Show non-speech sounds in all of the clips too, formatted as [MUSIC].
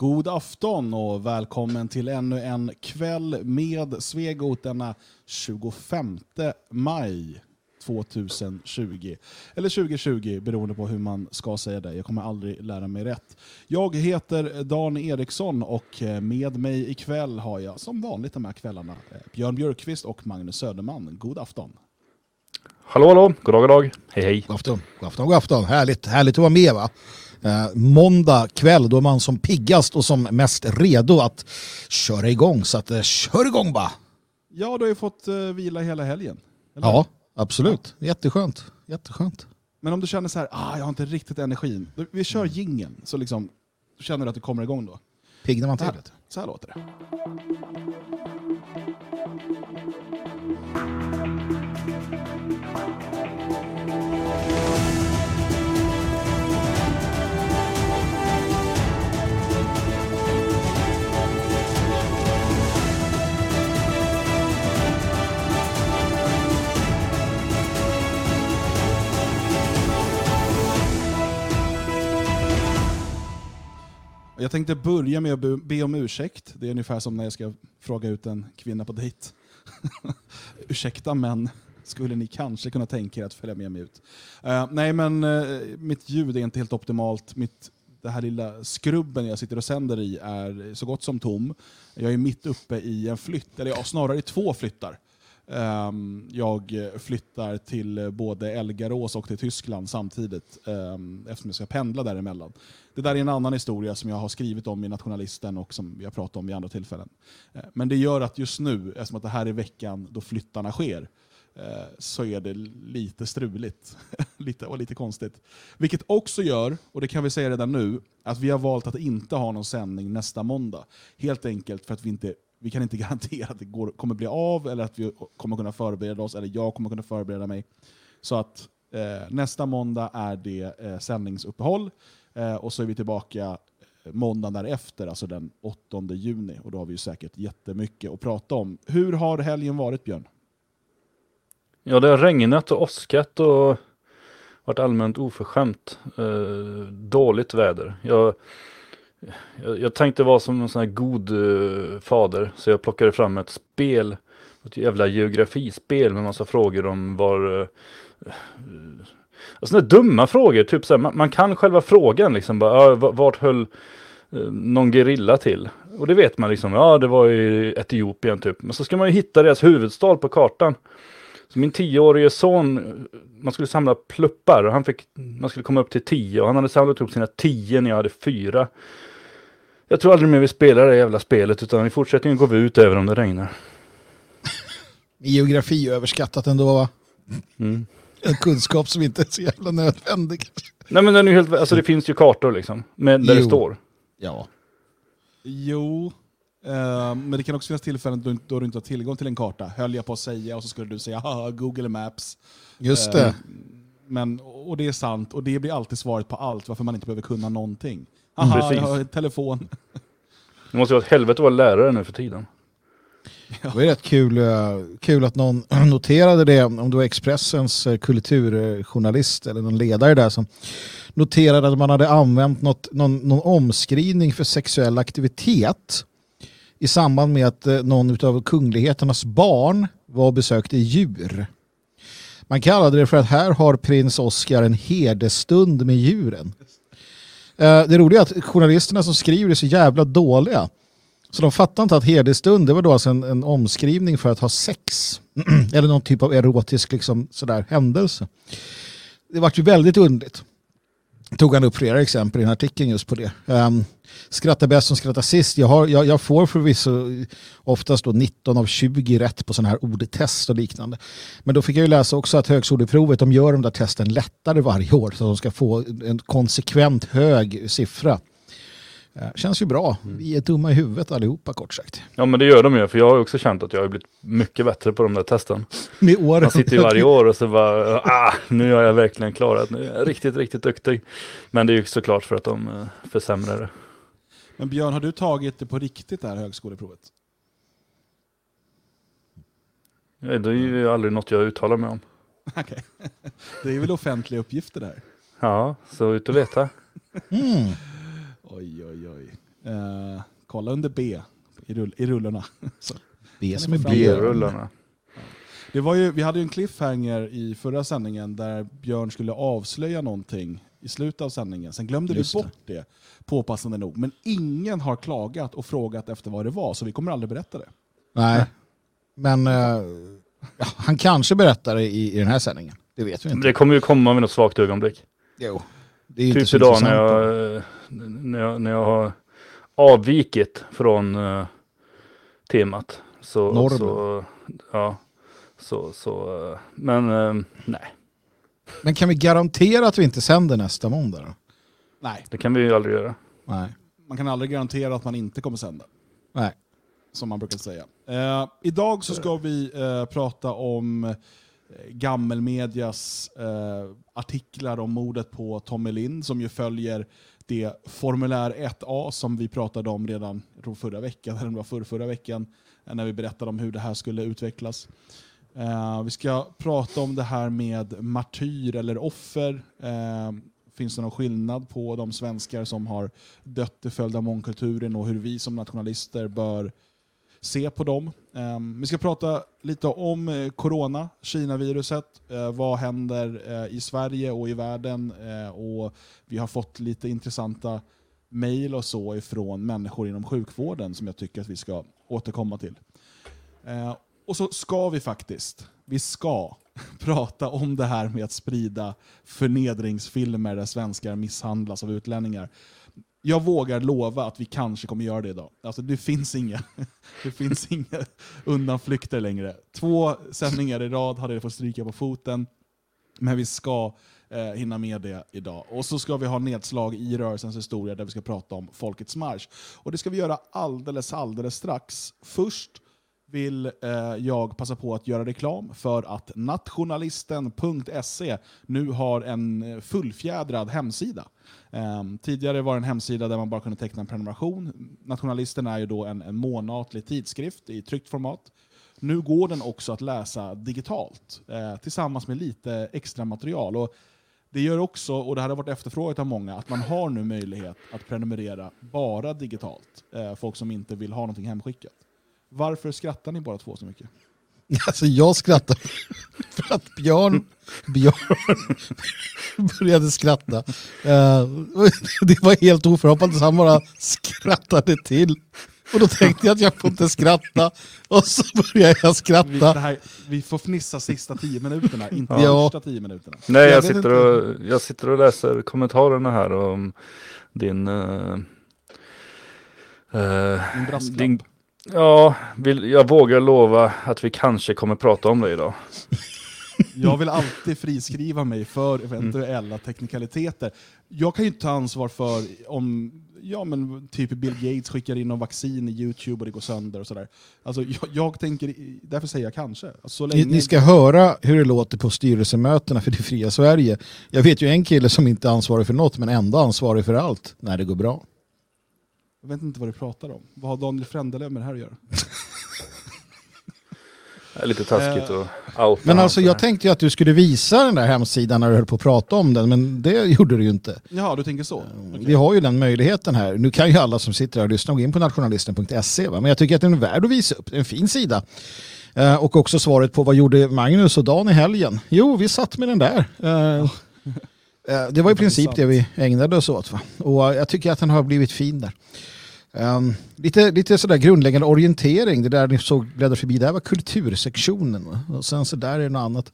God afton och välkommen till ännu en kväll med Svegot denna 25 maj 2020. Eller 2020 beroende på hur man ska säga det. Jag kommer aldrig lära mig rätt. Jag heter Dan Eriksson och med mig ikväll har jag som vanligt de här kvällarna Björn Björkqvist och Magnus Söderman. God afton. Hallå hallå, god dag god dag. Hej hej. God afton, god afton, god afton. Härligt, härligt att vara med va? Eh, måndag kväll då är man som piggast och som mest redo att köra igång. Så att, eh, kör igång bara! Ja, du har ju fått eh, vila hela helgen. eller? Ja, absolut. Jätteskönt. Jätteskönt. Men om du känner så här, ah, jag har inte riktigt energin. Vi kör jingeln så liksom, känner du att du kommer igång då. Piggnar man till? så här låter det. Jag tänkte börja med att be- om ursäkt. Det är ungefär som när jag ska fråga ut en kvinna på dejt. [LAUGHS] Ursäkta men skulle ni kanske kunna tänka er att följa med mig ut? Uh, nej men uh, mitt ljud är inte helt optimalt. Mitt, det här lilla skrubben jag sitter och sänder i är så gott som tom. Jag är mitt uppe i en flytt, eller ja, snarare i två flyttar. Ehm, jag flyttar till eh, både Elgarås och till Tyskland samtidigt ehm, eftersom jag ska pendla däremellan. Det där är en annan historia som jag har skrivit om i Nationalisten och som jag pratat om vid andra tillfällen. Eh, men det gör att just nu, eftersom att det här är veckan då flyttarna sker, eh, så är det lite struligt [LAUGHS] lite, och lite konstigt. Vilket också gör, och det kan vi säga redan nu, att vi har valt att inte ha någon sändning nästa måndag. Helt enkelt för att vi inte vi kan inte [LAUGHS] garantera att det går, kommer bli av, eller att vi kommer kunna förbereda oss, eller jag kommer kunna förbereda mig. Så att eh, nästa måndag är det eh, sändningsuppehåll, eh, och så är vi tillbaka eh, måndagen därefter, alltså den 8 juni. Och då har vi ju säkert jättemycket att prata om. Hur har helgen varit, Björn? Ja, det har regnat och åskat och varit allmänt oförskämt. Eh, dåligt väder. Jag, jag, jag tänkte vara som en sån här god uh, fader, så jag plockade fram ett spel, ett jävla geografispel med massa frågor om var eh, eh, Uh, sådana dumma frågor, typ så här, man, man kan själva frågan liksom, bara, ja, vart höll någon gerilla till? Och det vet man liksom, ja det var i Etiopien typ. Men så ska man ju hitta deras huvudstad på kartan. Så min tioårige son, man skulle samla pluppar och han fick, man skulle komma upp till tio och han hade samlat upp sina tio när jag hade fyra. Jag tror aldrig mer vi spelar det jävla spelet utan i fortsättningen går vi ut även om det regnar. [LAUGHS] Geografi är överskattat ändå va? Mm. En kunskap som inte är så jävla nödvändig. Nej men den är helt, alltså det finns ju kartor liksom, med, där det Jo. står. Ja. Jo, eh, men det kan också finnas tillfällen då, då du inte har tillgång till en karta. Höll jag på att säga och så skulle du säga haha, Google Maps. Just Eh, det. Men, och det är sant, och det blir alltid svaret på allt, varför man inte behöver kunna någonting. Haha, Precis. jag har en telefon. Det måste ju vara ett helvete att vara lärare nu för tiden. Det var ju rätt kul, eh, kul att någon [CLEARS THROAT] noterade det, om det var Expressens eh, kulturjournalist eller någon ledare där som noterade att man hade använt något, någon, någon omskrivning för sexuell aktivitet i samband med att eh, någon av kungligheternas barn var och besökte djur. Man kallade det för att här har prins Oscar en herdestund med djuren. Eh, det roliga är att journalisterna som skriver är så jävla dåliga. Så de fattar inte att herdestund det var då alltså en, en omskrivning för att ha sex. [CLEARS THROAT] Eller någon typ av erotisk liksom, sådär, händelse. Det var ju väldigt underligt. Tog han upp flera exempel i den artikeln just på det. Um, skratta bäst som skrattar sist. Jag, har, jag, jag får förvisso oftast då 19 av 20 rätt på sådana här ordtest och liknande. Men då fick jag ju läsa också att högskoleprovet de gör de där testen lättare varje år så att de ska få en konsekvent hög siffra. Eh, Känns ju bra. Vi är dumma i huvudet allihopa kort sagt. Ja men det gör de ju, för jag har också känt att jag har blivit mycket bättre på de där testen. Med åren. Man sitter ju varje år och så bara, ah, nu har jag verkligen klarat, nu är jag riktigt, riktigt duktig. Men det är ju såklart för att de eh, försämrar det. Men Björn, har du tagit det på riktigt det här högskoleprovet? Ja, Det är ju aldrig något jag uttalar mig om. [LAUGHS] Okej. Det är väl offentliga uppgifter där? Ja, så ut och leta. Mm. Oj, oj, oj. Eh, kolla under B i, rull, i rullorna. [LAUGHS] Så. Kan som är B. B-rullarna. Det var ju, vi hade ju en cliffhanger i förra sändningen där Björn skulle avslöja någonting i slutet av sändningen. Sen glömde Just vi bort det, påpassande nog. Men ingen har klagat och frågat efter vad det var, så vi kommer aldrig berätta det. Nej, men eh, han kanske berättar det i, i den här sändningen. Det vet vi Men inte. Det kommer ju komma vid något svagt ögonblick. Jo. Det är ju inte Typ så idag när jag, eh, när, jag, när jag har avvikit från uh, temat. Så, Normen. Så, ja, så, så, eh, men eh, nej, Men kan vi garantera att vi inte sänder nästa måndag då? Nej, det kan vi ju aldrig göra. Nej. man kan aldrig garantera att man inte kommer sända. Nej. som man brukar säga. Eh, idag så ska vi eh, prata om eh, gammelmedias eh, artiklar om mordet på Tommy Lind som ju följer det formulär 1A som vi pratade om redan jag tror förra veckan, eller om det var förra, förra veckan, eh, när vi berättade om hur det här skulle utvecklas. Eh, vi ska prata om det här med martyr eller offer. Eh, finns det någon skillnad på de svenskar som har dött till följd av mångkulturen och hur vi som nationalister bör se på dem. Eh, vi ska prata lite om eh, corona, Kina-viruset. Eh, vad händer eh, i Sverige och i världen? Eh, och vi har fått lite intressanta mejl och så ifrån människor inom sjukvården som jag tycker att vi ska återkomma till. Eh, och så ska vi faktiskt, vi ska [LAUGHS] prata om det här med att sprida förnedringsfilmer där svenskar misshandlas av utlänningar. Jag vågar lova att vi kanske kommer göra det idag. Alltså det finns inga, [LAUGHS] det finns inga undanflykter längre. Två sändningar i rad hade jag fått stryka på foten, men vi ska eh, hinna med det idag. Och så ska vi ha nedslag i rörelsens historia där vi ska prata om Folkets marsch. Och det ska vi göra alldeles, alldeles strax. Först vill eh, jag passa på att göra reklam för att nationalisten.se nu har en eh, fullfjädrad hemsida. Eh, tidigare var det en hemsida där man bara kunde teckna en prenumeration. Nationalisten är ju då en, en månatlig tidskrift i tryckt format. Nu går den också att läsa digitalt eh, tillsammans med lite extra material. Och det gör också, och det här har varit efterfrågat av många, att man har nu möjlighet att prenumerera bara digitalt. Eh, folk som inte vill ha någonting hemskickat. Varför skrattar ni bara två så mycket? [LAUGHS] Alltså jag skrattar [LAUGHS] för att Björn, Björn [LAUGHS] började skratta. Eh, det var helt oförhoppat, han bara skrattade till. Och då tänkte jag att jag får inte skratta. Och så började jag Vi, skratta. det här, vi får fnissa sista tio minuterna, inte Ja. första tio minuterna. Nej, Jag jag, sitter och, jag sitter och läser kommentarerna här om din... eh, eh, En brasklapp. din ja, vill, jag vågar lova att vi kanske kommer prata om det idag. [LAUGHS] Jag vill alltid friskriva mig för eventuella teknikaliteter. Jag kan ju inte ta ansvar för om ja, men typ Bill Gates skickar in någon vaccin i YouTube och det går sönder och sådär. Alltså, jag, jag tänker, därför säger jag kanske. Alltså, så Ni, länge, ni ska höra hur det låter på styrelsemötena för det fria Sverige. Jag vet ju en kille som inte är ansvarig för något men ändå ansvarig för allt när det går bra. Jag vet inte vad du pratar om. Vad har Daniel Frändelöv med det här att göra? Det är lite taskigt Eh, att outa Men alltså jag tänkte ju att du skulle visa den där hemsidan när du höll på att prata om den men det gjorde du ju inte. Jaha, du tänker så? Okej. Vi har ju den möjligheten här. Nu kan ju alla som sitter här och lyssnar gå in på nationalisten.se. va? Men jag tycker att den är värd att visa upp. Det är en fin sida. Eh, och också svaret på vad gjorde Magnus och Dan i helgen? Jo, vi satt med den där. Eh, eh, det var i princip det vi ägnade oss åt. Va? Och eh, jag tycker att den har blivit fin där. Um, lite, lite sådär grundläggande orientering. Det där ni såg bläddra förbi, det här var kultursektionen. Va? Och sen så där är det något annat.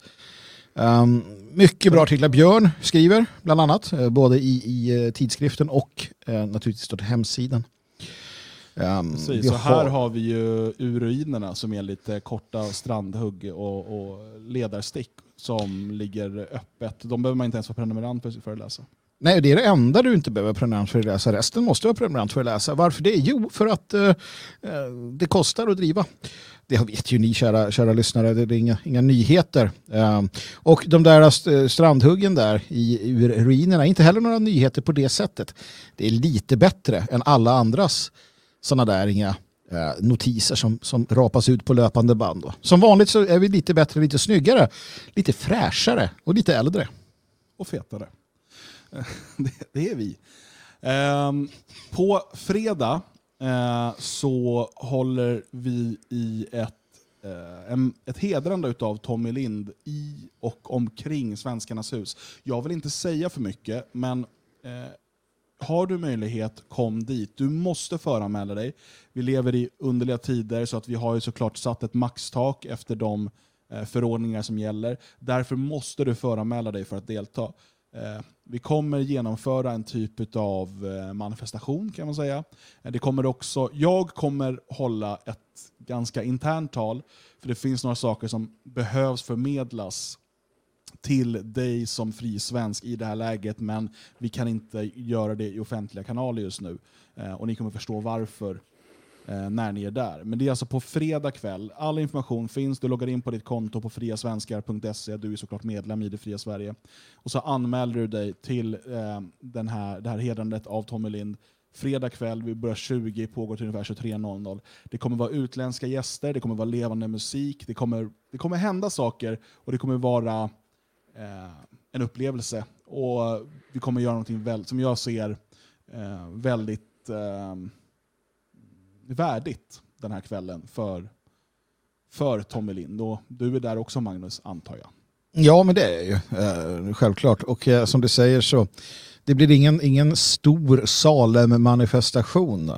Um, mycket bra artiklar. Björn skriver bland annat, eh, både i, i eh, tidskriften och eh, naturligtvis till hemsidan. Um, Precis, så här har vi ju ur ruinerna som är lite korta strandhugg och, och ledarstick som ligger öppet. De behöver man inte ens vara prenumerant för att läsa. Nej, det är det enda du inte behöver prenumerant för att läsa. Resten måste du ha prenumerant för att läsa. Varför det? Jo, för att eh, eh, det kostar att driva. Det vet ju ni kära, kära lyssnare, det är inga, inga nyheter. Eh, och de där eh, strandhuggen där i ur ruinerna, inte heller några nyheter på det sättet. Det är lite bättre än alla andras sådana där inga eh, notiser som, som rapas ut på löpande band. Då. Som vanligt så är vi lite bättre, lite snyggare, lite fräschare och lite äldre. Och fetare. [LAUGHS] det, är vi. Um, på fredag uh, så håller vi i ett, uh, en, ett hedrande av Tommy Lind i och omkring Svenskarnas hus. Jag vill inte säga för mycket, men uh, har du möjlighet, kom dit. Du måste föranmäla dig. Vi lever i underliga tider så att vi har ju såklart satt ett maxtak efter de förordningar som gäller. Därför måste du föranmäla dig för att delta. Eh, vi kommer genomföra en typ av eh, manifestation kan man säga. Eh, det kommer också, jag kommer hålla ett ganska internt tal, för det finns några saker som behövs förmedlas till dig som fri svensk i det här läget, men vi kan inte göra det i offentliga kanaler just nu. Och ni kommer förstå varför eh, när ni är där. Men det är alltså på fredag kväll. All information finns. Du loggar in på ditt konto på friasvenskar.se. Du är såklart medlem i Det Fria Sverige. Och så anmäler du dig till eh, den här, det här hedrandet av Tommy Lind. Fredag kväll, vi börjar 20, pågår till ungefär 23.00. Det kommer vara utländska gäster, det kommer vara levande musik, det kommer, det kommer hända saker och det kommer vara eh, en upplevelse. Och vi kommer göra någonting väl, som jag ser eh, väldigt eh, värdigt den här kvällen för, för Tommy Lind. Och du är där också Magnus, antar jag. Ja, men det är ju eh, självklart. Och eh, som du säger så det blir ingen, ingen stor Salem-manifestation.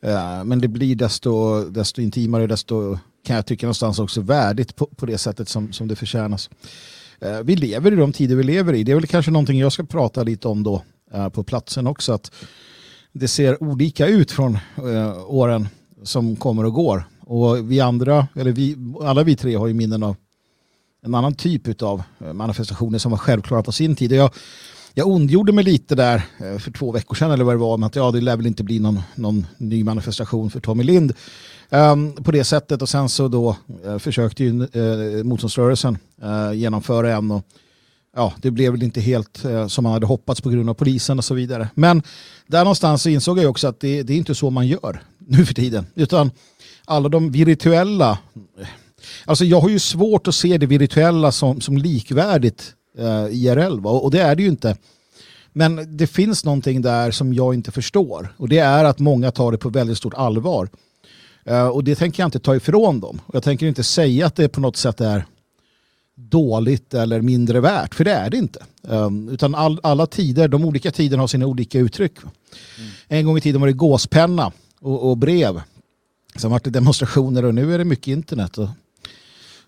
Eh, men det blir desto, desto intimare, desto kan jag tycka någonstans också värdigt på, på det sättet som, som det förtjänas. Eh, vi lever i de tider vi lever i. Det är väl kanske någonting jag ska prata lite om då eh, på platsen också. Att det ser olika ut från eh, åren som kommer och går. Och vi andra, eller vi, alla vi tre har ju minnen av en annan typ av eh, manifestationer som var självklara på sin tid. Jag, jag ondgjorde mig lite där eh, för två veckor sedan eller vad det var om att ja, det lär väl inte bli någon, någon ny manifestation för Tommy Lind um, på det sättet och sen så då uh, försökte ju uh, motståndsrörelsen uh, genomföra en och ja, det blev väl inte helt eh, som man hade hoppats på grund av polisen och så vidare. Men där någonstans så insåg jag också att det, det är inte så man gör [LAUGHS] nu för tiden, utan alla de virtuella eh, Alltså jag har ju svårt att se det virtuella som, som likvärdigt eh, IRL va? och det är det ju inte. Men det finns någonting där som jag inte förstår och det är att många tar det på väldigt stort allvar. Uh, och det tänker jag inte ta ifrån dem. Jag tänker inte säga att det på något sätt är dåligt eller mindre värt, för det är det inte. Um, utan all, alla tider, de olika tiderna har sina olika uttryck. Mm. En gång i tiden var det gåspenna och, och brev. Sen var det demonstrationer och nu är det mycket internet. Och,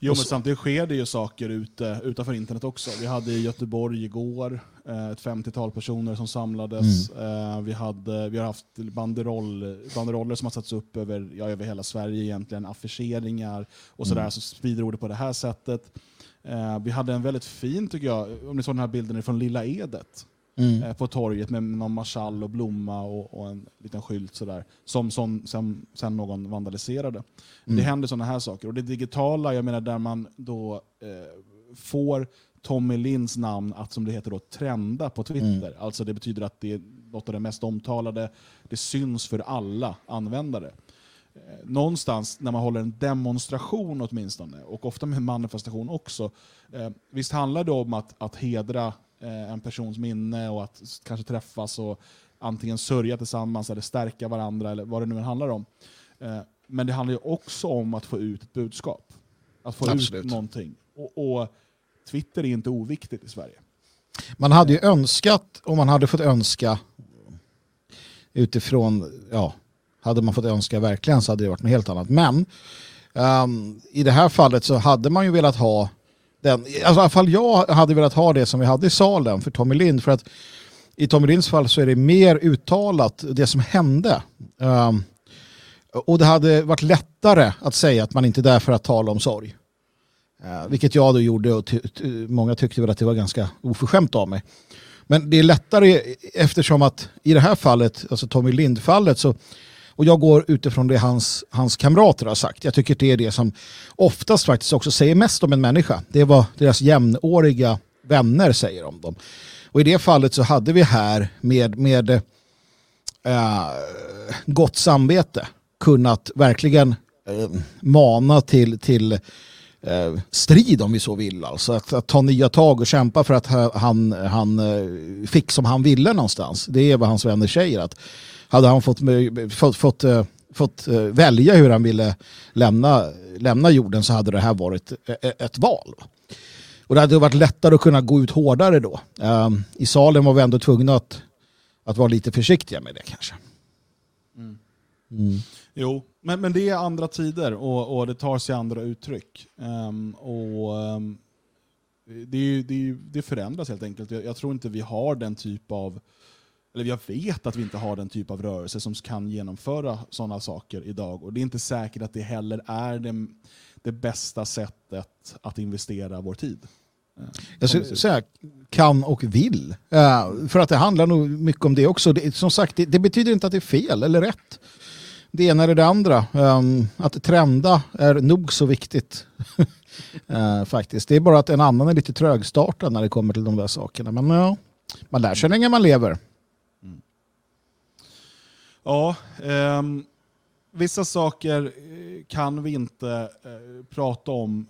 Jo, men samtidigt sker det ju saker ute, utanför internet också. Vi hade i Göteborg igår eh, ett 50-tal personer som samlades. Mm. Vi, hade, vi har haft banderoll, banderoller som har satts upp över, ja, över hela Sverige egentligen, affischeringar och sådär, mm. så sprider ordet på det här sättet. Eh, vi hade en väldigt fin, tycker jag, om ni såg den här bilden från Lilla Edet. Mm. Eh, på torget med någon marschall och blomma och, och, en liten skylt sådär, som, som sen, sen någon vandaliserade. Mm. Det händer sådana här saker. Och det digitala, jag menar där man då eh, får Tommy Linds namn att, som det heter, då, trenda på Twitter. Mm. Alltså det betyder att det är något av det mest omtalade, det syns för alla användare. Eh, någonstans när man håller en demonstration åtminstone, och ofta med manifestation också, eh, visst handlar det om att, att hedra Eh, en persons minne och att kanske träffas och antingen sörja tillsammans eller stärka varandra eller vad det nu handlar om. Men det handlar ju också om att få ut ett budskap. Att få Absolut. ut någonting. Och, och, Twitter är inte oviktigt i Sverige. Man hade ju önskat, om man hade fått önska utifrån, ja, hade man fått önska verkligen så hade det varit något helt annat. Men um, i det här fallet så hade man ju velat ha den, alltså, i alla fall jag hade velat ha det som vi hade i salen för Tommy Lind. För att i Tommy Linds fall så är det mer uttalat det som hände. Um, och det hade varit lättare att säga att man inte är där för att tala om sorg. Uh, vilket jag då gjorde och många tyckte väl att det var ganska oförskämt av mig. Men det är lättare eftersom att i det här fallet, alltså Tommy Lind-fallet, så och jag går utifrån det hans, hans kamrater har sagt. Jag tycker det är det som oftast faktiskt också säger mest om en människa. Det är vad deras jämnåriga vänner säger om dem. Och i det fallet så hade vi här med, med äh, gott samvete kunnat verkligen äh, mana till, till äh, strid om vi så vill. Alltså att, att, ta nya tag och kämpa för att han, han fick som han ville någonstans. Det är vad hans vänner säger. Att hade han fått, fått, fått, eh, fått välja hur han ville lämna, lämna jorden så hade det här varit ett val. Och det hade varit lättare att kunna gå ut hårdare då. Um, I salen var vi ändå tvungna att, att vara lite försiktiga med det kanske. Mm. Mm. Jo, men, men det är andra tider och, och det tar sig andra uttryck. Um, och um, det, det, det, förändras helt enkelt. Jag, jag, tror inte vi har den typ av, eller jag vet att vi inte har den typ av rörelse som kan genomföra sådana saker idag. Och det är inte säkert att det heller är det, det bästa sättet att investera vår tid. Jag skulle säga kan och vill. Uh, för att det handlar nog mycket om det också. Det, som sagt, det, det, betyder inte att det är fel eller rätt. Det ena eller det andra. Um, att trenda är nog så viktigt. uh, [LAUGHS] faktiskt. Det är bara att en annan är lite trögstartad när det kommer till de där sakerna. Men ja, man lär sig länge man lever. Ja, eh, vissa saker eh, kan vi inte eh, prata om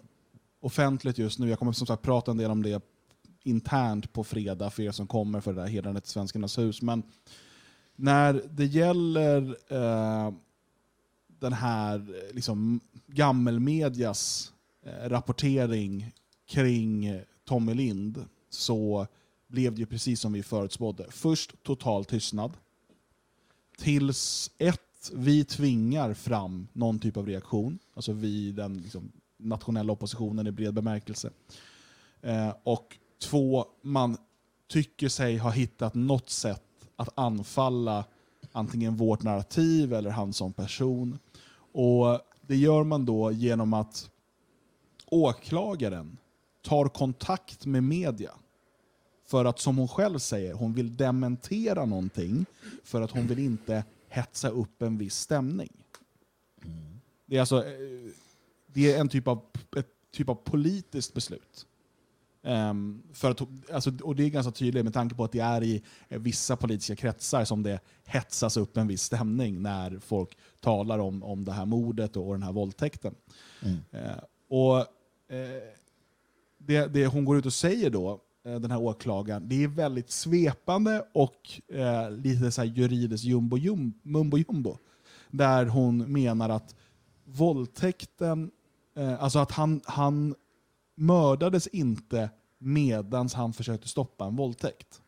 offentligt just nu. Jag kommer som sagt prata en del om det internt på fredag för er som kommer för det där hedrandet till Svenskarnas hus. Men när det gäller eh, den här eh, liksom, gammelmedias eh, rapportering kring Tommy Lind så blev det ju precis som vi förutspådde. Först total tystnad. Tills ett, vi tvingar fram någon typ av reaktion. Alltså vi, den liksom, nationella oppositionen i bred bemärkelse. Eh, och två, man tycker sig ha hittat något sätt att anfalla antingen vårt narrativ eller han som person. Och Det gör man då genom att åklagaren tar kontakt med media för att, som hon själv säger, hon vill dementera någonting för att hon vill inte hetsa upp en viss stämning. Det är alltså eh, det är en typ av, ett typ av politiskt beslut. Um, för att, alltså, och det är ganska tydligt med tanke på att det är i vissa politiska kretsar som det hetsas upp en viss stämning när folk talar om, om det här mordet och, och den här våldtäkten. Mm. Uh, och uh, det, det hon går ut och säger då, den här åklagaren, det är väldigt svepande och lite så juridiskt jumbo, jum, mumbo jumbo. Där hon menar att våldtäkten Eh, alltså att han, han mördades inte medan han försökte stoppa en våldtäkt.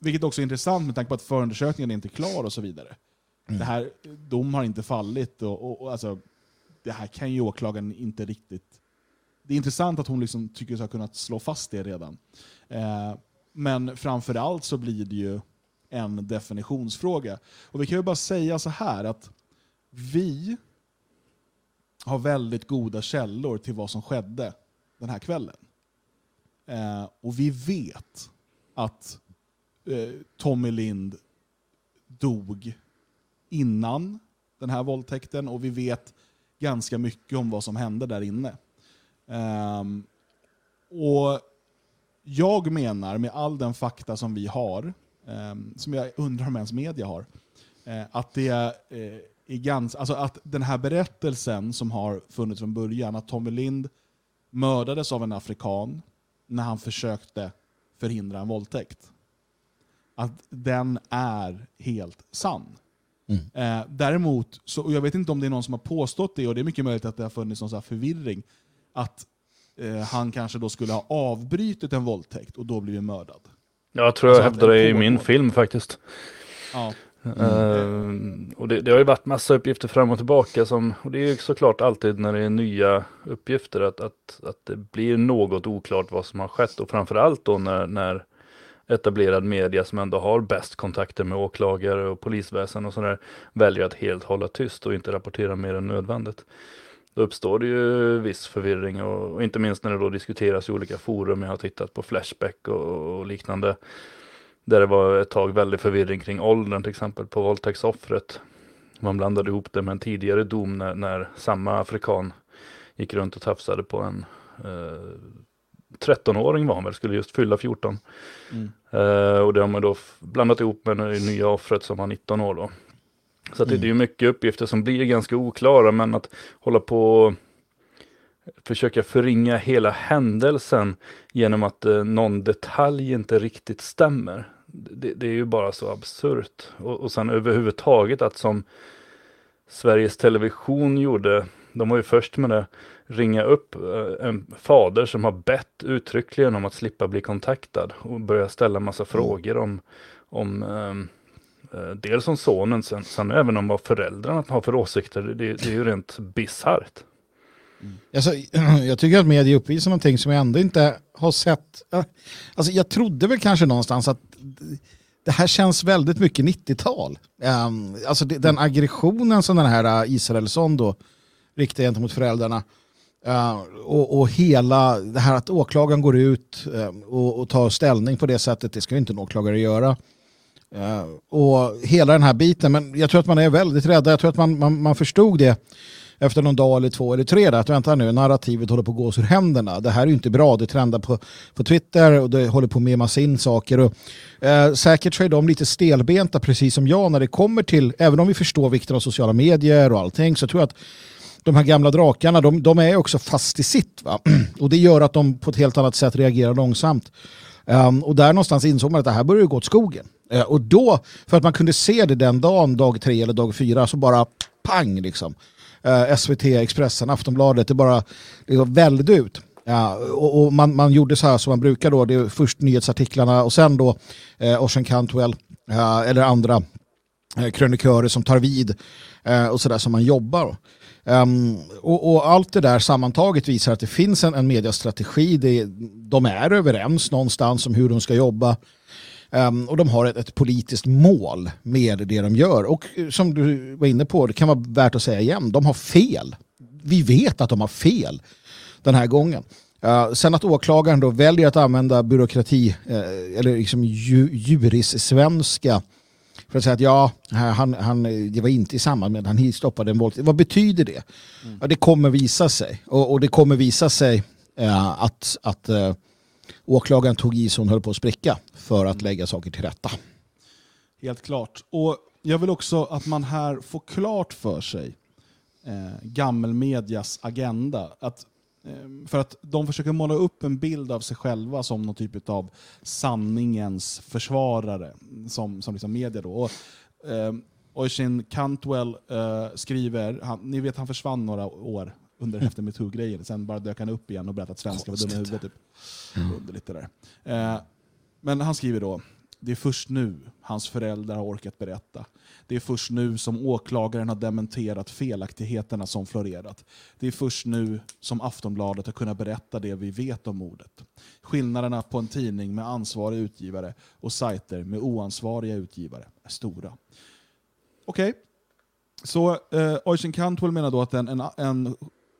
Vilket också är intressant med tanke på att förundersökningen är inte klar och så vidare. Mm. Det här, dom har inte fallit och, och, och, alltså, det här kan ju åklagaren inte riktigt... Det är intressant att hon liksom tycker sig ha kunnat slå fast det redan. Eh, men framförallt så blir det ju en definitionsfråga. Och vi kan ju bara säga så här att vi har väldigt goda källor till vad som skedde den här kvällen. Eh, och vi vet att eh, Tommy Lind dog innan den här våldtäkten och vi vet ganska mycket om vad som hände där inne. Eh, och jag menar, med all den fakta som vi har, ehm, som jag undrar om ens media har, eh, att det eh, är ganska, alltså att den här berättelsen som har funnits från början, att Tommy Lind mördades av en afrikan när han försökte förhindra en våldtäkt. Att den är helt sann. Mm. Eh, däremot, så, och jag vet inte om det är någon som har påstått det, och det är mycket möjligt att det har funnits någon förvirring, att eh, han kanske då skulle ha avbrytit en våldtäkt och då blivit mördad. Jag tror jag alltså hävdade det i min film faktiskt. Ja. Mm. Uh, och det, det, har ju varit massa uppgifter fram och tillbaka som, och det är ju såklart alltid när det är nya uppgifter att, att, att det blir något oklart vad som har skett och framförallt då när, när etablerad media som ändå har bäst kontakter med åklagare och polisväsen och sådär väljer att helt hålla tyst och inte rapportera mer än nödvändigt. Då uppstår det ju viss förvirring och, och inte minst när det då diskuteras i olika forum. Jag har tittat på Flashback och, och liknande där det var ett tag väldigt förvirring kring åldern till exempel på våldtäktsoffret. Man blandade ihop det med en tidigare dom när, när samma afrikan gick runt och tafsade på en eh, 13-åring var han väl, skulle just fylla 14. Mm. Eh, och det har man då blandat ihop med det nya offret som var 19 år då. Så mm. det, är mycket uppgifter som blir ganska oklara, men att hålla på försöka förringa hela händelsen genom att eh, någon detalj inte riktigt stämmer. Det, det är ju bara så absurt. Och, och sen överhuvudtaget att som Sveriges Television gjorde, de var ju först med det, ringa upp eh, en fader som har bett uttryckligen om att slippa bli kontaktad och börja ställa massa mm. frågor om, om um, Eh, dels om sonen, sen, sen även om vad föräldrarna har för åsikter. Det, det är ju rent bisarrt. Mm. Alltså, [CLEARS THROAT] jag tycker att media uppvisar någonting som jag ändå inte har sett. Alltså, jag trodde väl kanske någonstans att det här känns väldigt mycket 90-tal. Um, ehm, alltså alltså den aggressionen som den här äh, Israelsson då riktar gentemot föräldrarna. Uh, och, och, hela det här att åklagaren går ut uh, och, och, tar ställning på det sättet, det ska ju inte en åklagare göra. Eh, och hela den här biten, men jag tror att man är väldigt rädda, jag tror att man, man, man förstod det efter någon dag eller två eller tre där, att vänta nu, narrativet håller på att gå oss ur händerna. Det här är ju inte bra, det trendar på, på Twitter och det håller på med massa in saker. Och, eh, säkert så är de lite stelbenta, precis som jag, när det kommer till, även om vi förstår vikten av sociala medier och allting, så tror jag att de här gamla drakarna, de, de är också fast i sitt. Va? [CLEARS THROAT] Och det gör att de på ett helt annat sätt reagerar långsamt. Um, och där någonstans insåg man att det här började gå åt skogen. Uh, och då, för att man kunde se det den dagen, dag tre eller dag fyra, så bara pang liksom eh, Uh, SVT, Expressen, Aftonbladet, det bara liksom vällde ut. Ja, och, och man, man, gjorde så här som man brukar då, det är först nyhetsartiklarna och sen då eh, Ocean Cantwell eh, eller andra eh, krönikörer som tar vid eh, och sådär som man jobbar. Um, och, och, allt det där sammantaget visar att det finns en, en mediastrategi. Det, de är överens någonstans om hur de ska jobba. Um, och de har ett, ett, politiskt mål med det de gör. Och eh, som du var inne på, det kan vara värt att säga igen, de har fel. Vi vet att de har fel den här gången. Uh, sen att åklagaren då väljer att använda byråkrati, uh, eller liksom ju, jurissvenska för att säga att ja, han, han, det var inte i samband med att han stoppade en våldtäkt. Vad betyder det? Mm. Ja, det kommer visa sig. Och, och det kommer visa sig uh, att, att åklagaren tog i så hon höll på att spricka för att lägga saker till rätta. Helt klart. Och jag vill också att man här får klart för sig eh, gammelmedias agenda. Att, eh, för att de försöker måla upp en bild av sig själva som någon typ av sanningens försvarare, som, som liksom media. Då. Och, eh, Oisin Cantwell eh, skriver, han, ni vet han försvann några år under efter metoo-grejen. Sen bara dök han upp igen och berättade att svenskar var dumma i huvudet. Typ. Mm. Underligt det där. Eh, men han skriver då, det är först nu hans föräldrar har orkat berätta. Det är först nu som åklagaren har dementerat felaktigheterna som florerat. Det är först nu som Aftonbladet har kunnat berätta det vi vet om mordet. Skillnaderna på en tidning med ansvarig utgivare och sajter med oansvariga utgivare är stora. Okej, okay. så eh, Oisin Cantwell menar då att en, en, en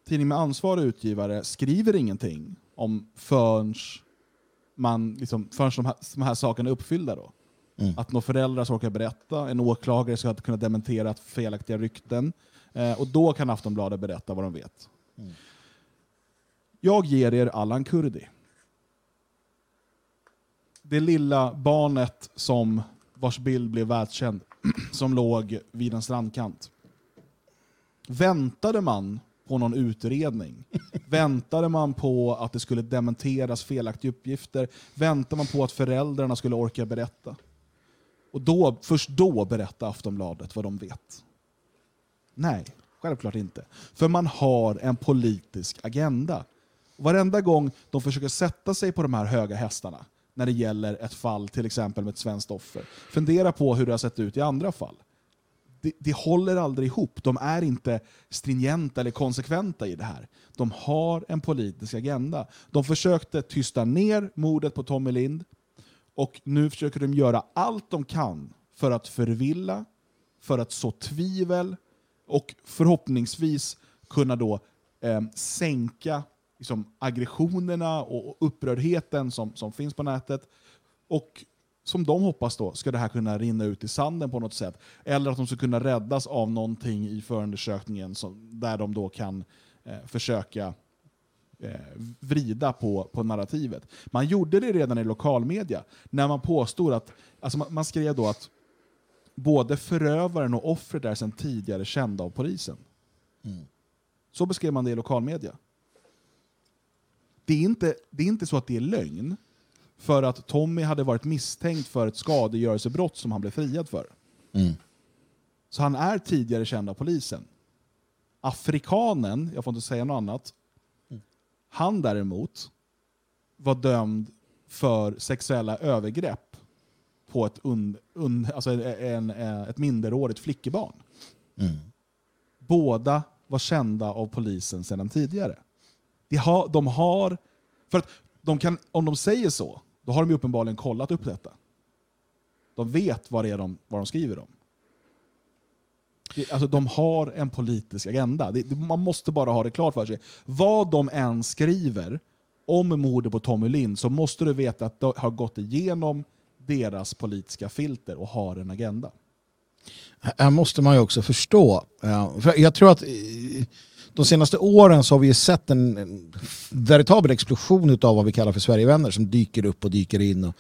tidning med ansvarig utgivare skriver ingenting om förrän, man, liksom, förrän de, här, de här sakerna är uppfyllda. Då. Mm. Att några föräldrar ska orka berätta, en åklagare ska kunna dementera felaktiga rykten. Eh, och då kan Aftonbladet berätta vad de vet. Mm. Jag ger er Allan Kurdi. Det lilla barnet som vars bild blev världskänd, [CLEARS THROAT] som låg vid en strandkant. Väntade man på någon utredning? [LAUGHS] Väntade man på att det skulle dementeras felaktiga uppgifter? Väntade man på att föräldrarna skulle orka berätta? Och då, först då berättar Aftonbladet vad de vet. Nej, självklart inte. För man har en politisk agenda. Varenda gång de försöker sätta sig på de här höga hästarna när det gäller ett fall, till exempel med ett svenskt offer, fundera på hur det har sett ut i andra fall det, det håller aldrig ihop. De är inte stringenta eller konsekventa i det här. De har en politisk agenda. De försökte tysta ner mordet på Tommy Lind och nu försöker de göra allt de kan för att förvilla, för att så tvivel och förhoppningsvis kunna då eh, sänka liksom, aggressionerna och upprördheten som, som finns på nätet och som de hoppas då, ska det här kunna rinna ut i sanden på något sätt. Eller att de ska kunna räddas av någonting i förundersökningen som, där de då kan eh, försöka vrida på, på narrativet. Man gjorde det redan i lokalmedia när man påstod att, alltså man, man skrev då att både förövaren och offret är sedan tidigare kända av polisen. Mm. Så beskrev man det i lokalmedia. det är, inte, det är inte så att det är lögn, för att Tommy hade varit misstänkt för ett skadegörelsebrott som han blev friad för. Mm. Så han är tidigare känd av polisen. Afrikanen, jag får inte säga något annat, han däremot var dömd för sexuella övergrepp på ett, un, un, alltså en, en, ett minderårigt flickebarn. Mm. Båda var kända av polisen sedan tidigare. De har, de har, för att de kan, om de säger så, då har de ju uppenbarligen kollat upp detta. De vet vad det är de, vad de skriver om. Alltså, de har en politisk agenda. Det, man måste bara ha det klart för sig. Vad de än skriver om mordet på Tommy Lind så måste du veta att det har gått igenom deras politiska filter och har en agenda. Här måste man ju också förstå. Eh, för jag tror att eh, de senaste åren så har vi sett en, veritabel explosion av vad vi kallar för Sverigevänner som dyker upp och dyker in och,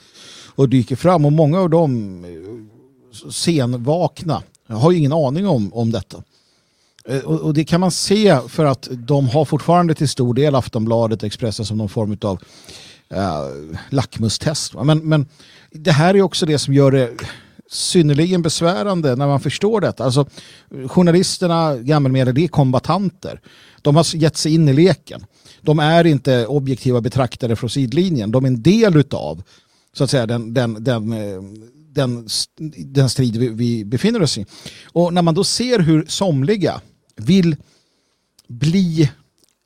och dyker fram. Och många av dem eh, senvakna jag har ju ingen aning om, om detta. Eh, och, och det kan man se för att de har fortfarande till stor del Aftonbladet och Expressen som någon form av uh, eh, lackmustest. Men, men det här är också det som gör det synnerligen besvärande när man förstår detta. Alltså, journalisterna, gammelmedia, det är kombatanter. De har gett sig in i leken. De är inte objektiva betraktare från sidlinjen. De är en del utav så att säga, den, den, den, eh, den, den strid vi, vi befinner oss i. Och när man då ser hur somliga vill bli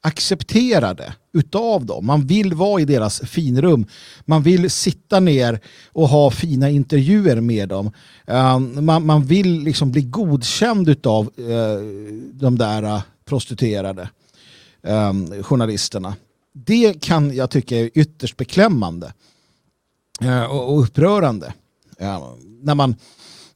accepterade utav dem. Man vill vara i deras finrum. Man vill sitta ner och ha fina intervjuer med dem. Eh, man, man vill liksom bli godkänd utav eh, de där eh, prostituerade journalisterna. Det kan jag tycka är ytterst beklämmande och upprörande. Ja, när, man,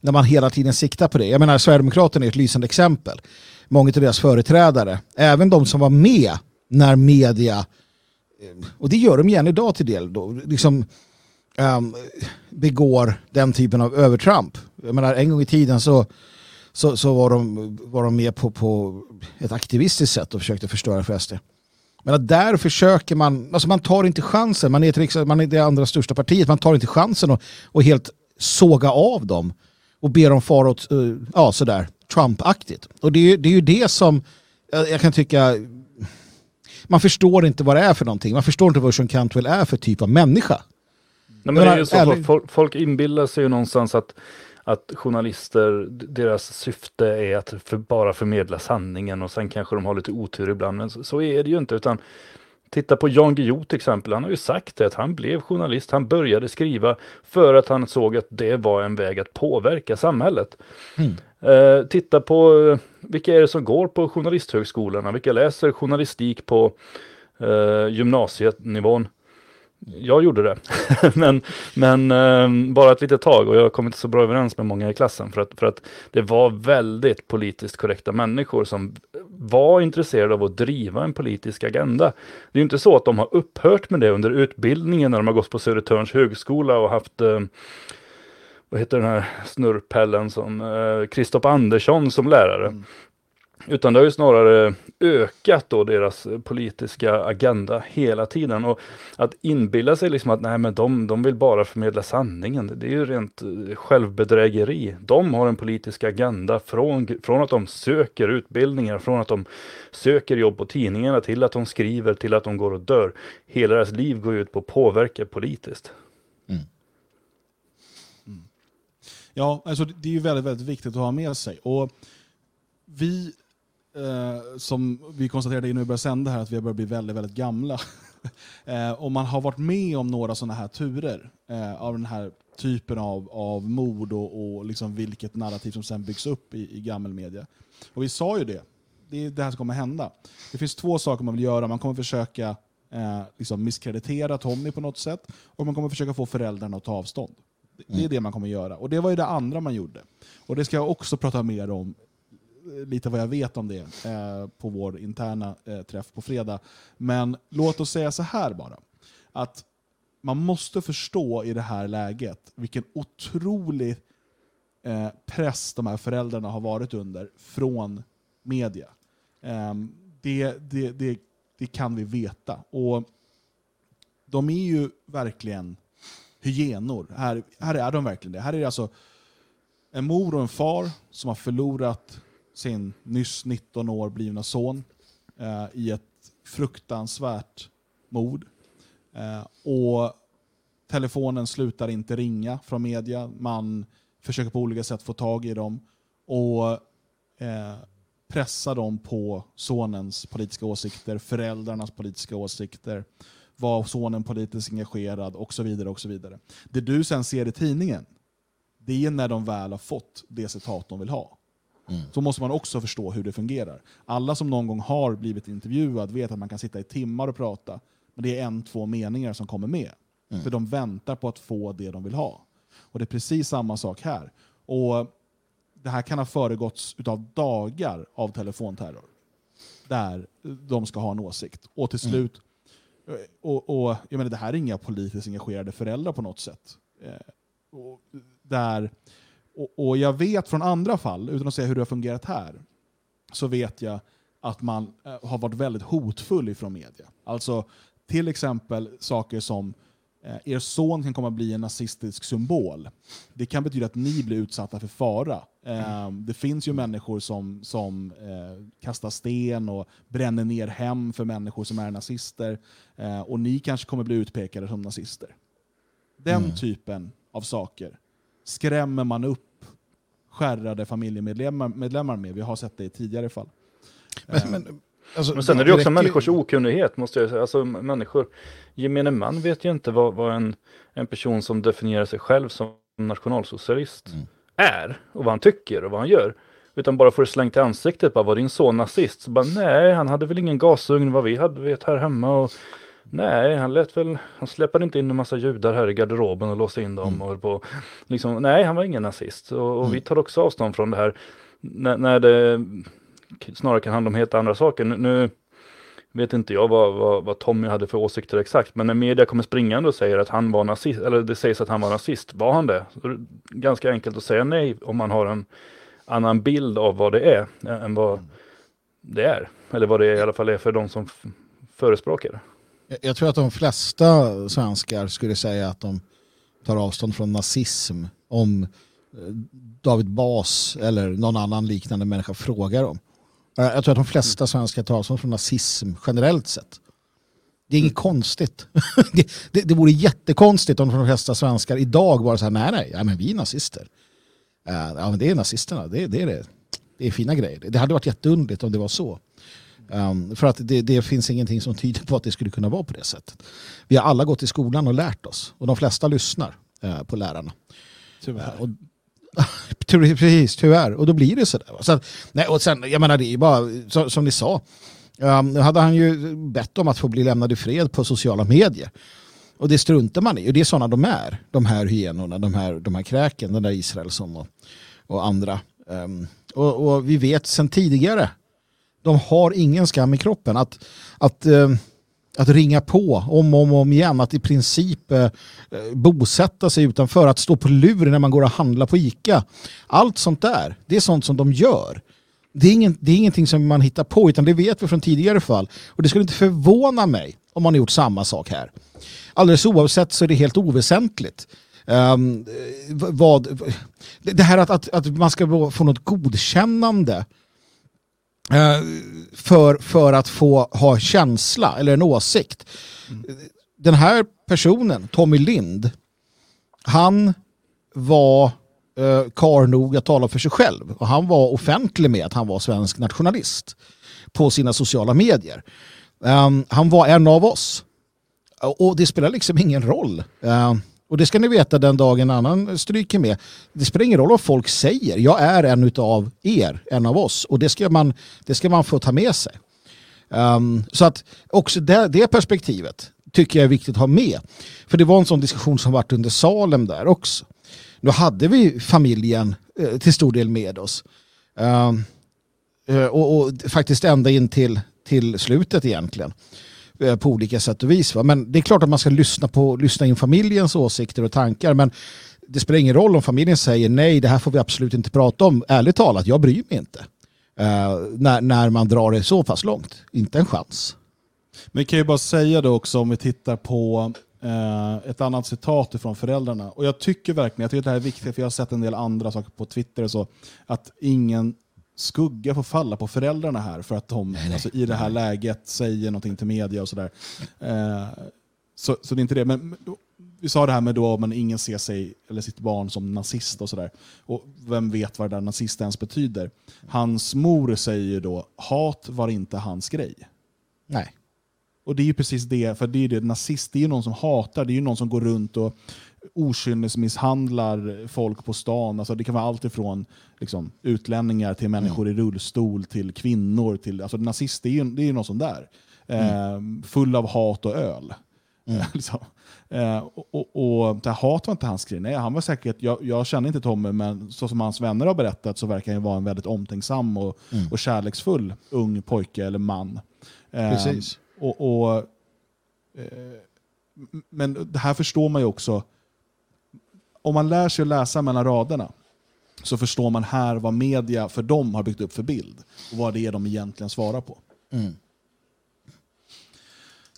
när man hela tiden siktar på det. Jag menar Sverigedemokraterna är ett lysande exempel. Många av deras företrädare, även de som var med när media, eh, och det gör de igen idag till del, då, liksom, um, begår den typen av övertramp. Jag menar en gång i tiden så, så, så var, de, var de med på, på ett aktivistiskt sätt och försökte förstöra för SD. Men där försöker man, alltså man tar inte chansen, man är, till, man är det andra största partiet, man tar inte chansen och, och helt såga av dem och ber dem fara åt, eh, ja sådär, Trump-aktigt. Och det är, det är ju det som jag, kan tycka, man förstår inte vad det är för någonting, man förstår inte vad Sean Cantwell är för typ av människa. Nej, men det är ju så, folk, inbillar sig ju någonstans att, att journalister, deras syfte är att för, bara förmedla sanningen och sen kanske de har lite otur ibland. Men så, så är det ju inte, utan titta på Jan Guillou till exempel. Han har ju sagt det, att han blev journalist, han började skriva för att han såg att det var en väg att påverka samhället. Eh, titta på eh, vilka är det som går på journalisthögskolorna, vilka läser journalistik på eh, gymnasienivån. Jag gjorde det, [LAUGHS] men, men eh, bara ett litet tag och jag kom inte så bra överens med många i klassen för att, för att det var väldigt politiskt korrekta människor som var intresserade av att driva en politisk agenda. Det är ju inte så att de har upphört med det under utbildningen när de har gått på Södertörns högskola och haft eh, vad heter den här snurrpellen som eh, Andersson som lärare. Mm. Utan det har ju snarare ökat då deras politiska agenda hela tiden. Och att inbilla sig liksom att nej men de, de vill bara förmedla sanningen. Det är ju rent eh, självbedrägeri. De har en politisk agenda från, från att de söker utbildningar, från att de söker jobb på tidningarna till att de skriver, till att de går och dör. Hela deras liv går ut på att påverka politiskt. Ja, alltså det är ju väldigt, väldigt viktigt att ha med sig. Och vi, eh, som vi konstaterade innan vi började sända här, att vi har börjat bli väldigt, väldigt gamla. [LAUGHS] eh, och man har varit med om några sådana här turer eh, av den här typen av, av mord och, och liksom vilket narrativ som sen byggs upp i, i gammelmedia. Och vi sa ju det, det är det här som kommer hända. Det finns två saker man vill göra. Man kommer försöka eh, liksom misskreditera Tommy på något sätt och man kommer försöka få föräldrarna att ta avstånd. Det- är det man kommer göra. Och det var ju det andra man gjorde. Och det ska jag också prata mer om, lite vad jag vet om det, eh, på vår interna eh, träff på fredag. Men låt oss säga så här bara. Att man måste förstå i det här läget vilken otrolig eh, press de här föräldrarna har varit under från media. Ehm, det, det, det, det kan vi veta. Och de är ju verkligen hyenor. Här, här är de verkligen det. Här är det alltså en mor och en far som har förlorat sin nyss 19 år blivna son eh, i ett fruktansvärt mord. Eh, och telefonen slutar inte ringa från media. Man försöker på olika sätt få tag i dem och eh, pressa dem på sonens politiska åsikter, föräldrarnas politiska åsikter, var sonen politiskt engagerad och så vidare. och så vidare. Det du sen ser i tidningen, det är när de väl har fått det citat de vill ha. Mm. Så måste man också förstå hur det fungerar. Alla som någon gång har blivit intervjuad vet att man kan sitta i timmar och prata, men det är en, två meningar som kommer med. Mm. För de väntar på att få det de vill ha. Och det är precis samma sak här. Och Det här kan ha föregåtts av dagar av telefonterror. Där de ska ha en åsikt. Och till mm. slut, mm. och, och, jag menar, det här är inga politiskt engagerade föräldrar på något sätt. Eh, och, där, och, och jag vet från andra fall, utan att säga hur det har fungerat här, så vet jag att man eh, har varit väldigt hotfull ifrån media. Alltså till exempel saker som Eh, er son kan komma att bli en nazistisk symbol. Det kan betyda att ni blir utsatta för fara. Mm. Det finns ju människor som, som eh, kastar sten och bränner ner hem för människor som är nazister. Och ni kanske kommer bli utpekade som nazister. Den mm. typen av saker skrämmer man upp skärrade familjemedlemmar med. Vi har sett det i tidigare fall. Men, men, Alltså, men sen är det också människors okunnighet, måste jag säga. Alltså människor, gemene man vet ju inte vad, vad en, en person som definierar sig själv som nationalsocialist mm. är och vad han tycker och vad han gör. Utan bara får det slängt i ansiktet, bara var din son nazist? Så bara, nej, han hade väl ingen gasugn vad vi hade vet, här hemma. Och, nej, han lät väl, han släppade inte in en massa judar här i garderoben och låste in dem. Mm. Och på, liksom, nej, han var ingen nazist. Och, och mm. vi tar också avstånd från det här. N när det snarare kan handla om helt andra saker. Nu, nu vet inte jag vad, vad, vad, Tommy hade för åsikter exakt, men när media kommer springande och säger att han var nazist, eller det sägs att han var nazist, var han det? Det ganska enkelt att säga nej om man har en annan bild av vad det är än vad det är. Eller vad det i alla fall är för de som förespråkar det. Jag tror att de flesta svenskar skulle säga att de tar avstånd från nazism om eh, David Bas eller någon annan liknande människa frågar om. Eh, jag tror att de flesta svenskar tar avstånd från nazism generellt sett. Det är inget mm. konstigt. [LAUGHS] det, det, det vore jättekonstigt om de flesta svenskar idag bara så här, nej, nej, ja, men vi är nazister. Uh, ja, men det är nazisterna, det, det, är det. Det är fina grejer. Det hade varit jätteunderligt om det var så. Um, för att det, det, finns ingenting som tyder på att det skulle kunna vara på det sättet. Vi har alla gått i skolan och lärt oss. Och de flesta lyssnar uh, på lärarna. Tyvärr. Uh, och [LAUGHS] Precis, tyvärr. Och då blir det sådär. Så, nej, och sen, jag menar, det är bara som, som ni sa. Um, nu hade han ju bett om att få bli lämnad i fred på sociala medier. Och det struntar man i. Och det är sådana de är. De här hyenorna, de här, de här kräken, den där Israelsson och, och andra. Um, och, och, vi vet sedan tidigare, de har ingen skam i kroppen. Att, att eh, att ringa på om och om, om igen, att i princip eh, bosätta sig utanför, att stå på lur när man går och handlar på ICA. Allt sånt där, det är sånt som de gör. Det är, ingen, det är ingenting som man hittar på, utan det vet vi från tidigare fall. Och det skulle inte förvåna mig om man har gjort samma sak här. Alldeles oavsett så är det helt oväsentligt. Um, vad, det här att, att, att man ska få något godkännande Eh, för, för att få ha känsla eller en åsikt. Mm. Den här personen, Tommy Lind, han var eh, kar nog att tala för sig själv. Och han var offentlig med att han var svensk nationalist på sina sociala medier. Um, han var en av oss. Och det spelar liksom ingen roll. Uh, och det ska ni veta den dagen en annan stryker med. Det spelar ingen roll vad folk säger. Jag är en av er, en av oss. Och det ska man, det ska man få ta med sig. Um, så att också det, det, perspektivet tycker jag är viktigt att ha med. För det var en sån diskussion som varit under Salem där också. Nu hade vi familjen eh, till stor del med oss. Um, och, och, faktiskt ända in till, till slutet egentligen. Eh, på olika sätt och vis. Va? Men det är klart att man ska lyssna, på, lyssna in familjens åsikter och tankar. Men det spelar ingen roll om familjen säger nej, det här får vi absolut inte prata om. Ärligt talat, jag bryr mig inte. Uh, när, när man drar det så pass långt. Inte en chans. Men vi kan ju bara säga det också om vi tittar på eh, ett annat citat från föräldrarna. Och jag tycker verkligen, jag tycker att det här är viktigt, för jag har sett en del andra saker på Twitter och så, att ingen skugga får falla på föräldrarna här för att de nej. Alltså, i det här läget säger någonting till media och sådär. Eh, så, så det är inte det. Men vi sa det här med då om ingen ser sig eller sitt barn som nazist och sådär. Och vem vet vad det där nazist ens betyder? Hans mor säger då, hat var inte hans grej. Nej. Och det är ju precis det, för det är det, nazist det är ju någon som hatar, det är ju någon som går runt och okynnesmisshandlar folk på stan. Alltså det kan vara allt ifrån liksom, utlänningar till människor mm. i rullstol, till kvinnor. Till, alltså nazist det är ju, det är ju någon sån där. Mm. Eh, full av hat och öl. Mm. [LAUGHS] liksom. eh, och, och, och det här hat var inte hans grej. Nej, han var säkert, jag, jag känner inte Tommy, men så som hans vänner har berättat så verkar han vara en väldigt omtänksam och, mm. och kärleksfull ung pojke eller man. Eh, Precis. Och, och eh, men det här förstår man ju också. Om man lär sig att läsa mellan raderna så förstår man här vad media för dem har byggt upp för bild och vad det är de egentligen svarar på. Mm.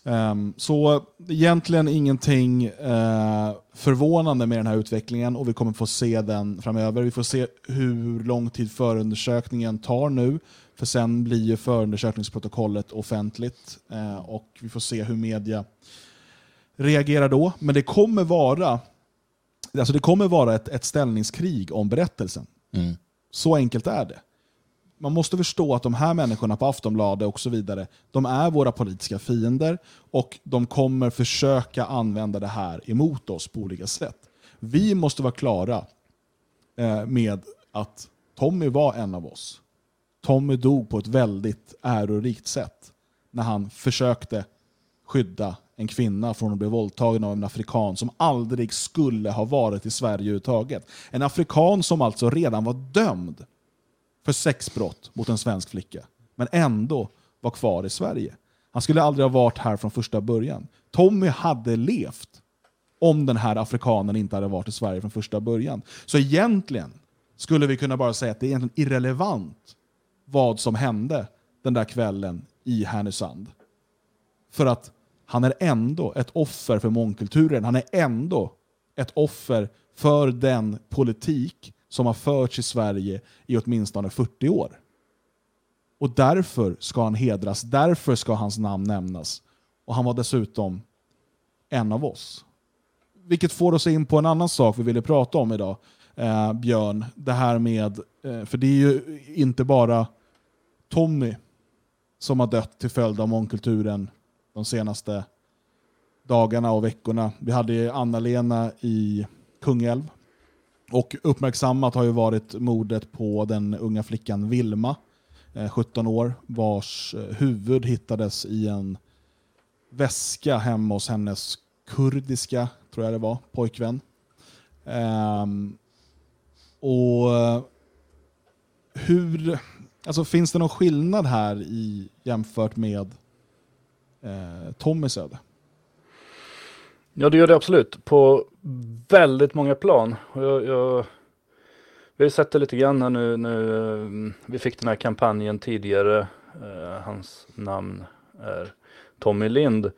Um, så egentligen ingenting uh, förvånande med den här utvecklingen och vi kommer få se den framöver. Vi får se hur lång tid förundersökningen tar nu. För sen blir ju förundersökningsprotokollet offentligt uh, och vi får se hur media reagerar då. Men det kommer vara, alltså det kommer vara ett, ett ställningskrig om berättelsen. Mm. Så enkelt är det man måste förstå att de här människorna på Aftonbladet och så vidare, de är våra politiska fiender och de kommer försöka använda det här emot oss på olika sätt. Vi måste vara klara eh, med att Tommy var en av oss. Tommy dog på ett väldigt ärorikt sätt när han försökte skydda en kvinna från att bli våldtagen av en afrikan som aldrig skulle ha varit i Sverige överhuvudtaget. En afrikan som alltså redan var dömd för sexbrott mot en svensk flicka, men ändå var kvar i Sverige. Han skulle aldrig ha varit här från första början. Tommy hade levt om den här afrikanen inte hade varit i Sverige från första början. Så egentligen skulle vi kunna bara säga att det är egentligen irrelevant vad som hände den där kvällen i Härnösand. För att han är ändå ett offer för mångkulturen. Han är ändå ett offer för den politik som har förts i Sverige i åtminstone 40 år. Och därför ska han hedras, därför ska hans namn nämnas. Och han var dessutom en av oss. Vilket får oss in på en annan sak vi ville prata om idag, eh, Björn. Det här med, eh, för det är ju inte bara Tommy som har dött till följd av mångkulturen de senaste dagarna och veckorna. Vi hade Anna-Lena i Kungälv och uppmärksammat har ju varit mordet på den unga flickan Vilma, eh, 17 år, vars eh, huvud hittades i en väska hemma hos hennes kurdiska, tror jag det var, pojkvän. Um, och eh, hur, alltså finns det någon skillnad här i, jämfört med eh, Tommys öde? Ja, det gör det absolut. På väldigt många plan. Jag, jag, vi har sett det lite grann här nu, nu. Eh, vi fick den här kampanjen tidigare. Eh, hans namn är Tommy Lind.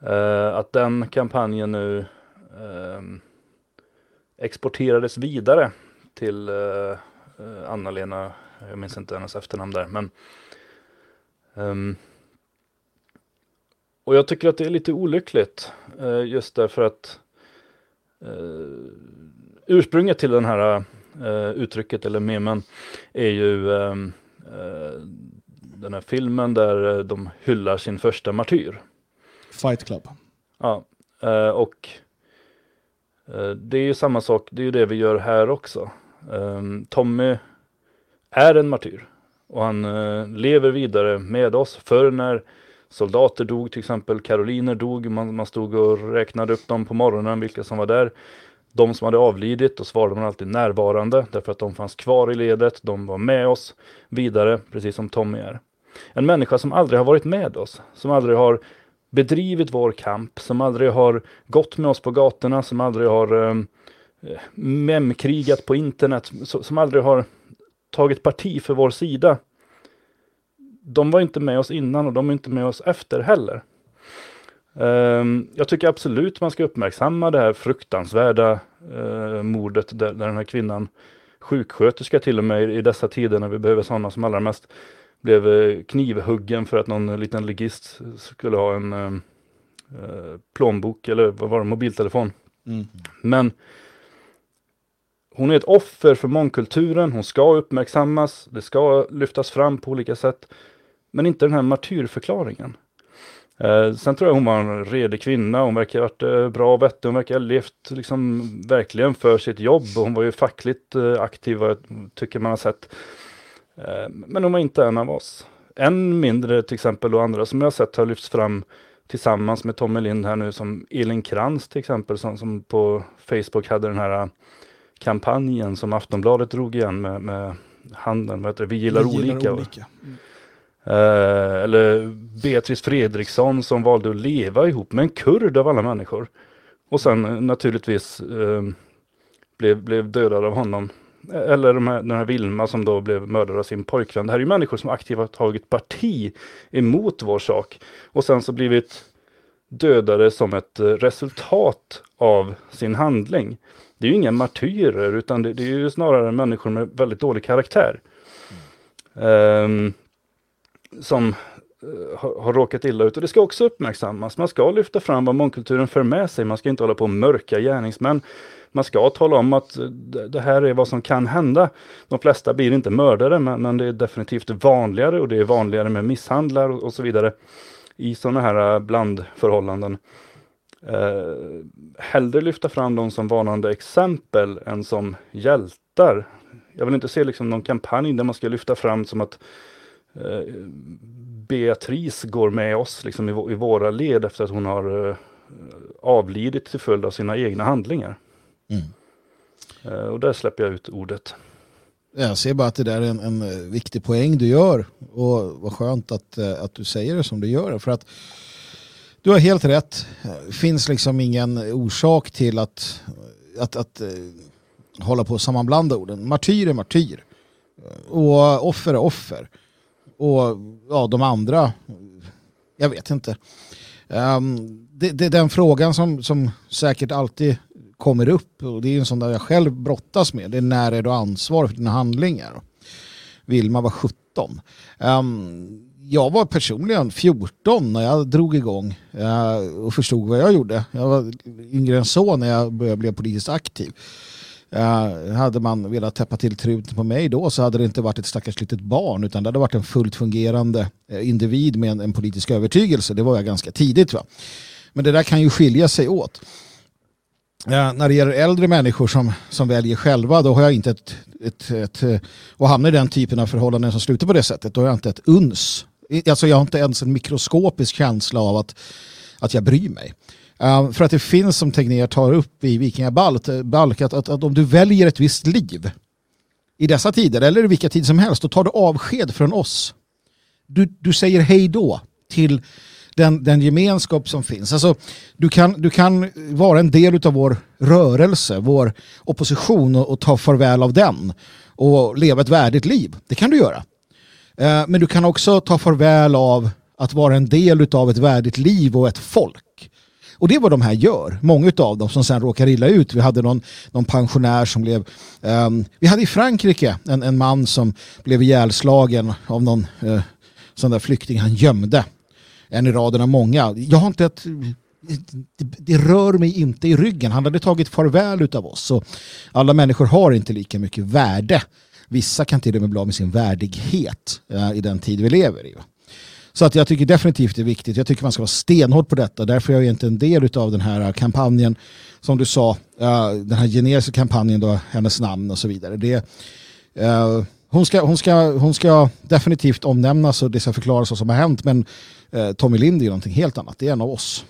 Eh, att den kampanjen nu eh, exporterades vidare till eh, eh, Anna-Lena, jag minns inte hennes efternamn där, men ehm, och jag tycker att det är lite olyckligt eh, just därför att eh, ursprunget till den här eh, uttrycket eller memen är ju ehm, eh, den här filmen där de hyllar sin första martyr. Fight Club. Ja, och det är ju samma sak, det är ju det vi gör här också. Ehm, Tommy är en martyr och han lever vidare med oss. Förr när soldater dog till exempel, karoliner dog, man, man stod och räknade upp dem på morgonen, vilka som var där. De som hade avlidit, då svarade man alltid närvarande, därför att de fanns kvar i ledet, de var med oss vidare, precis som Tommy är. En människa som aldrig har varit med oss, som aldrig har bedrivit vår kamp, som aldrig har gått med oss på gatorna, som aldrig har eh, memkrigat på internet, som aldrig har tagit parti för vår sida de var inte med oss innan och de är inte med oss efter heller. Um, jag tycker absolut man ska uppmärksamma det här fruktansvärda uh, mordet där, den här kvinnan, sjuksköterska till och med i dessa tider när vi behöver sådana som allra mest, blev uh, knivhuggen för att någon liten ligist skulle ha en uh, plånbok eller vad var det, mobiltelefon. Mm. Men hon är ett offer för mångkulturen, hon ska uppmärksammas, det ska lyftas fram på olika sätt. Men inte den här martyrförklaringen. Eh, sen tror jag hon var en redig kvinna, hon verkar ha varit eh, bra och vettig, hon verkar ha levt liksom verkligen för sitt jobb hon var ju fackligt eh, aktiv, tycker man har sett. Eh, men hon var inte en av oss. Än mindre till exempel och andra som jag har sett har lyfts fram tillsammans med Tommy Lind här nu som Elin Krantz till exempel som, som på Facebook hade den här kampanjen som Aftonbladet drog igen med, med handeln, vad heter det, vi gillar, vi gillar olika. olika. Mm. Uh, eller Beatrice Fredriksson som valde att leva ihop med en kurd av alla människor. Och sen uh, naturligtvis uh, blev, blev dödad av honom. Eller de här, den här Vilma som då blev mördad av sin pojkvän. Det här är människor som aktivt har tagit parti emot vår sak. Och sen så blivit dödade som ett resultat av sin handling det är ju inga martyrer utan det, det, är ju snarare människor med väldigt dålig karaktär. Mm. Um, som eh, har, har råkat illa ut och det ska också uppmärksammas. Man ska lyfta fram vad mångkulturen för med sig. Man ska inte hålla på och mörka gärningsmän. Man ska tala om att eh, det här är vad som kan hända. De flesta blir inte mördare men, men det är definitivt vanligare och det är vanligare med misshandlar och, och så vidare i sådana här eh, blandförhållanden eh, hellre lyfta fram dem som varnande exempel än som hjältar. Jag vill inte se liksom någon kampanj där man ska lyfta fram som att Beatrice går med oss liksom i, våra led efter att hon har eh, avlidit till följd av sina egna handlingar. Mm. Eh, och där släpper jag ut ordet. Jag ser bara att det där är en, en viktig poäng du gör och vad skönt att, eh, att du säger det som du gör. För att du har helt rätt. Det finns liksom ingen orsak till att, att, att hålla på och sammanblanda orden. Martyr är martyr. Och offer är offer. Och ja, de andra, jag vet inte. Um, det, det, är den frågan som, som säkert alltid kommer upp och det är en sån där jag själv brottas med. Det är när är du ansvarig för dina handlingar? Vilma var 17. Um, ehm, jag var personligen 14 när jag drog igång uh, och förstod vad jag gjorde. Jag var yngre än så när jag började bli politiskt aktiv. Uh, hade man velat täppa till truten på mig då så hade det inte varit ett stackars litet barn utan det hade varit en fullt fungerande eh, individ med en, en, politisk övertygelse. Det var jag ganska tidigt. Va? Men det där kan ju skilja sig åt. Uh, när det gäller äldre människor som, som väljer själva då har jag inte ett, ett, ett, och hamnar i den typen av förhållanden som slutar på det sättet då har jag inte ett uns Alltså jag har inte ens en mikroskopisk känsla av att, att jag bryr mig. Ehm, för att det finns som Tegnér tar upp i Vikingabalk eh, att, att, att om du väljer ett visst liv i dessa tider eller i vilka tid som helst då tar du avsked från oss. Du, du säger hej då till den, den gemenskap som finns. Alltså, du, kan, du kan vara en del av vår rörelse, vår opposition och, och ta farväl av den och leva ett värdigt liv. Det kan du göra. Eh, men du kan också ta farväl av att vara en del av ett värdigt liv och ett folk. Och det är vad de här gör. Många av dem som sen råkar illa ut. Vi hade någon, någon pensionär som blev... Um, vi hade i Frankrike en, en man som blev ihjälslagen av någon uh, sån där flykting han gömde. En i raden av många. Jag har inte ett... Det, det, rör mig inte i ryggen. Han hade tagit farväl av oss. Så alla människor har inte lika mycket värde Vissa kan till och med bli av med sin värdighet uh, i den tid vi lever i. Så att jag tycker definitivt det är viktigt. Jag tycker man ska vara stenhård på detta. Därför är jag inte en del av den här äh, kampanjen. Som du sa, uh, den här generiska kampanjen, då, hennes namn och så vidare. Det, uh, hon, ska, hon, ska, hon ska definitivt omnämnas och det ska förklaras vad som har hänt. Men Tommy Lind är någonting helt annat. Det är en av oss.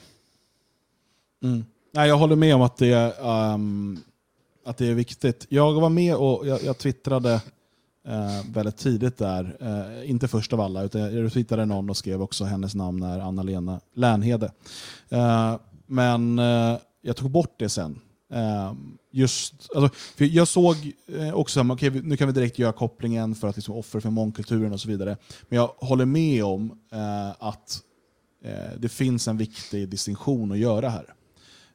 Mm. Nej, jag håller med om att det, um, att det är viktigt. Jag var med och jag, jag twittrade eh, väldigt tidigt där. Eh, inte först av alla, utan jag hittade någon och skrev också hennes namn är Anna-Lena Länhede. Eh, men eh, jag tog bort det sen. Eh, just, alltså, för jag såg eh, också, okay, nu kan vi direkt göra kopplingen för att liksom offer för mångkulturen och så vidare. Men jag håller med om eh, att eh, det finns en viktig distinktion att göra här.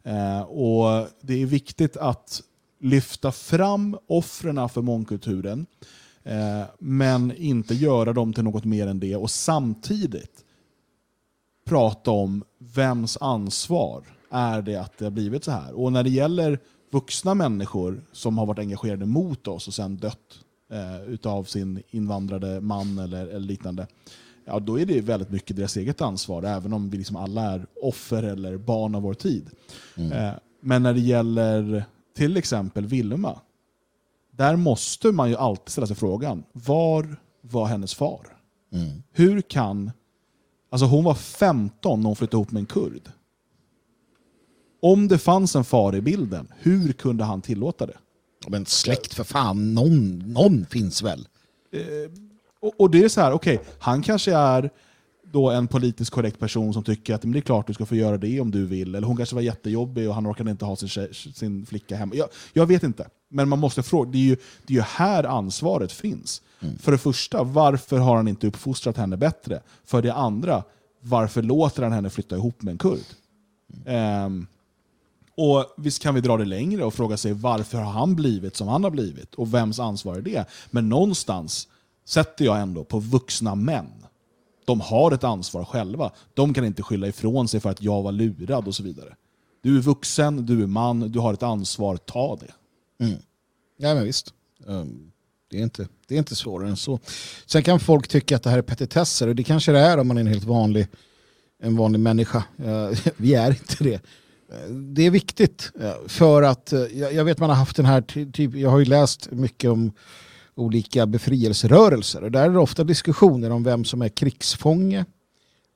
Eh, och Det är viktigt att lyfta fram offren för mångkulturen, eh, men inte göra dem till något mer än det. Och samtidigt prata om vems ansvar är det att det har blivit så här. Och när det gäller vuxna människor som har varit engagerade mot oss och sen dött eh, utav sin invandrade man eller, eller, liknande, ja, då är det väldigt mycket deras eget ansvar, även om vi liksom alla är offer eller barn av vår tid. Mm. Eh, men när det gäller till exempel Vilma, där måste man ju alltid ställa sig frågan, var var hennes far? Mm. Hur kan... Alltså hon var 15 när hon flyttade ihop med en kurd. Om det fanns en far i bilden, hur kunde han tillåta det? Men släkt för fan, någon, någon finns väl? Eh, och, och, det är så här, okej, okay, han kanske är då en politiskt korrekt person som tycker att det är klart du ska få göra det om du vill. Eller hon kanske var jättejobbig och han orkade inte ha sin, tjej, sin flicka hemma. Jag, jag, vet inte. Men man måste fråga, det är ju, det är ju här ansvaret finns. Mm. För det första, varför har han inte uppfostrat henne bättre? För det andra, varför låter han henne flytta ihop med en kurd? Mm. Um, och Visst kan vi dra det längre och fråga sig varför har han blivit som han har blivit? Och vems ansvar är det? Men någonstans sätter jag ändå på vuxna män de har ett ansvar själva. De kan inte skylla ifrån sig för att jag var lurad och så vidare. Du är vuxen, du är man, du har ett ansvar, ta det. Mm. Ja men visst. Um, det, är inte, det är inte svårare än så. Sen kan folk tycka att det här är petitesser och det kanske det är om man är en helt vanlig, en vanlig människa. Uh, [LAUGHS] vi är inte det. Uh, det är viktigt uh, för att jag vet man har haft den här, typ, jag har ju läst mycket om olika befrielserörelser. Och där är det ofta diskussioner om vem som är krigsfånge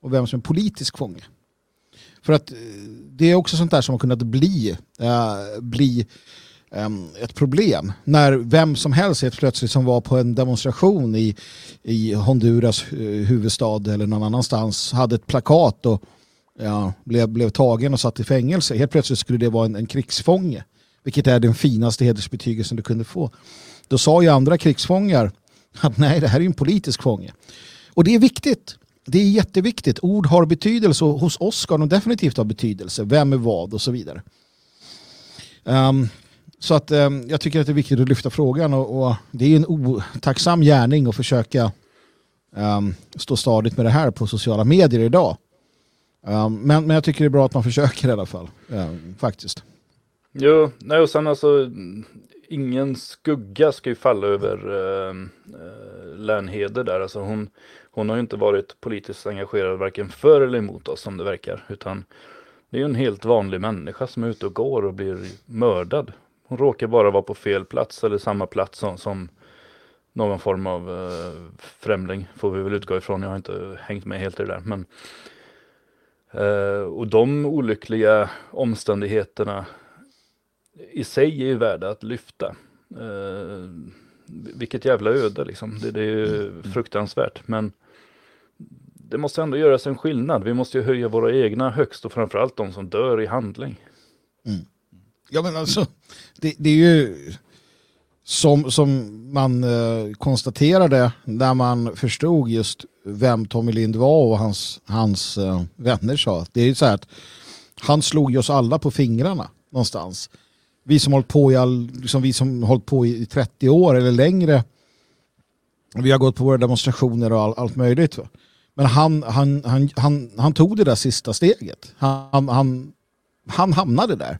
och vem som är politisk fånge. För att eh, det är också sånt där som har kunnat bli, äh, bli ähm, ett problem. När vem som helst helt plötsligt som var på en demonstration i, i Honduras huvudstad eller någon annanstans hade ett plakat och ja, blev, blev tagen och satt i fängelse. Helt plötsligt skulle det vara en, en krigsfånge. Vilket är den finaste hedersbetygelsen du kunde få. Då sa ju andra krigsfångar att nej, det här är en politisk fånge. Och det är viktigt. Det är jätteviktigt. Ord har betydelse och hos oss ska de definitivt ha betydelse. Vem är vad och så vidare. Um, så att um, jag tycker att det är viktigt att lyfta frågan och, och det är en otacksam gärning att försöka um, stå stadigt med det här på sociala medier idag. men, men jag tycker det är bra att man försöker i alla fall. faktiskt. Jo, nej och sen alltså ingen skugga ska ju falla över ehm, eh, Lernheder där. Alltså hon, hon har ju inte varit politiskt engagerad varken för eller emot oss som det verkar. Utan det är ju en helt vanlig människa som är ute och går och blir mördad. Hon råkar bara vara på fel plats eller samma plats som, som någon form av eh, främling får vi väl utgå ifrån. Jag har inte hängt med helt i det där. Men, eh, och de olyckliga omständigheterna i sig är ju värda att lyfta. Eh, vilket jävla öde liksom. Det, det är ju mm. fruktansvärt. Men det måste ändå göras en skillnad. Vi måste ju höja våra egna högst och framförallt de som dör i handling. Mm. Ja men alltså, det, det, är ju som, som man eh, konstaterade när man förstod just vem Tommy Lind var och hans, hans eh, vänner sa. Det är ju så här att han slog oss alla på fingrarna någonstans vi som hållit på i all, liksom vi som hållit på i 30 år eller längre. Vi har gått på våra demonstrationer och all, allt möjligt. Men han, han, han, han, han tog det där sista steget. Han, han, han hamnade där.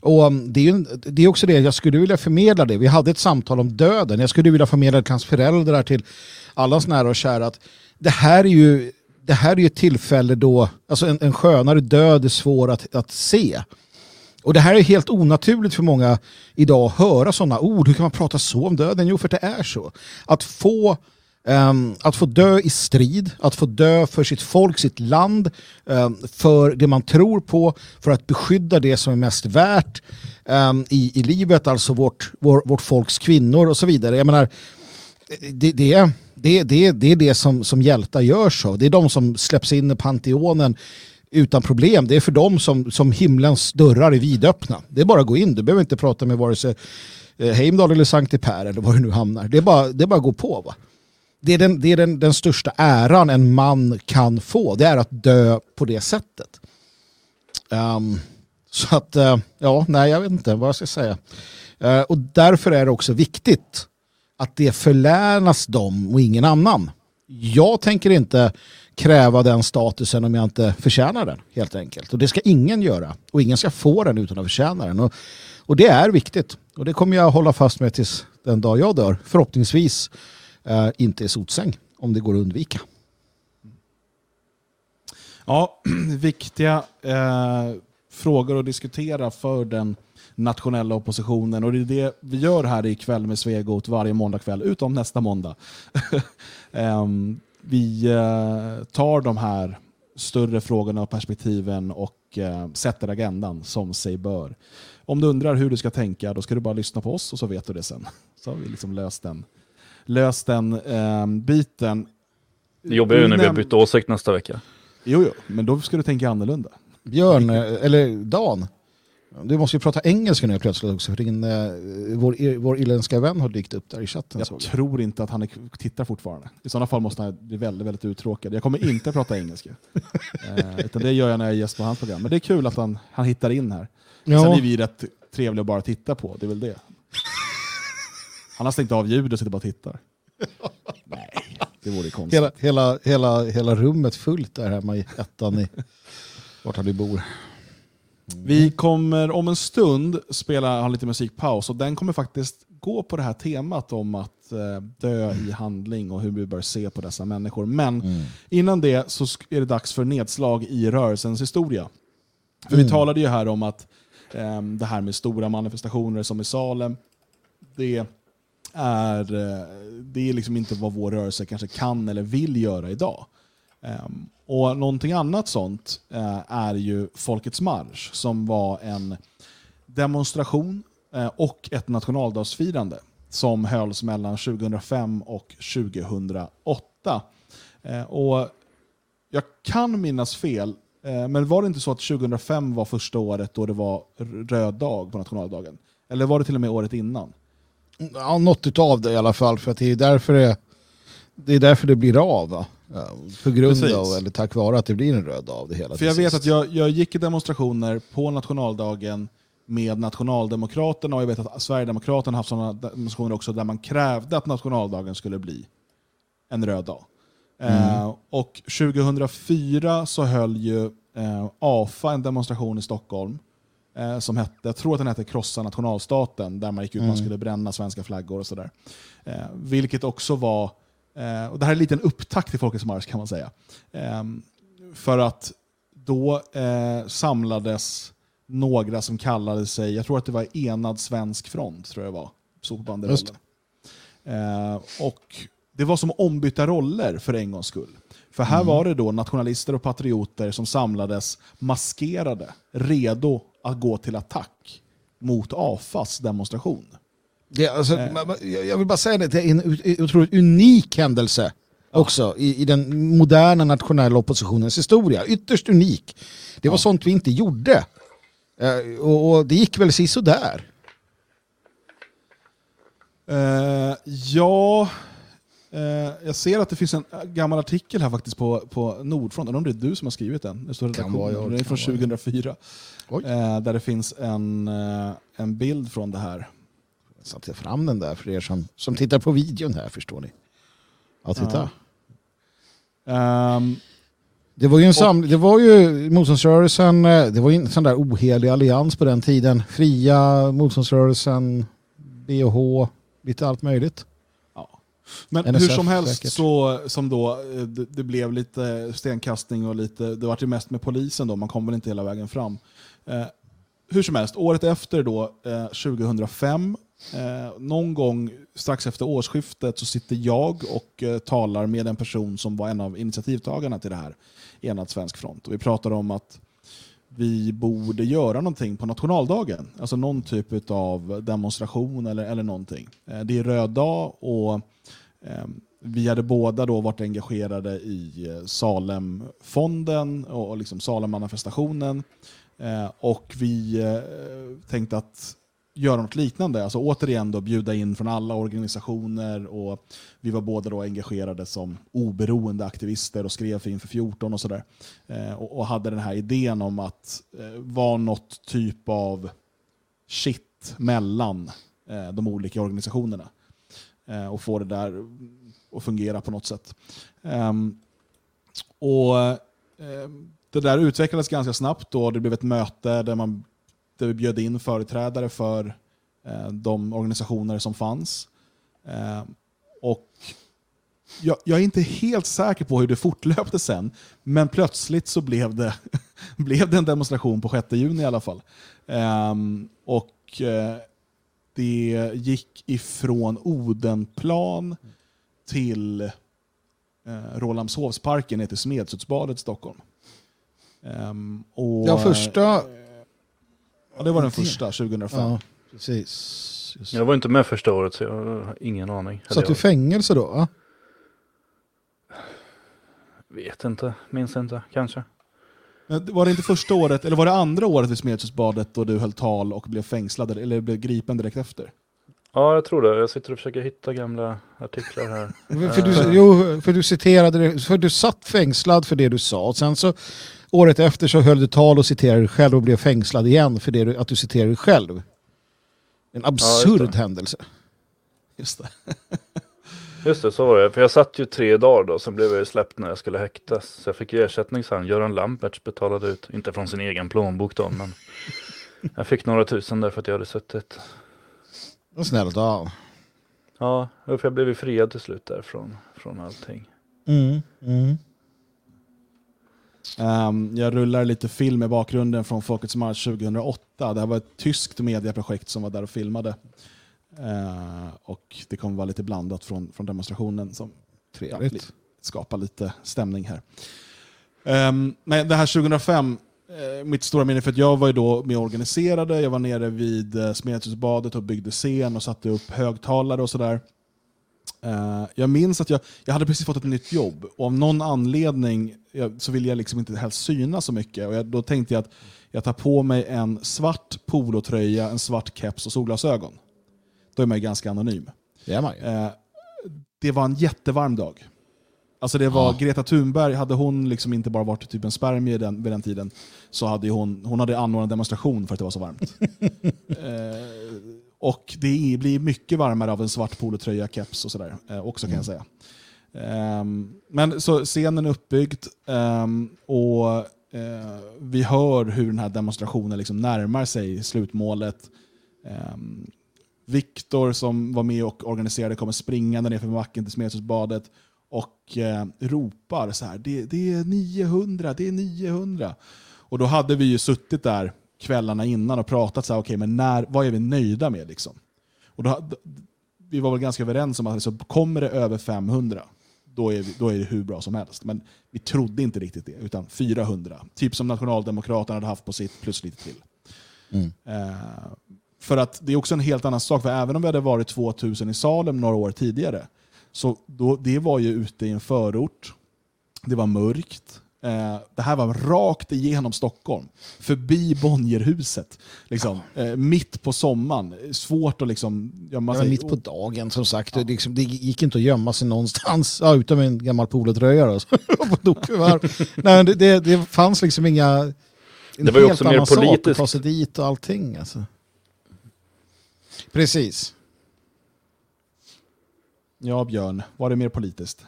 Och um, det är, det är också det, jag skulle vilja förmedla det. Vi hade ett samtal om döden. Jag skulle vilja förmedla till hans föräldrar, till allas nära och kära att det här är ju det här är ju ett tillfälle då, alltså en, en skönare död är svår att, att se. Och det här är helt onaturligt för många idag att höra sådana ord. Hur kan man prata så om döden? Jo, för det är så. Att få, um, att få dö i strid, att få dö för sitt folk, sitt land, um, för det man tror på, för att beskydda det som är mest värt um, i, i livet, alltså vårt, vår, vårt folks kvinnor och så vidare. Jag menar, det, det, är, det, det, det är det som, som hjältar gör så. Det är de som släpps in i Panteonen utan problem. Det är för dem som, som himlens dörrar är vidöppna. Det är bara att gå in. Du behöver inte prata med vare sig Heimdal Heimdall eller Sankte Per eller var du nu hamnar. Det är bara, det är bara att gå på. Va? Det är, den, det är den, den största äran en man kan få. Det är att dö på det sättet. Um, så att, uh, ja, nej jag vet inte vad jag ska säga. Uh, och därför är det också viktigt att det förlänas dem och ingen annan. Jag tänker inte kräva den statusen om jag inte förtjänar den, helt enkelt. Och det ska ingen göra. Och ingen ska få den utan att förtjäna den. Och, och det är viktigt. Och det kommer jag hålla fast med tills den dag jag dör. Förhoppningsvis eh, inte i sotsäng, om det går att undvika. Ja, [CLEARS THROAT] viktiga eh, frågor att diskutera för den nationella oppositionen. Och det är det vi gör här ikväll med Svegot varje måndagkväll, utom nästa måndag. um, [LAUGHS] vi uh, tar de här större frågorna och perspektiven och uh, sätter agendan som sig bör. Om du undrar hur du ska tänka, då ska du bara lyssna på oss och så vet du det sen. Så har vi liksom löst den, löst den um, biten. Det jobbar ju när vi har bytt åsikt nästa vecka. Jo, jo, men då ska du tänka annorlunda. Björn, eh, eller Dan, du måste ju prata engelska nu plötsligt också, för din, eh, vår, vår irländska vän har dykt upp där i chatten. Jag såg tror inte att han är, tittar fortfarande. I sådana fall måste han bli väldigt, väldigt uttråkad. Jag kommer inte prata engelska. [LAUGHS] eh, utan det gör jag när jag är gäst på hans program. Men det är kul att han, han hittar in här. Ja. Sen är vi rätt trevliga att bara titta på, det är väl det. Han har stängt av ljudet och sitter bara och tittar. [LAUGHS] Nej, det vore konstigt. Hela, hela, hela, hela rummet fullt där hemma i ettan i vart han nu bor. Vi kommer om en stund spela ha lite musikpaus och den kommer faktiskt gå på det här temat om att eh, dö i handling och hur vi bör se på dessa människor. Men Mm. innan det så är det dags för nedslag i rörelsens historia. För Mm. vi talade ju här om att eh, det här med stora manifestationer som i Salem, det är, eh, det är liksom inte vad vår rörelse kanske kan eller vill göra idag. Ehm, och någonting annat sånt eh, är ju Folkets marsch som var en demonstration eh, och ett nationaldagsfirande som hölls mellan 2005 och 2008. Eh, och jag kan minnas fel, eh, men var det inte så att 2005 var första året då det var röd dag på nationaldagen? Eller var det till och med året innan? Ja, något av det i alla fall, för att det är därför det, det, är därför det blir av. Va? På grund Precis. av, eller tack vare att det blir en röd av det hela. För jag till vet sist. att jag, jag gick i demonstrationer på nationaldagen med nationaldemokraterna och jag vet att Sverigedemokraterna haft sådana demonstrationer också där man krävde att nationaldagen skulle bli en röd dag. Eh, och 2004 så höll ju eh, AFA en demonstration i Stockholm eh, som hette, jag tror att den hette Krossa nationalstaten, där man gick ut och man skulle bränna svenska flaggor och sådär. Eh, vilket också var, eh, och det här är en liten upptakt till Folkets marsch kan man säga. Eh, för att då eh, samlades några som kallade sig, jag tror att det var Enad svensk front, tror jag var, stod på banderollen. Eh, och det var som ombytta roller för en gångs skull. För här var det då nationalister och patrioter som samlades maskerade, redo att gå till attack mot AFAs demonstration. Det, alltså, Eh. jag jag vill bara säga det, det är en otroligt unik händelse också i, i den moderna nationella oppositionens historia. Ytterst unik. Det var sånt vi inte gjorde. Eh, och, och det gick väl sådär. Eh, ja, eh, jag ser att det finns en gammal artikel här faktiskt på, på Nordfront. Undrar om det är du som har skrivit den? Det står Kan vara jag, Den är från vara jag. 2004. Oj. Eh, där det finns en, eh, en bild från det här. Jag satte fram den där för er som, som tittar på videon här förstår ni. Ja, titta. Ehm, Det var ju en sam det var ju motståndsrörelsen, eh, det var ju en sån där ohelig allians på den tiden. Fria, motståndsrörelsen, BH, lite allt möjligt. Ja. Men NSF hur som helst säkert. så som då eh, det, det blev lite stenkastning och lite, det var ju mest med polisen då, man kom väl inte hela vägen fram. Eh, hur som helst, året efter då, eh, 2005, eh, någon gång strax efter årsskiftet så sitter jag och eh, talar med en person som var en av initiativtagarna till det här, Enad svensk front. Och vi pratar om att vi borde göra någonting på nationaldagen. Alltså någon typ av demonstration eller, eller någonting. Eh, Det är röd dag och eh, vi hade båda då varit engagerade i eh, Salemfonden och, och liksom Salemmanifestationen. Eh, och vi eh, tänkte att göra något liknande. Alltså återigen då bjuda in från alla organisationer och vi var båda då engagerade som oberoende aktivister och skrev för Inför 14 och sådär. Eh, och, och, hade den här idén om att eh, vara något typ av shit mellan eh, de olika organisationerna. Eh, och få det där att fungera på något sätt. Ehm, och eh, Det där utvecklades ganska snabbt. Då. Det blev ett möte där man bjöd in företrädare för eh, de organisationer som fanns. Eh, och jag, jag, är inte helt säker på hur det fortlöpte sen, men plötsligt så blev det, [LAUGHS] blev det en demonstration på 6 juni i alla fall. Eh, och eh, det gick ifrån Odenplan till eh, Rålambshovsparken ner till Smedshusbadet i Stockholm. Um, och, ja, första Ja, det var den första, 2005. Ja, precis. Just. Jag var inte med första året så jag har ingen aning. Satt du i fängelse då? Va? Vet inte, minns inte, kanske. Var det inte första året, eller var det andra året vid Smedshusbadet då du höll tal och blev fängslad, eller blev gripen direkt efter? Ja, jag tror det. Jag sitter och försöker hitta gamla artiklar här. [LAUGHS] för, du, jo, för du citerade det, för du satt fängslad för det du sa. Sen så året efter så höll du tal och citerade dig själv och blev fängslad igen för det, att du citerade dig själv. En absurd ja, händelse. Just det. [LAUGHS] Just det, så var det. För jag satt ju tre dagar då, sen blev jag släppt när jag skulle häktas. Så jag fick ju ersättning sen. Göran Lamberts betalade ut, inte från sin egen plånbok då, men [LAUGHS] jag fick några tusen där för att jag hade suttit. Vad snällt av. Ja, för jag blev ju friad till slut där från, från allting. Mm, mm. Um, jag rullar lite film i bakgrunden från Folkets marsch 2008. Det här var ett tyskt medieprojekt som var där och filmade. Uh, och det kommer vara lite blandat från, från demonstrationen som ja, skapar lite stämning här. Um, men det här 2005, uh, mitt stora minne, för att jag var ju då med och organiserade. Jag var nere vid uh, Smedshusbadet och byggde scen och satte upp högtalare och sådär. Uh, jag minns att jag, jag hade precis fått ett nytt jobb och av någon anledning jag, så ville jag liksom inte helst synas så mycket. Och jag, då tänkte jag att jag tar på mig en svart polotröja, en svart keps och solglasögon. Då är man ju ganska anonym. Det är man ju. Uh, det var en jättevarm dag. Alltså det var ja. Greta Thunberg, hade hon liksom inte bara varit typ en spermie den, vid den tiden så hade hon, hon hade anordnat demonstration för att det var så varmt. uh, [LAUGHS] Och det blir mycket varmare av en svart polotröja, keps och sådär eh, också kan jag mm. säga. Um, men så scenen är uppbyggd um, och uh, vi hör hur den här demonstrationen liksom närmar sig slutmålet. Um, Viktor som var med och organiserade kommer springande ner för backen till Smedshusbadet och uh, ropar så här, det, det är 900, det är 900. Och då hade vi ju suttit där kvällarna innan och pratat så här, okay, men när, vad är vi nöjda med? Liksom? Och då, vi var väl ganska överens om att liksom, kommer det över 500, då är, vi, då är det hur bra som helst. Men vi trodde inte riktigt det, utan 400. Typ som Nationaldemokraterna hade haft på sitt, plus lite till. Mm. Uh, för att det är också en helt annan sak, för även om vi hade varit 2000 i Salem några år tidigare, så då, det var ju ute i en förort, det var mörkt, Eh, det här var rakt igenom Stockholm, förbi Bonnierhuset. Liksom, eh, mitt på sommaren. Svårt att liksom gömma sig. Ja, mitt på dagen som sagt. Ja. Det, liksom, det, gick inte att gömma sig någonstans, ja, utom en gammal polotröja. [LAUGHS] Nej, det, det, det fanns liksom inga... En det var ju också mer politiskt. Att ta sig dit och allting. Alltså. Precis. Ja, Björn. Var det mer politiskt?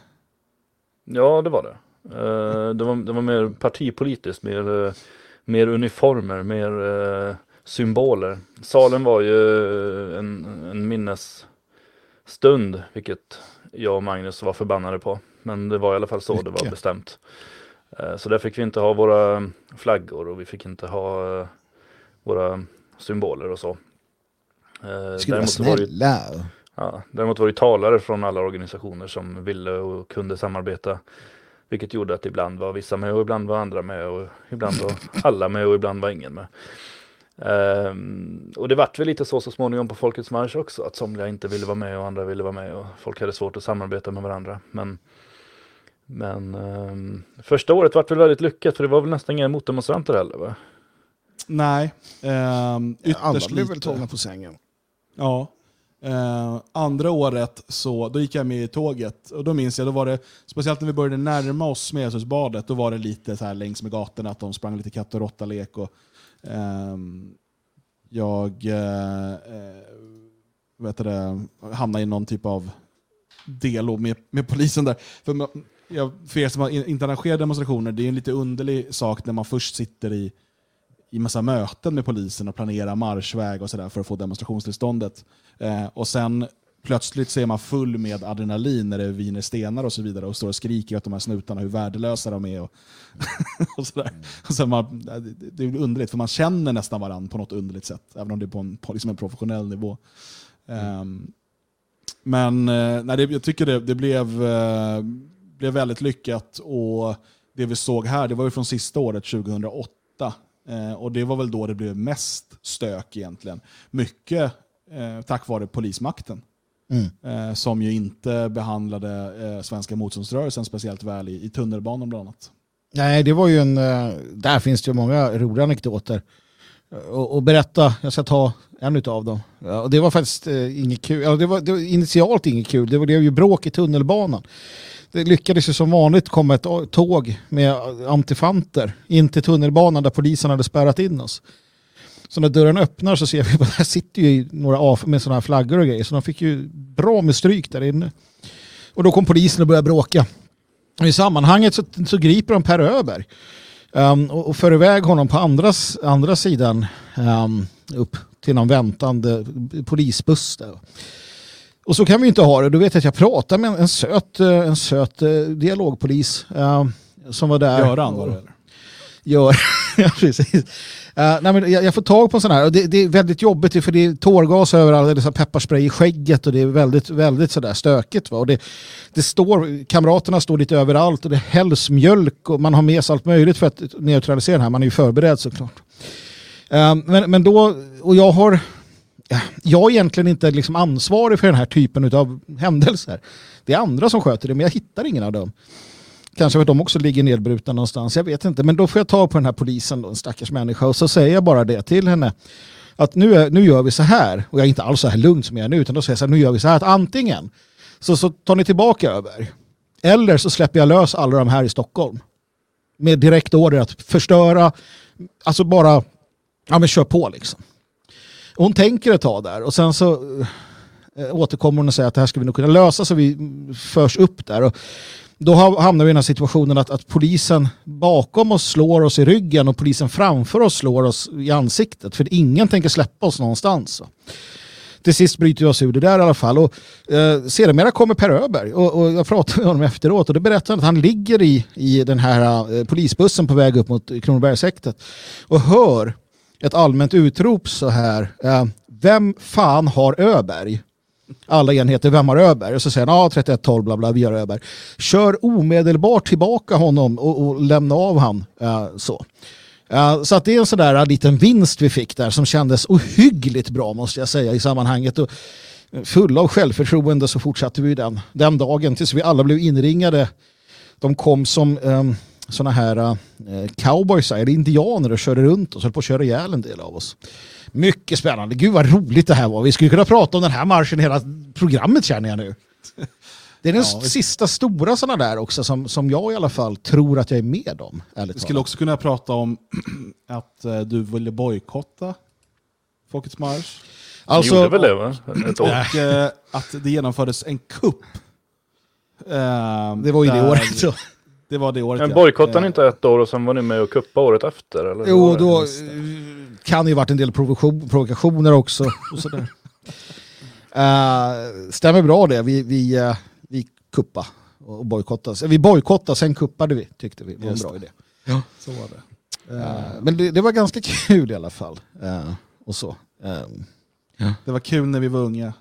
Ja, det var det. Uh, det, var, det var mer partipolitiskt, mer, uh, mer uniformer, mer uh, symboler. Salen var ju en, en minnesstund, vilket jag och Magnus var förbannade på. Men det var i alla fall så Mycket. det var bestämt. Så där fick vi inte ha våra flaggor och vi fick inte ha våra symboler och så. Skulle vara snälla. ja, däremot var det talare från alla organisationer som ville och kunde samarbeta vilket gjorde att ibland var vissa med och ibland var andra med och ibland var alla med och ibland var ingen med. Ehm, och det vart väl lite så så småningom på Folkets Marsch också, att somliga inte ville vara med och andra ville vara med och folk hade svårt att samarbeta med varandra. Men, men ehm, första året vart väl väldigt lyckat för det var väl nästan inga motdemonstranter heller va? Nej, Alla ytterst blev väl tagna på sängen. Ja. Eh, andra året så då gick jag med i tåget och då minns jag, då var det, speciellt när vi började närma oss Smedshusbadet, då var det lite så här längs med gatorna att de sprang lite katt och råtta-lek. Och, ehm, jag eh, eh vet det, hamnade i någon typ av delo med, med polisen där. För, man- jag, för er som har inte arrangerat demonstrationer, det är en lite underlig sak när man först sitter i i massa möten med polisen och planera marschväg och sådär för att få demonstrationstillståndet. Eh, och sen plötsligt så är man full med adrenalin när det viner stenar och så vidare och står och skriker åt de här snutarna hur värdelösa de är. Och, [LAUGHS] och sådär. Och sen man, det, är underligt för man känner nästan varandra på något underligt sätt, även om det är på en, på liksom en professionell nivå. Ehm, men eh, nej, det, jag tycker det, det blev, eh, blev väldigt lyckat och det vi såg här, det var ju från sista året, 2008. Eh, och det var väl då det blev mest stök egentligen. Mycket eh, tack vare polismakten. Mm. Eh, som ju inte behandlade eh, svenska motståndsrörelsen speciellt väl i, i tunnelbanan bland annat. Nej, det var ju en... eh, Där finns det ju många roliga anekdoter. Och, och berätta, jag ska ta en utav dem. Ja, och det var faktiskt eh, inget kul. Ja, det, var, det var initialt inget kul. Det var ju bråk i tunnelbanan. Det lyckades ju som vanligt komma ett tåg med antifanter in till tunnelbanan där polisen hade spärrat in oss. Så när dörren öppnar så ser vi att här [LAUGHS] sitter ju några med sådana här flaggor och grejer. Så de fick ju bra med stryk där inne. Och då kom polisen och började bråka. Och I sammanhanget så, så griper de Per Öberg um, och, och för iväg honom på andras, andra sidan um, upp till någon väntande polisbuss. Där. Och så kan vi inte ha det. Då vet jag att jag pratade med en, en söt, eh, en söt eh, dialogpolis eh, som var där. Göran var det eller? gör. [LAUGHS] ja, precis. Uh, nej, men jag, jag får tag på en sån här och det, det är väldigt jobbigt för det är tårgas överallt, det är så pepparspray i skägget och det är väldigt, väldigt sådär stökigt. Va? Och det, det står, kamraterna står lite överallt och det hälls mjölk och man har med sig allt möjligt för att neutralisera den här. Man är ju förberedd såklart. Uh, men, men då, och jag har, jag är egentligen inte liksom ansvarig för den här typen av händelser. Det är andra som sköter det men jag hittar ingen av dem. Kanske för att de också ligger nedbrutna någonstans, jag vet inte. Men då får jag ta på den här polisen, då, en stackars människa, och så säger jag bara det till henne. Att nu, är, nu gör vi så här, och jag är inte alls så här lugn som jag är nu, utan då säger jag så här, nu gör vi så här, att antingen så, så tar ni tillbaka över, eller så släpper jag lös alla de här i Stockholm. Med direkt order att förstöra, alltså bara, ja men kör på liksom. Hon tänker ett tag där och sen så eh, återkommer hon och säger att det här ska vi nog kunna lösa så vi förs upp där. Och då hamnar vi i den här situationen att, att polisen bakom oss slår oss i ryggen och polisen framför oss slår oss i ansiktet. För ingen tänker släppa oss någonstans. Till sist bryter vi oss ur det där i alla fall. Och, eh, sedermera kommer Per Öberg och, och jag pratade med honom efteråt och då berättade han att han ligger i, i den här eh, polisbussen på väg upp mot Kronobergshäktet och hör ett allmänt utrop så här. Eh, vem fan har Öberg? alla enheter, vem har Öberg? Och så säger han, ja 3112 bla bla, vi har Öberg. Kör omedelbart tillbaka honom och, och lämna av han. eh, så. Eh, så att det är en sådär där eh, liten vinst vi fick där som kändes ohyggligt bra måste jag säga i sammanhanget. Och fulla av självförtroende så fortsatte vi den, den dagen tills vi alla blev inringade. De kom som um, sådana här uh, cowboys, eller indianer och körde runt och höll på att köra ihjäl en del av oss. Mycket spännande. Gud vad roligt det här var. Vi skulle kunna prata om den här marschen hela programmet känner jag nu. Det är den [LAUGHS] Ja, vi- sista stora sådana där också som, som jag i alla fall tror att jag är med om. Vi skulle också kunna prata om [CLEARS THROAT] att eh, du ville bojkotta Folkets marsch. Alltså, gjorde väl det va? Ett år. Och eh, att det genomfördes en kupp. Eh, det var ju det där- året. Så. Det var det året Men ja. bojkottade ni Eh, inte ett år och sen var ni med och kuppa året efter? Eller? Jo, då eh, kan det ju varit en del provokation, provokationer också. Och sådär. [LAUGHS] Eh, stämmer bra det. Vi, vi, uh, vi kuppa och bojkottade. Vi bojkottade, sen kuppade vi tyckte vi. Det var en bra idé. Så var det. Eh, men det, det var ganska [LAUGHS] kul i alla fall. Och så. Eh, Det var kul när vi var unga.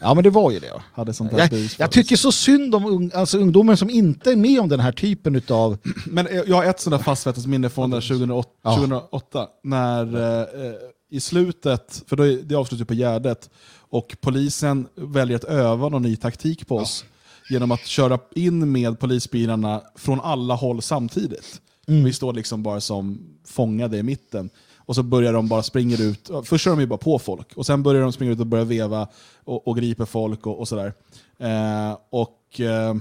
Ja men det var ju det. hade sånt där Jag, jag tycker så synd om ung, alltså ungdomen som inte är med om den här typen utav... [CLEARS THROAT] Men eh, jag har ett sådant där minne från där 2008, Ja. 2008 när eh, i slutet, för då är, det avslutar på Gärdet, och polisen väljer att öva någon ny taktik på oss genom att köra in med polisbilarna från alla håll samtidigt. Vi står liksom bara som fångade i mitten. Och så börjar de bara springa ut, först kör de ju bara på folk, och sen börjar de springa ut och börja veva och, och griper folk och, och sådär. Eh, och... Eh,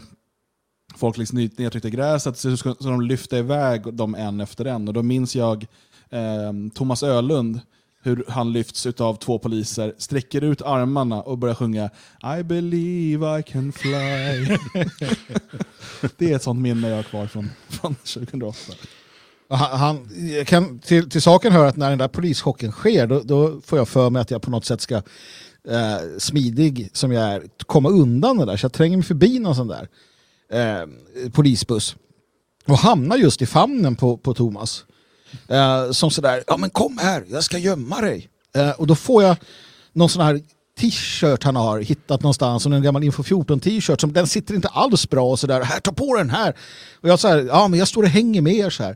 folk liksom nedtryckte nedtryckta i gräset, så så de lyfter iväg dem en efter en. Och då minns jag eh, Thomas Ölund, hur han lyfts av två poliser, sträcker ut armarna och börjar sjunga I believe I can fly. [LAUGHS] det är ett sånt minne jag har kvar från, från 2008. Han, han, jag kan, till, till saken höra att när den där polischocken sker då, då får jag för mig att jag på något sätt ska eh, smidig som jag är komma undan det där. Så jag tränger mig förbi någon sån där eh, polisbuss och hamnar just i famnen på, på Thomas. Eh, som sådär, ja men kom här, jag ska gömma dig. Eh, och då får jag någon sån här t-shirt han har hittat någonstans, som en gammal Info 14 t-shirt, som den sitter inte alls bra och sådär, här ta på den här. Och jag så här, ja men jag står och hänger med er så här.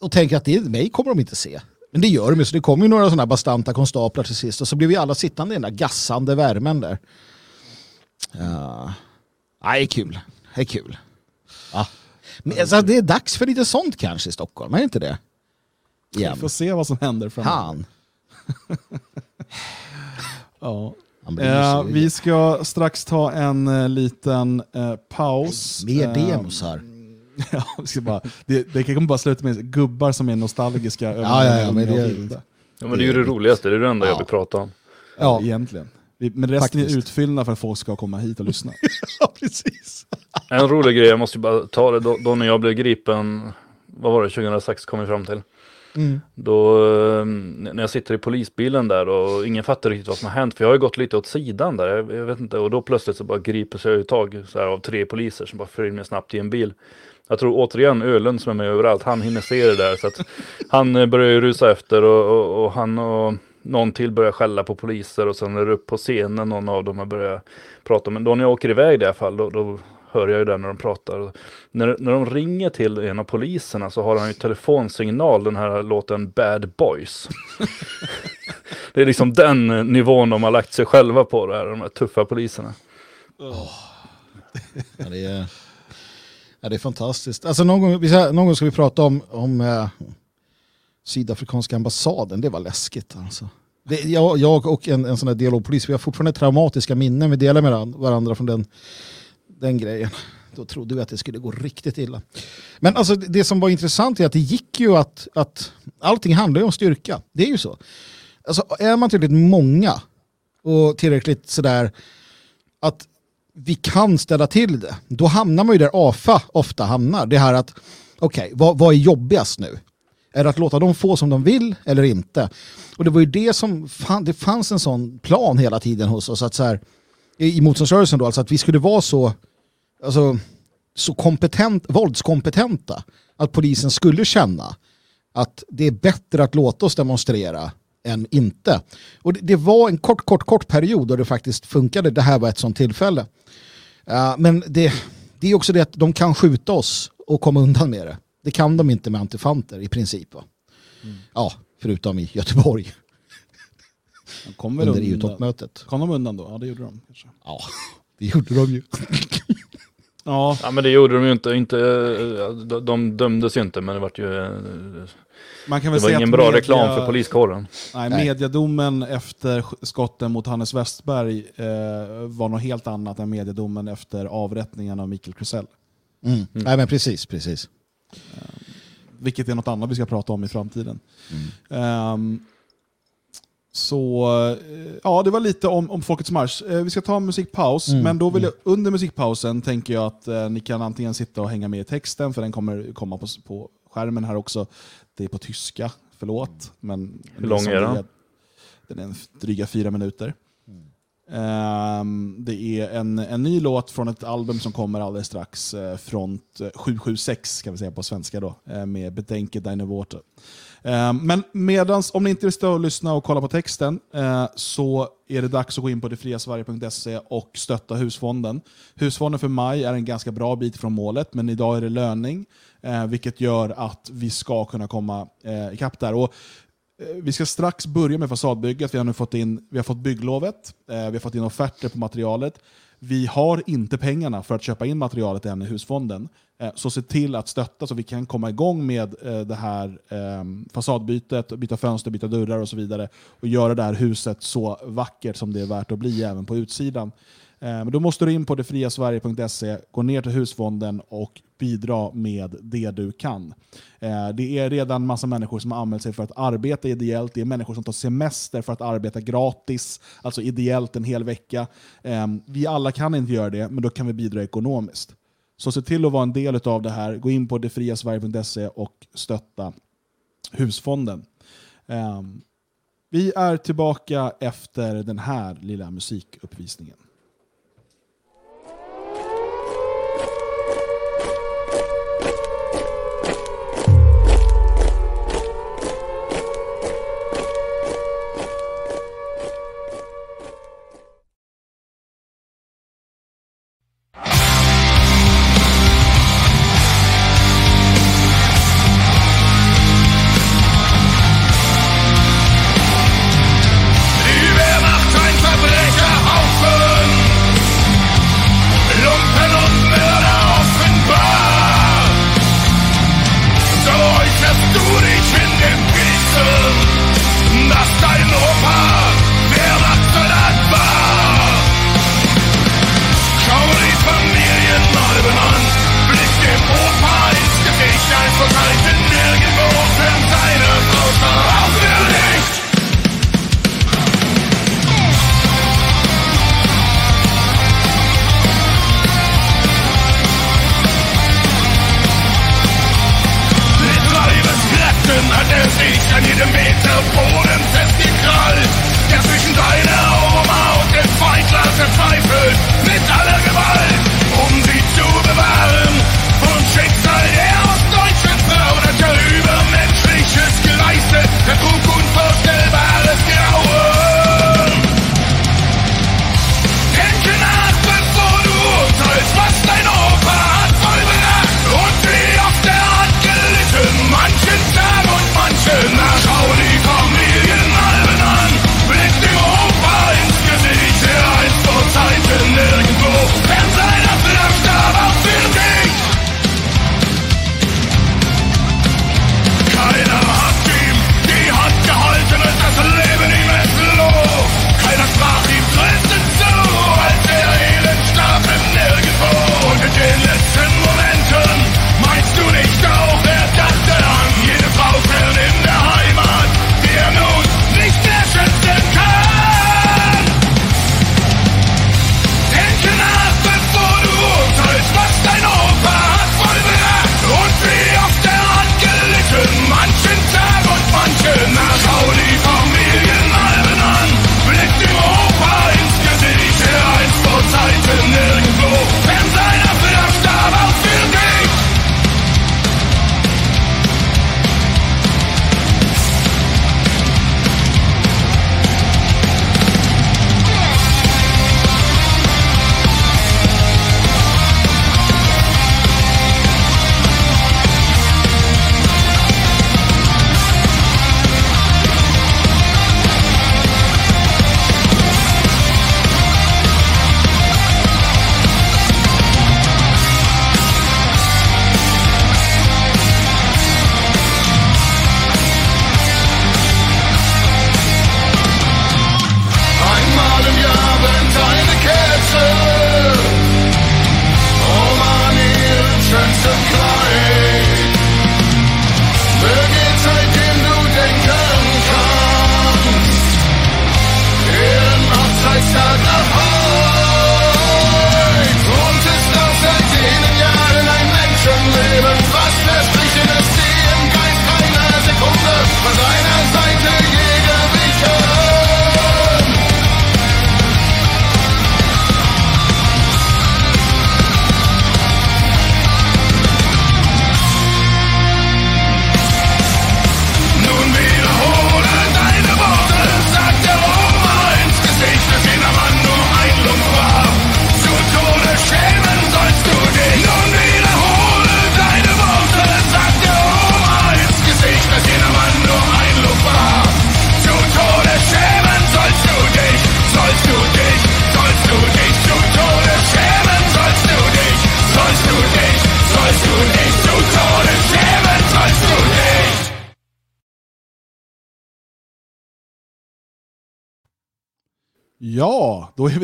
Och tänker att det är mig kommer de inte se. Men det gör de ju, så det kommer ju några sådana här bastanta konstaplar till sist och så blir vi alla sittande i den där gassande värmen där. Det är kul. Det är kul. Ja. Men alltså, det är dags för lite sånt kanske i Stockholm, är det inte det? Vi Igen. får se vad som händer framöver. [LAUGHS] Han. Ja. Eh, vi ska strax ta en eh, liten eh, paus. Mer Eh, demos här. [LAUGHS] Ja, vi ska bara, det, det kan bara sluta med gubbar som är nostalgiska över Ja, ja, ja, men de det- vilda. Ja, men det är ju det roligaste, det är det enda Ja. jag vill prata om. Ja, Ja. egentligen. Men resten Faktiskt. är utfyllnad för att folk ska komma hit och lyssna. [LAUGHS] Ja, precis. En rolig grej, jag måste ju bara ta det, då, då när jag blev gripen, vad var det, 2006 kom vi fram till. Mm. Då, eh, när jag sitter i polisbilen där och ingen fattar riktigt vad som har hänt, för jag har ju gått lite åt sidan där, jag, jag vet inte, och då plötsligt så bara griper sig jag tag så här, av tre poliser som bara för in mig snabbt i en bil. Jag tror återigen Ölund som är med överallt, han hinner se det där så att han eh, börjar ju rusa efter och, och, och han och någon till börjar skälla på poliser och sen är det upp på scenen någon av dem har börjat prata. Men då när jag åker iväg i alla fall, då, då hör jag ju det när de pratar. När, när de ringer till en av poliserna så har han ju telefonsignal, den här låten Bad Boys. [LAUGHS] det är liksom den eh, nivån de har lagt sig själva på, det här, de här tuffa poliserna. Ja, det, är, ja, det är fantastiskt. Alltså, någon, gång, ska- någon gång ska vi prata om, om eh, sydafrikanska ambassaden. Det var läskigt. Alltså. Det, jag, jag och en, en sån här dialogpolis, vi har fortfarande traumatiska minnen. Vi delar med varandra från den, den grejen. Då trodde vi att det skulle gå riktigt illa. Men alltså, det det som var intressant är att det gick ju att, att allting handlar ju om styrka. Det är ju så. Alltså, är man tillräckligt många och tillräckligt sådär att vi kan ställa till det, då hamnar man ju där AFA ofta hamnar. Det här att, okej, vad, vad är jobbigast nu? Är det att låta dem få som de vill eller inte? Och det var ju det som, fan, det fanns en sån plan hela tiden hos oss, att så här, i, i motståndsrörelsen då, alltså att vi skulle vara så, alltså, så kompetent, våldskompetenta, att polisen skulle känna att det är bättre att låta oss demonstrera än inte. Och det, det var en kort, kort, kort period då det faktiskt funkade. Det här var ett sånt tillfälle. Men det, det är också det att de kan skjuta oss och komma undan med det. Det kan de inte med antifanter i princip. Va? Ja, förutom i Göteborg De kom väl under. EU-toppmötet. Kom de undan då? Ja, det gjorde de. Kanske. Ja, det gjorde de ju. Ja, Ja men det gjorde de ju inte, inte eh, de, de dömdes ju inte men det var ju eh, man kan Det väl var säga ingen bra media- reklam för poliskåren. Nej, Nej. mediadomen efter sk- skotten mot Hannes Westberg eh, var något helt annat än mediadomen efter avrättningen av Mikael Krusell. Mm. Nej men precis, precis. Vilket är något annat vi ska prata om i framtiden. Ehm, så eh, ja, det var lite om, om Folkets marsch. Eh, vi ska ta en musikpaus, Mm, men då vill jag, under musikpausen tänker jag att eh, ni kan antingen sitta och hänga med i texten, för den kommer komma på, på skärmen här också. Det är på tyska, förlåt. Men Hur lång som är den? Den är en dryga fyra minuter. Ehm, det är en, en ny låt från ett album som kommer alldeles strax, eh, Front 776 kan vi säga på svenska då, eh, med Betänke Dine Water. Ehm, men medans, om ni inte vill stå och lyssna och kolla på texten eh, så är det dags att gå in på detfriasverige.se och stötta Husfonden. Husfonden för maj är en ganska bra bit från målet, men idag är det löning, eh, vilket gör att vi ska kunna komma eh, ikapp där. Och vi ska strax börja med fasadbygget. Vi har nu fått, in, vi har fått bygglovet, vi har fått in offerter på materialet. Vi har inte pengarna för att köpa in materialet än i husfonden. Eh, så se till att stötta så vi kan komma igång med eh, det här ehm, fasadbytet, byta fönster, byta dörrar och så vidare. Och göra det här huset så vackert som det är värt att bli även på utsidan. Eh, men då måste du in på detfriasverige.se, gå ner till husfonden och bidra med det du kan. Eh, det är redan massa människor som har anmält sig för att arbeta ideellt. Det är människor som tar semester för att arbeta gratis, alltså ideellt en hel vecka. Eh, vi alla kan inte göra det, men då kan vi bidra ekonomiskt. Så se till att vara en del av det här. Gå in på detfriasverige.se och stötta Husfonden. Vi är tillbaka efter den här lilla musikuppvisningen.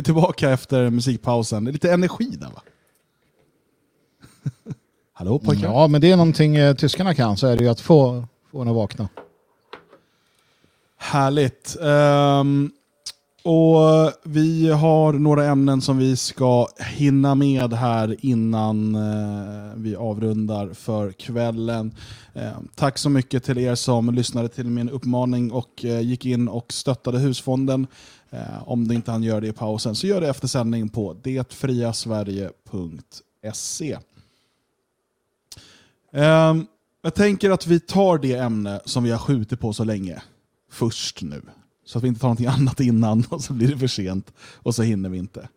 Tillbaka efter musikpausen. Lite energi där va? [LAUGHS] Hallå pojkar? Ja, men det är någonting eh, tyskarna kan så är det ju att få, få en att vakna. Härligt. Ehm, och vi har några ämnen som vi ska hinna med här innan eh, vi avrundar för kvällen. Ehm, tack så mycket till er som lyssnade till min uppmaning och eh, gick in och stöttade Husfonden. Eh, om du inte hann göra det i pausen så gör det efter sändning på detfriasverige.se. Ehm, jag tänker att vi tar det ämne som vi har skjutit på så länge först nu. Så att vi inte tar någonting [LAUGHS] annat innan och så blir det för sent och så hinner vi inte.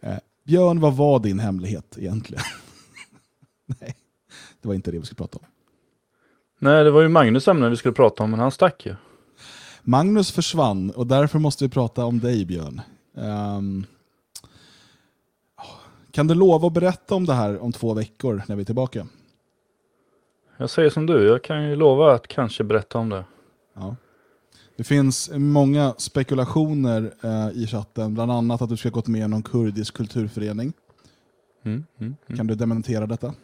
Eh, Björn, vad var din hemlighet egentligen? [LAUGHS] Nej, det var inte det vi skulle prata om. Nej, det var ju Magnus ämne vi skulle prata om, men han stack ju. Magnus försvann och därför måste vi prata om dig Björn. Ehm, kan du lova att berätta om det här om två veckor när vi är tillbaka? Jag säger som du, jag kan ju lova att kanske berätta om det. Ja. Det finns många spekulationer eh, i chatten, bland annat att du ska gått med i någon kurdisk kulturförening. Mm, mm, mm. Kan du dementera detta?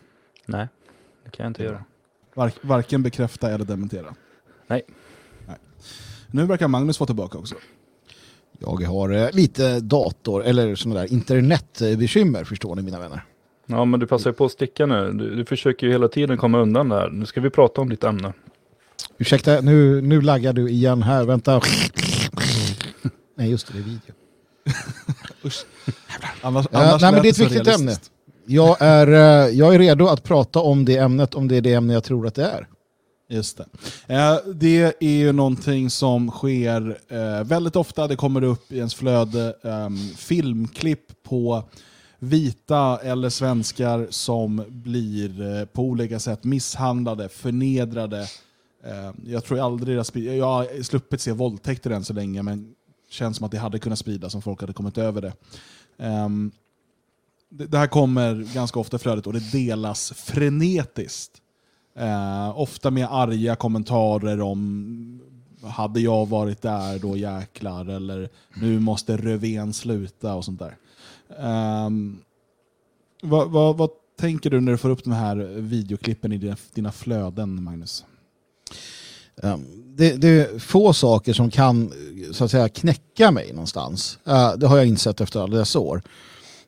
Nej, det kan jag inte göra. Var, varken bekräfta eller dementera? Nej. Nej. Nu verkar Magnus vara tillbaka också. Jag har eh, lite dator eller sådana där internetbekymmer förstår ni mina vänner. Ja, men du passar ju på att sticka nu. Du, du försöker ju hela tiden komma undan där. Nu ska vi prata om ditt ämne. Ursäkta, nu, nu laggar du igen här. Vänta. Nej, just det, det är video. [LAUGHS] Usch. Annars, annars nej, men det är ett viktigt realistiskt. Jag är, eh, jag är redo att prata om det ämnet om det är det ämne jag tror att det är. Just det. Eh, det är ju någonting som sker eh, väldigt ofta. Det kommer upp i ens flöde ehm, filmklipp på vita eller svenskar som blir eh, på olika sätt misshandlade, förnedrade. Ehm, jag tror aldrig det har Jag har sluppit se våldtäkter än så länge, men känns som att det hade kunnat spridas om folk hade kommit över ehm, det, det här kommer ganska ofta i flödet och det delas frenetiskt. Eh, ofta med arga kommentarer om hade jag varit där då jäklar eller nu måste Röven sluta och sånt där. Ehm, vad, vad, vad tänker du när du får upp de här videoklippen i dina, dina flöden, Magnus? Um, det, det är få saker som kan så att säga knäcka mig någonstans. Uh, det har jag insett efter alla dessa år.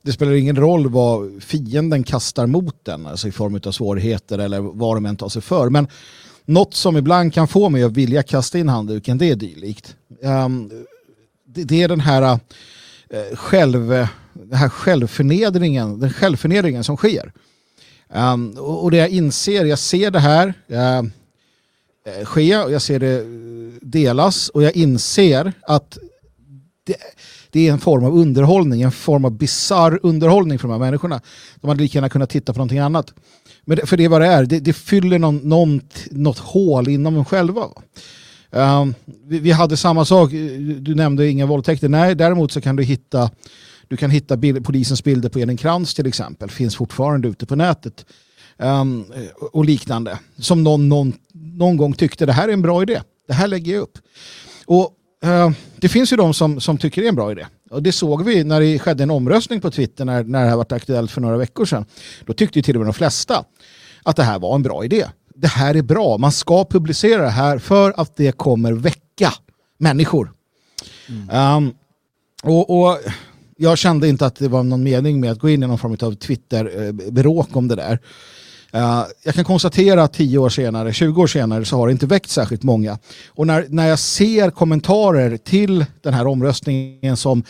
Det spelar ingen roll vad fienden kastar mot den, alltså i form av svårigheter eller vad de än tar sig för. Men något som ibland kan få mig att vilja kasta in handduken, det är dylikt. Um, det, det är den här, uh, själv, den här självförnedringen, den självförnedringen som sker. Um, och, och det jag inser, jag ser det här, uh, ske och jag ser det eh, delas och jag inser att det, det är en form av underhållning, en form av bizarr underhållning för de här människorna. De hade lika gärna kunnat titta på någonting annat. Men det, för det är vad det är, det, det fyller någon, någon, något hål inom dem själva. Um, vi, vi hade samma sak, du nämnde inga våldtäkter. Nej, däremot så kan du hitta du kan hitta bild, polisens bilder på Elin Krantz till exempel, finns fortfarande ute på nätet. Um, och liknande. Som någon, någon, någon gång tyckte det här är en bra idé. Det här lägger jag upp. Och det finns ju de som, som tycker det är en bra idé. Och det såg vi när det skedde en omröstning på Twitter när, när det här var aktuellt för några veckor sedan. Då tyckte ju till och med de flesta att det här var en bra idé. Det här är bra. Man ska publicera det här för att det kommer väcka människor. Um, och, och jag kände inte att det var någon mening med att gå in i någon form av Twitter-bråk om det där. Eh, jag kan konstatera att 10 år senare, 20 år senare så har det inte väckt särskilt många. Och när, när jag ser kommentarer till den här omröstningen som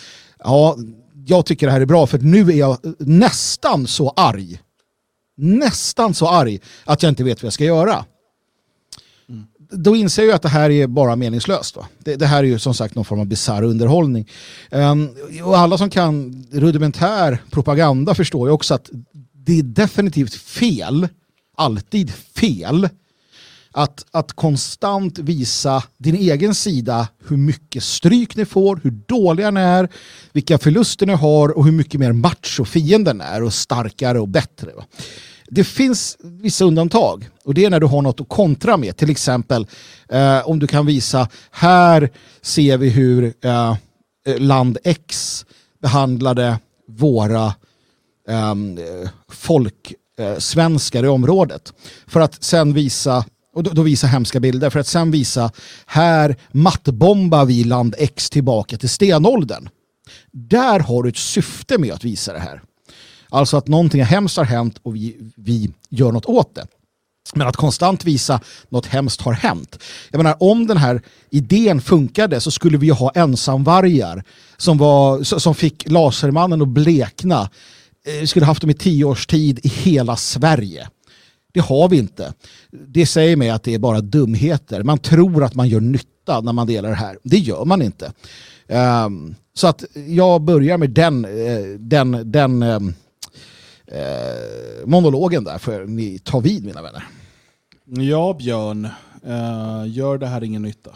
ja, jag tycker det här är bra för nu är jag nästan så arg. Nästan så arg att jag inte vet vad jag ska göra. Mm. Då inser jag att det här är bara meningslöst. Det, det här är ju som sagt någon form av bizarr underhållning. Um, och alla som kan rudimentär propaganda förstår ju också att det är definitivt fel, alltid fel, att, att konstant visa din egen sida hur mycket stryk ni får, hur dåliga ni är, vilka förluster ni har och hur mycket mer macho fienden är och starkare och bättre. Va? Det finns vissa undantag och det är när du har något att kontra med. Till exempel eh, om du kan visa, här ser vi hur eh, eh, land X behandlade våra Ehm, um, folksvenskar eh, i området. För att sen visa och då, då visa hemska bilder för att sen visa här mattbombar vi land X tillbaka till stenåldern. Där har du ett syfte med att visa det här. Alltså att någonting hemskt har hänt och vi, vi gör något åt det. Men att konstant visa något hemskt har hänt. Jag menar, om den här idén funkade så skulle vi ha ensamvargar som, var, som fick Lasermannen att blekna. Vi skulle haft dem i tio års tid i hela Sverige. Det har vi inte. Det säger mig att det är bara dumheter. Man tror att man gör nytta när man delar det här. Det gör man inte. Um, så att jag börjar med den, eh, den, den um, uh, monologen där, för ni tar vid mina vänner. Ja, Björn. Uh, gör det här ingen nytta?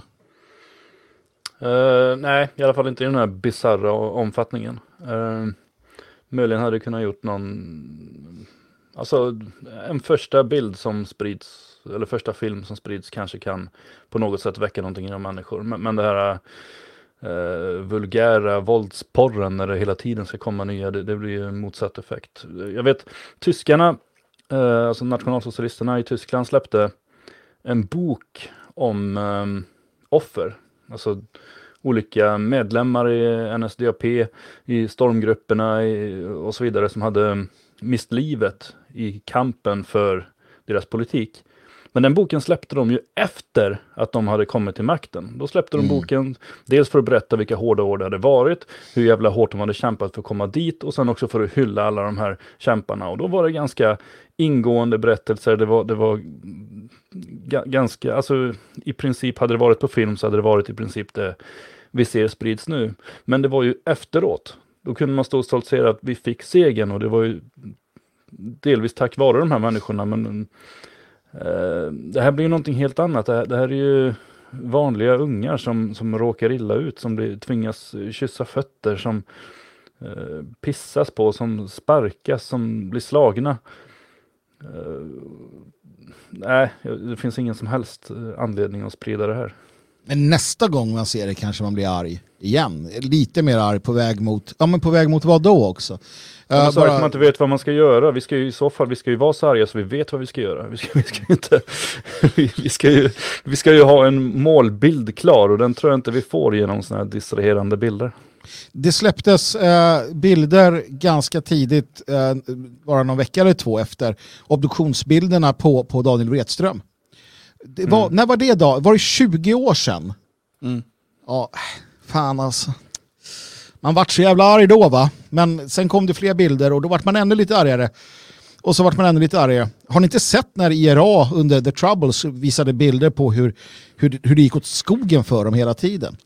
Uh, nej, i alla fall inte i den här bizarra omfattningen. Uh, möjligen hade det kunnat gjort någon, alltså en första bild som sprids, eller första film som sprids kanske kan på något sätt väcka någonting inom människor. Men, men det här eh, vulgära våldsporren när det hela tiden ska komma nya, det, det blir en motsatt effekt. Jag vet, tyskarna eh, alltså nationalsocialisterna i Tyskland släppte en bok om eh, offer. Alltså olika medlemmar i NSDAP, i stormgrupperna och så vidare som hade mist livet i kampen för deras politik. Men den boken släppte de ju efter att de hade kommit till makten. Då släppte de mm. boken, dels för att berätta vilka hårda år det hade varit, hur jävla hårt de hade kämpat för att komma dit och sen också för att hylla alla de här kämparna. Och då var det ganska ingående berättelser, det var, det var ganska, alltså i princip hade det varit på film så hade det varit i princip det vi ser sprids nu. Men det var ju efteråt. Då kunde man stå och stoltsera att vi fick segern och det var ju delvis tack vare de här människorna. Men Eh, det här blir ju någonting helt annat. Det här, det här, är ju vanliga ungar som, som råkar illa ut, som blir, tvingas kyssa fötter, som eh, pissas på, som sparkas, som blir slagna. Eh, nej, det finns ingen som helst eh, anledning att sprida det här. Men nästa gång man ser det kanske man blir arg igen. Lite mer arg på väg mot, ja men på väg mot vad då också? Ja, uh, bara... att man inte vet vad man ska göra. Vi ska ju i så fall, vi ska ju vara så arga så vi vet vad vi ska göra. Vi ska, vi ska, inte, [LAUGHS] vi, ska ju, vi ska ju ha en målbild klar och den tror jag inte vi får genom sådana här distraherande bilder. Det släpptes eh, bilder ganska tidigt, eh, bara någon vecka eller två efter obduktionsbilderna på, på Daniel Wretström. Var, mm. När var det då? Var det 20 år sedan? Mm. Ja, fan alltså. Man vart så jävla arg då va? Men sen kom det fler bilder och då vart man ännu lite argare. Och så vart man ännu lite argare. Har ni inte sett när IRA under The Troubles visade bilder på hur, hur, hur det gick åt skogen för dem hela tiden?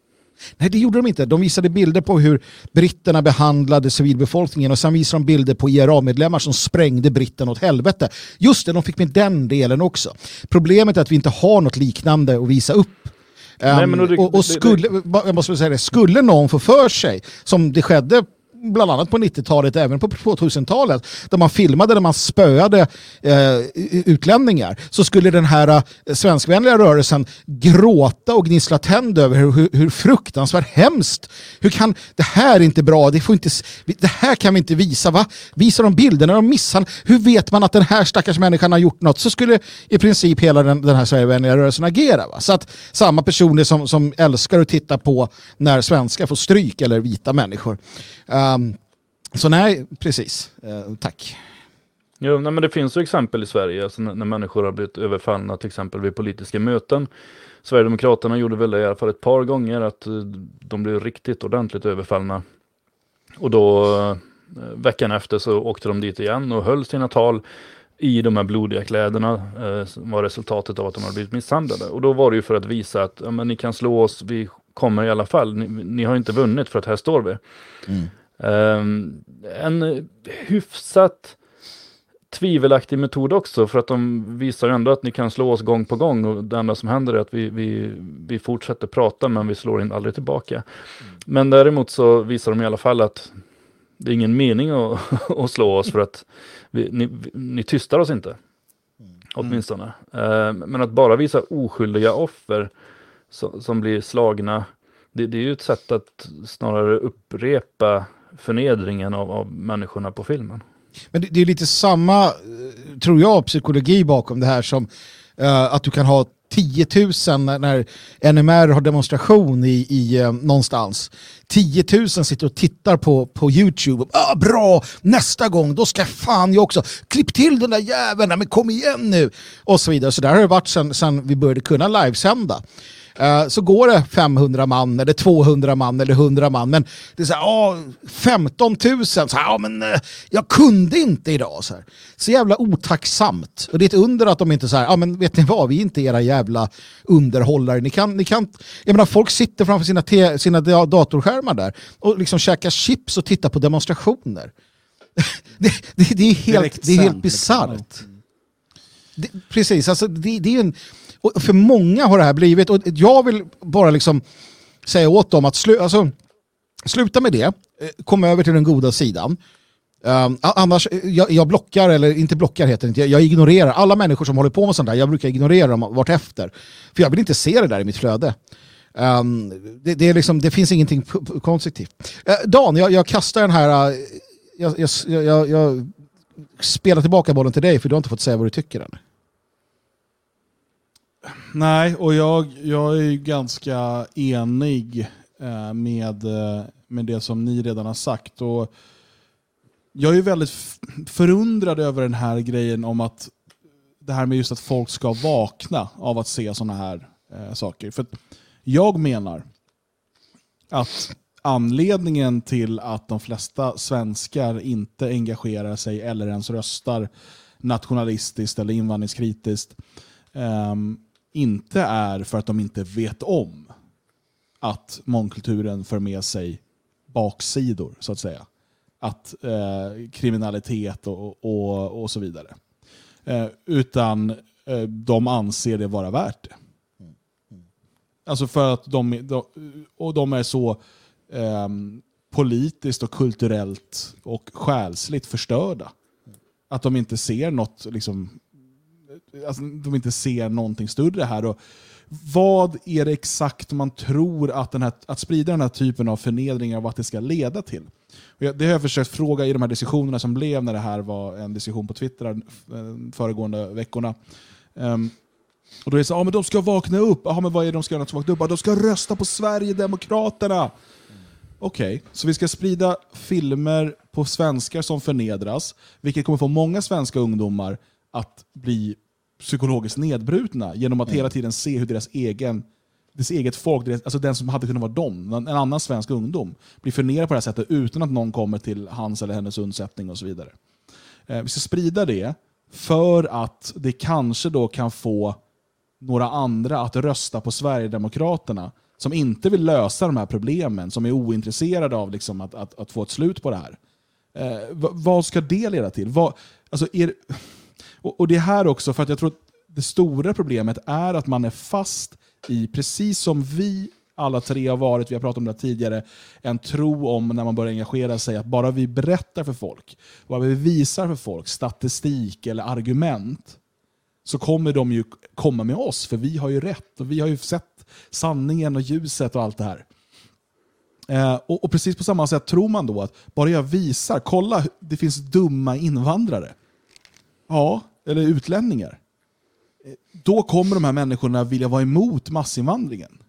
Nej, det gjorde de inte. De visade bilder på hur britterna behandlade civilbefolkningen och sen visade de bilder på IRA-medlemmar som sprängde britten åt helvete. Just det, de fick med den delen också. Problemet är att vi inte har något liknande att visa upp. Nej, um, och, och, skulle, jag måste säga det, skulle någon få för sig, som det skedde bland annat på 90-talet, även på 2000-talet, där man filmade där man spöade eh, utlänningar, så skulle den här eh, svenskvänliga rörelsen gråta och gnissla tänd över hur, hur, hur fruktansvärt hemskt. Hur kan, det här är inte bra, det, får inte, det här kan vi inte visa. Va? Visar de bilderna de missar, hur vet man att den här stackars människan har gjort något? Så skulle i princip hela den, den här Sverigevänliga rörelsen agera. Va? Så att samma personer som, som älskar att titta på när svenskar får stryk, eller vita människor, Uh, så nej, precis. Uh, tack. Jo, nej, men det finns ju exempel i Sverige alltså när, när, människor har blivit överfallna till exempel vid politiska möten. Sverigedemokraterna gjorde väl det i alla fall ett par gånger att uh, de blev riktigt ordentligt överfallna. Och då uh, veckan efter så åkte de dit igen och höll sina tal i de här blodiga kläderna eh, var resultatet av att de hade blivit misshandlade. Och då var det ju för att visa att ja, men ni kan slå oss, vi kommer i alla fall. Ni, ni har inte vunnit för att här står vi. Mm. Um, en hyfsat tvivelaktig metod också för att de visar ändå att ni kan slå oss gång på gång och det enda som händer är att vi, vi, vi fortsätter prata men vi slår in aldrig tillbaka. Mm. Men däremot så visar de i alla fall att det är ingen mening att, [LAUGHS] att slå oss för att vi, ni, ni tystar oss inte. Mm. Åtminstone. Uh, men att bara visa oskyldiga offer som, som blir slagna det, det är ju ett sätt att snarare upprepa förnedringen av, av människorna på filmen. Men det, det är lite samma, eh, tror jag, psykologi bakom det här som uh, att du kan ha 10 000 när, när NMR har demonstration i, i uh, någonstans. 10 000 sitter och tittar på, på YouTube. Ah, bra, nästa gång då ska fan jag också. Klipp till den där jäveln, men kom igen nu. Och så vidare. Så där har det varit sedan, sedan vi började kunna livesända. Uh, så går det 500 man eller 200 man eller 100 man. Men det är så här, oh, 15 000. Så här, ja, men, uh, jag kunde inte idag. Så, här. så jävla otacksamt. Och det är ett under att de inte säger, ja men vet ni vad, vi är inte era jävla underhållare. Ni kan, ni kan, jag menar, folk sitter framför sina, te, sina datorskärmar där och liksom käkar chips och tittar på demonstrationer. [LAUGHS] det, det, det, är helt, det är helt bisarrt. Precis, alltså det, det är en och för många har det här blivit, och jag vill bara liksom säga åt dem att slu, alltså, sluta med det, eh, kom över till den goda sidan. Um, annars, eh, jag, jag, blockar, eller inte blockar heter det inte, jag, jag, ignorerar alla människor som håller på med sånt där. Jag brukar ignorera dem vartefter. För jag vill inte se det där i mitt flöde. Um, det, det, är liksom, det finns ingenting konstruktivt. Uh, Dan, jag, jag, kastar den här... Uh, jag, jag, jag, spelar tillbaka bollen till dig för du har inte fått säga vad du tycker än. Nej, och jag, jag är ganska enig eh, med, eh, med det som ni redan har sagt. Och jag är väldigt förundrad över den här grejen om att det här med just att folk ska vakna av att se sådana här eh, saker. För jag menar att anledningen till att de flesta svenskar inte engagerar sig eller ens röstar nationalistiskt eller invandringskritiskt um, inte är för att de inte vet om att mångkulturen för med sig baksidor, så att säga. Att eh, kriminalitet och, och, och så vidare. Eh, utan eh, de anser det vara värt det. Alltså för att de, de och de är så eh, politiskt och kulturellt och själsligt förstörda. Att de inte ser något liksom, alltså, de inte ser någonting större här. Och vad är det exakt man tror att, den här, att sprida den här typen av förnedringar, vad det ska leda till? Det har jag försökt fråga i de här diskussionerna som blev när det här var en diskussion på Twitter eh, föregående veckorna. Um, och då är det så, ah, men de ska vakna upp. Ah, men vad är det de ska göra? De ska vakna upp? Ah, de ska rösta på Sverigedemokraterna. Mm. Okej, okay, så vi ska sprida filmer på svenskar som förnedras, vilket kommer få många svenska ungdomar att bli psykologiskt nedbrutna genom att mm. hela tiden se hur deras egen deras eget folk, deras, alltså den som hade kunnat vara dem, en annan svensk ungdom, blir förnedrad på det här sättet utan att någon kommer till hans eller hennes undsättning och så vidare. Eh, vi ska sprida det för att det kanske då kan få några andra att rösta på Sverigedemokraterna som inte vill lösa de här problemen, som är ointresserade av liksom att, att, att få ett slut på det här. Eh, vad ska det leda till? Vad, alltså är, och, och det är här också, för att jag tror att det stora problemet är att man är fast i, precis som vi alla tre har varit, vi har pratat om det tidigare, en tro om när man börjar engagera sig att bara vi berättar för folk, bara vi visar för folk statistik eller argument, så kommer de ju komma med oss, för vi har ju rätt och vi har ju sett sanningen och ljuset och allt det här. Eh, och, och, precis på samma sätt tror man då att bara jag visar, kolla, det finns dumma invandrare. Ja, eller utlänningar. Då kommer de här människorna vilja vara emot massinvandringen.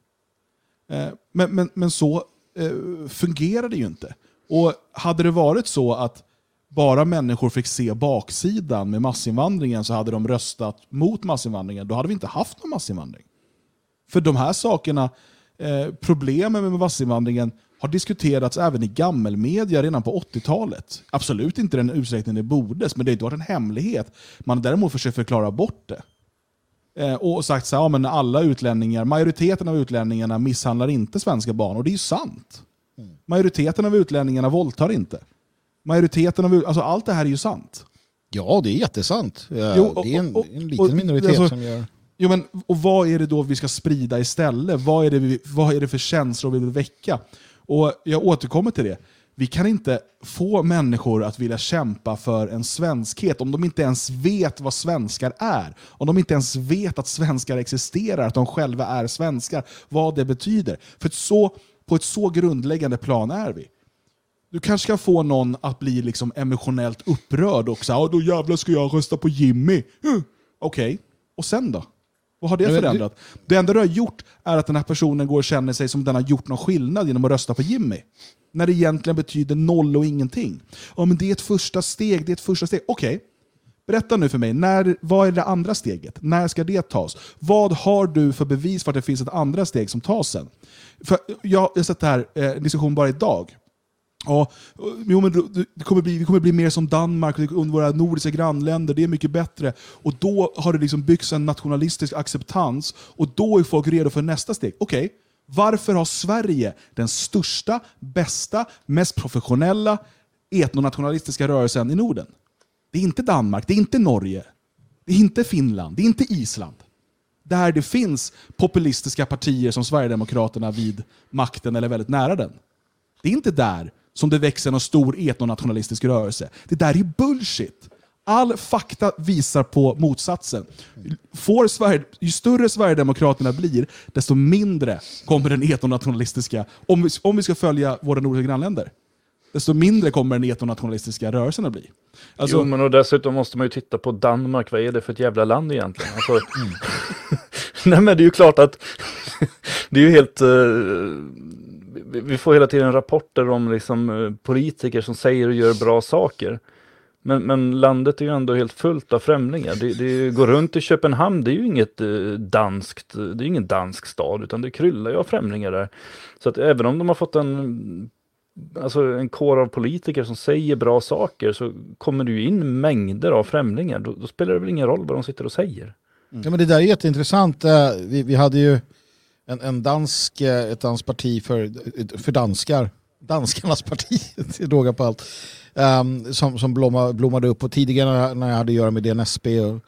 Eh, men, men, men så eh, fungerar det ju inte. Och Hade det varit så att bara människor fick se baksidan med massinvandringen så hade de röstat mot massinvandringen, då hade vi inte haft någon massinvandring. För de här sakerna, eh, problemen med massinvandringen har diskuterats även i gammelmedia redan på 80-talet. Absolut inte den utsträckning det borde, men det har inte varit en hemlighet. Man har däremot försökt förklara bort det. Eh, och sagt att ja, men alla utlänningar, majoriteten av utlänningarna misshandlar inte svenska barn. Och det är ju sant. Majoriteten av utlänningarna våldtar inte. Majoriteten av, alltså allt det här är ju sant. Ja, det är jättesant. Ja, jo, och, det är en, en liten och, minoritet alltså, som gör... Jo, men, och vad är det då vi ska sprida istället? Vad är det, vi, vad är det för känslor vi vill väcka? Och Jag återkommer till det. Vi kan inte få människor att vilja kämpa för en svenskhet om de inte ens vet vad svenskar är. Om de inte ens vet att svenskar existerar, att de själva är svenskar, vad det betyder. För så på ett så grundläggande plan är vi. Du kanske ska få någon att bli liksom emotionellt upprörd och säga då jävlar ska jag rösta på Jimmy. Mm. Okej, och sen då? Vad har det förändrat? Det enda du har gjort är att den här personen går och känner sig som den har gjort någon skillnad genom att rösta på Jimmy. När det egentligen betyder noll och ingenting. Ja, men det är ett första steg, det är ett första steg. Okej, berätta nu för mig, när, vad är det andra steget? När ska det tas? Vad har du för bevis för att det finns ett andra steg som tas sen? För jag har sett det här, eh, diskussion bara idag. Ja, jo, men det- kommer bli, vi kommer bli mer som Danmark och våra nordiska grannländer, det är mycket bättre. Och då har det liksom byggts en nationalistisk acceptans och då är folk redo för nästa steg. Okej, varför har Sverige den största, bästa, mest professionella etnonationalistiska rörelsen i Norden? Det är inte Danmark, det är inte Norge, det är inte Finland, det är inte Island. Där det finns populistiska partier som Sverigedemokraterna vid makten eller väldigt nära den. Det är inte där som det växer någon stor etnonationalistisk rörelse. Det där är bullshit. All fakta visar på motsatsen. Får Sverige, ju större Sverigedemokraterna blir, desto mindre kommer den etnonationalistiska, om vi, om vi ska följa våra nordiska grannländer, desto mindre kommer den etnonationalistiska rörelsen att bli. Alltså, jo, men och dessutom måste man ju titta på Danmark. Vad är det för ett jävla land egentligen? Alltså, [LAUGHS] Nej, men det är ju klart att [LAUGHS] det är ju helt... eh, vi- får hela tiden rapporter om liksom, eh, politiker som säger och gör bra saker. Men, men landet är ju ändå helt fullt av främlingar. Det, det går runt i Köpenhamn, det är ju inget eh, danskt, eh, det är ingen dansk stad, utan det kryllar ju av främlingar där. Så att även om de har fått en alltså en kår av politiker som säger bra saker så kommer det ju in mängder av främlingar. Då, då spelar det väl ingen roll vad de sitter och säger. Mm. Ja, men det där är jätteintressant. Vi, vi hade ju en, en dansk, eh, ett danskt parti för, för danskar. Danskarnas parti, [LAUGHS] till råga på allt. um, som som blomma, blommade upp och tidigare när jag- hade att göra med DNSB och,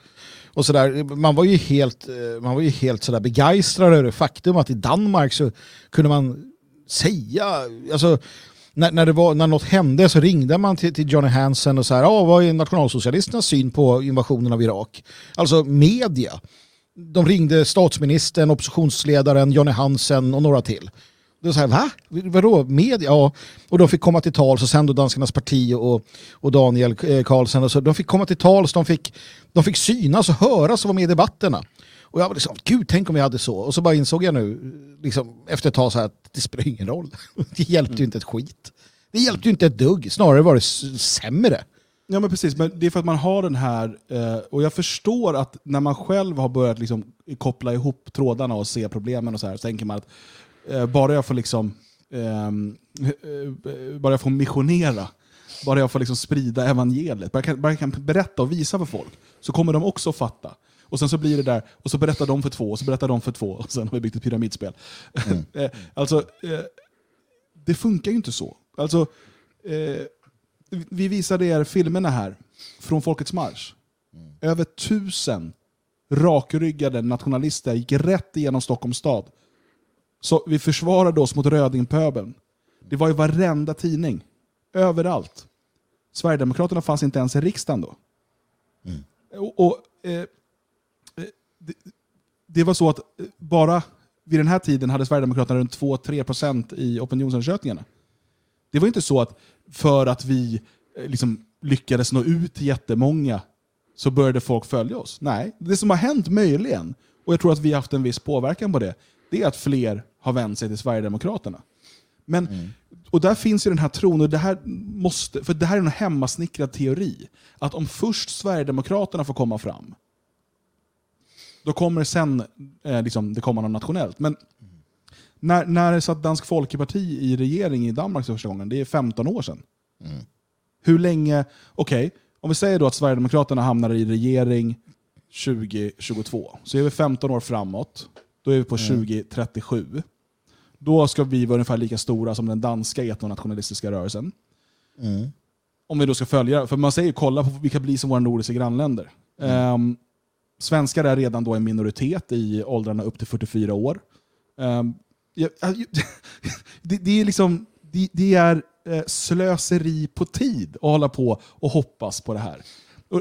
och sådär. Man var ju helt, eh, man var ju helt sådär begeistrad över det faktum att i Danmark så kunde man säga, alltså när, när, det var, när något hände så ringde man till, till Johnny Hansen och så här, ah, vad är nationalsocialisternas syn på invasionen av Irak? Alltså media. De ringde statsministern, oppositionsledaren, Johnny Hansen och några till. Det var så här, va? Vadå? Media? Ja. Och de fick komma till tals och sen då Danskarnas parti och, och Daniel eh, Karlsson. Och så, de fick komma till tals, de fick, de fick synas och höras och vara med i debatterna. Och jag var liksom, gud tänk om vi hade så. Och så bara insåg jag nu, liksom, efter ett tag så här, att det spelar ingen roll. [LAUGHS] Det hjälpte ju inte ett skit. Det hjälpte ju inte ett dugg, snarare var det sämre. Ja men precis, men det är för att man har den här, eh, och jag förstår att när man själv har börjat liksom koppla ihop trådarna och se problemen och så här, så tänker man att eh, bara jag får liksom, ehm, eh, bara jag får missionera, bara jag får liksom sprida evangeliet, bara jag, kan, bara jag kan berätta och visa för folk, så kommer de också fatta. Och sen så blir det där, och så berättar de för två, och så berättar de för två, och sen har vi byggt ett pyramidspel. [LAUGHS] Eh, alltså, det funkar ju inte så. Alltså, vi visade er filmerna här från Folkets marsch. Över tusen rakryggade nationalister gick rätt igenom Stockholms stad. Så vi försvarade oss mot rödingpöbeln. Det var i varenda tidning. Överallt. Sverigedemokraterna fanns inte ens i riksdagen då. Och, och, eh, eh, det, det var så att eh, bara vid den här tiden hade Sverigedemokraterna runt 2-3% i opinionsundersökningarna. Det var inte så att för att vi eh, liksom lyckades nå ut till jättemånga så började folk följa oss. Nej, det som har hänt möjligen, och jag tror att vi har haft en viss påverkan på det, det är att fler har vänt sig till Sverigedemokraterna. Men, Och där finns ju den här tron, och det här måste, för det här är en hemmasnickrad teori, att om först Sverigedemokraterna får komma fram, då kommer sen eh, liksom, det komma något nationellt. Men när, när satt Dansk Folkeparti i regering i Danmark för första gången? Det är 15 år sedan. Hur länge, okej, om vi säger då att Sverigedemokraterna hamnar i regering 2022, så är vi 15 år framåt. Då är vi på 2037. Då ska vi vara ungefär lika stora som den danska etnonationalistiska rörelsen. Om vi då ska följa, för man säger ju kolla på vilka blir som våra nordiska grannländer. Ehm, svenskar är redan då en minoritet i åldrarna upp till 44 år. Ja, [LAUGHS] det, det är liksom det, det är eh, slöseri på tid att hålla på och hoppas på det här.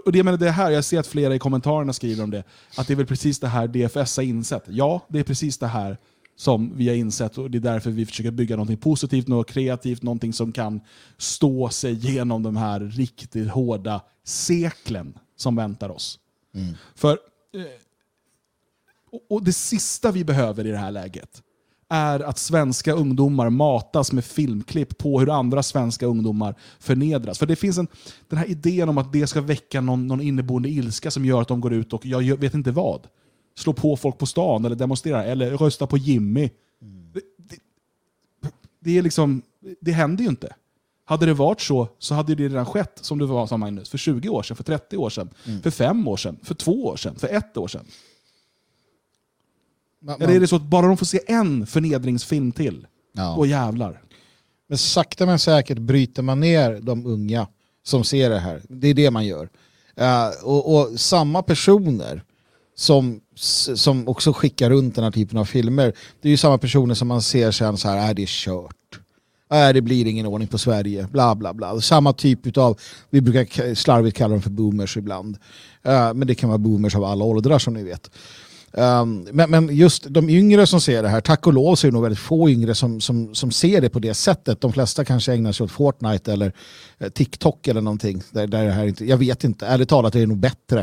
Och, det, menar, det här, jag ser att flera i kommentarerna skriver om det, att det är väl precis det här DFS har insett. Ja, det är precis det här som vi har insett och det är därför vi försöker bygga något positivt, något kreativt, någonting som kan stå sig genom de här riktigt hårda seklen som väntar oss. För eh, och det sista vi behöver i det här läget är att svenska ungdomar matas med filmklipp på hur andra svenska ungdomar förnedras. För det finns en, den här idén om att det ska väcka någon, någon inneboende ilska som gör att de går ut och, jag vet inte vad, slår på folk på stan eller demonstrerar eller röstar på Jimmy. Det, det, det, är liksom, det händer ju inte. Hade det varit så, så hade det redan skett, som du var, sa Magnus, för 20 år sedan, för 30 år sedan, för 5 år sedan, för 2 år sedan, för 1 år sedan. Man, Eller är det så att bara de får se en förnedringsfilm till, ja. och jävlar. Men sakta men säkert bryter man ner de unga som ser det här. Det är det man gör. Eh, och, och samma personer som, som också skickar runt den här typen av filmer, det är ju samma personer som man ser sen så här, är det är kört. Äh, det blir ingen ordning på Sverige, bla bla bla. Samma typ av, vi brukar slarvigt kalla dem för boomers ibland. Eh, men det kan vara boomers av alla åldrar som ni vet. Um, men, men just de yngre som ser det här, tack och lov så är det nog väldigt få yngre som, som, som ser det på det sättet. De flesta kanske ägnar sig åt Fortnite eller eh, TikTok eller någonting. Där, där det här inte, jag vet inte, ärligt talat är det nog bättre.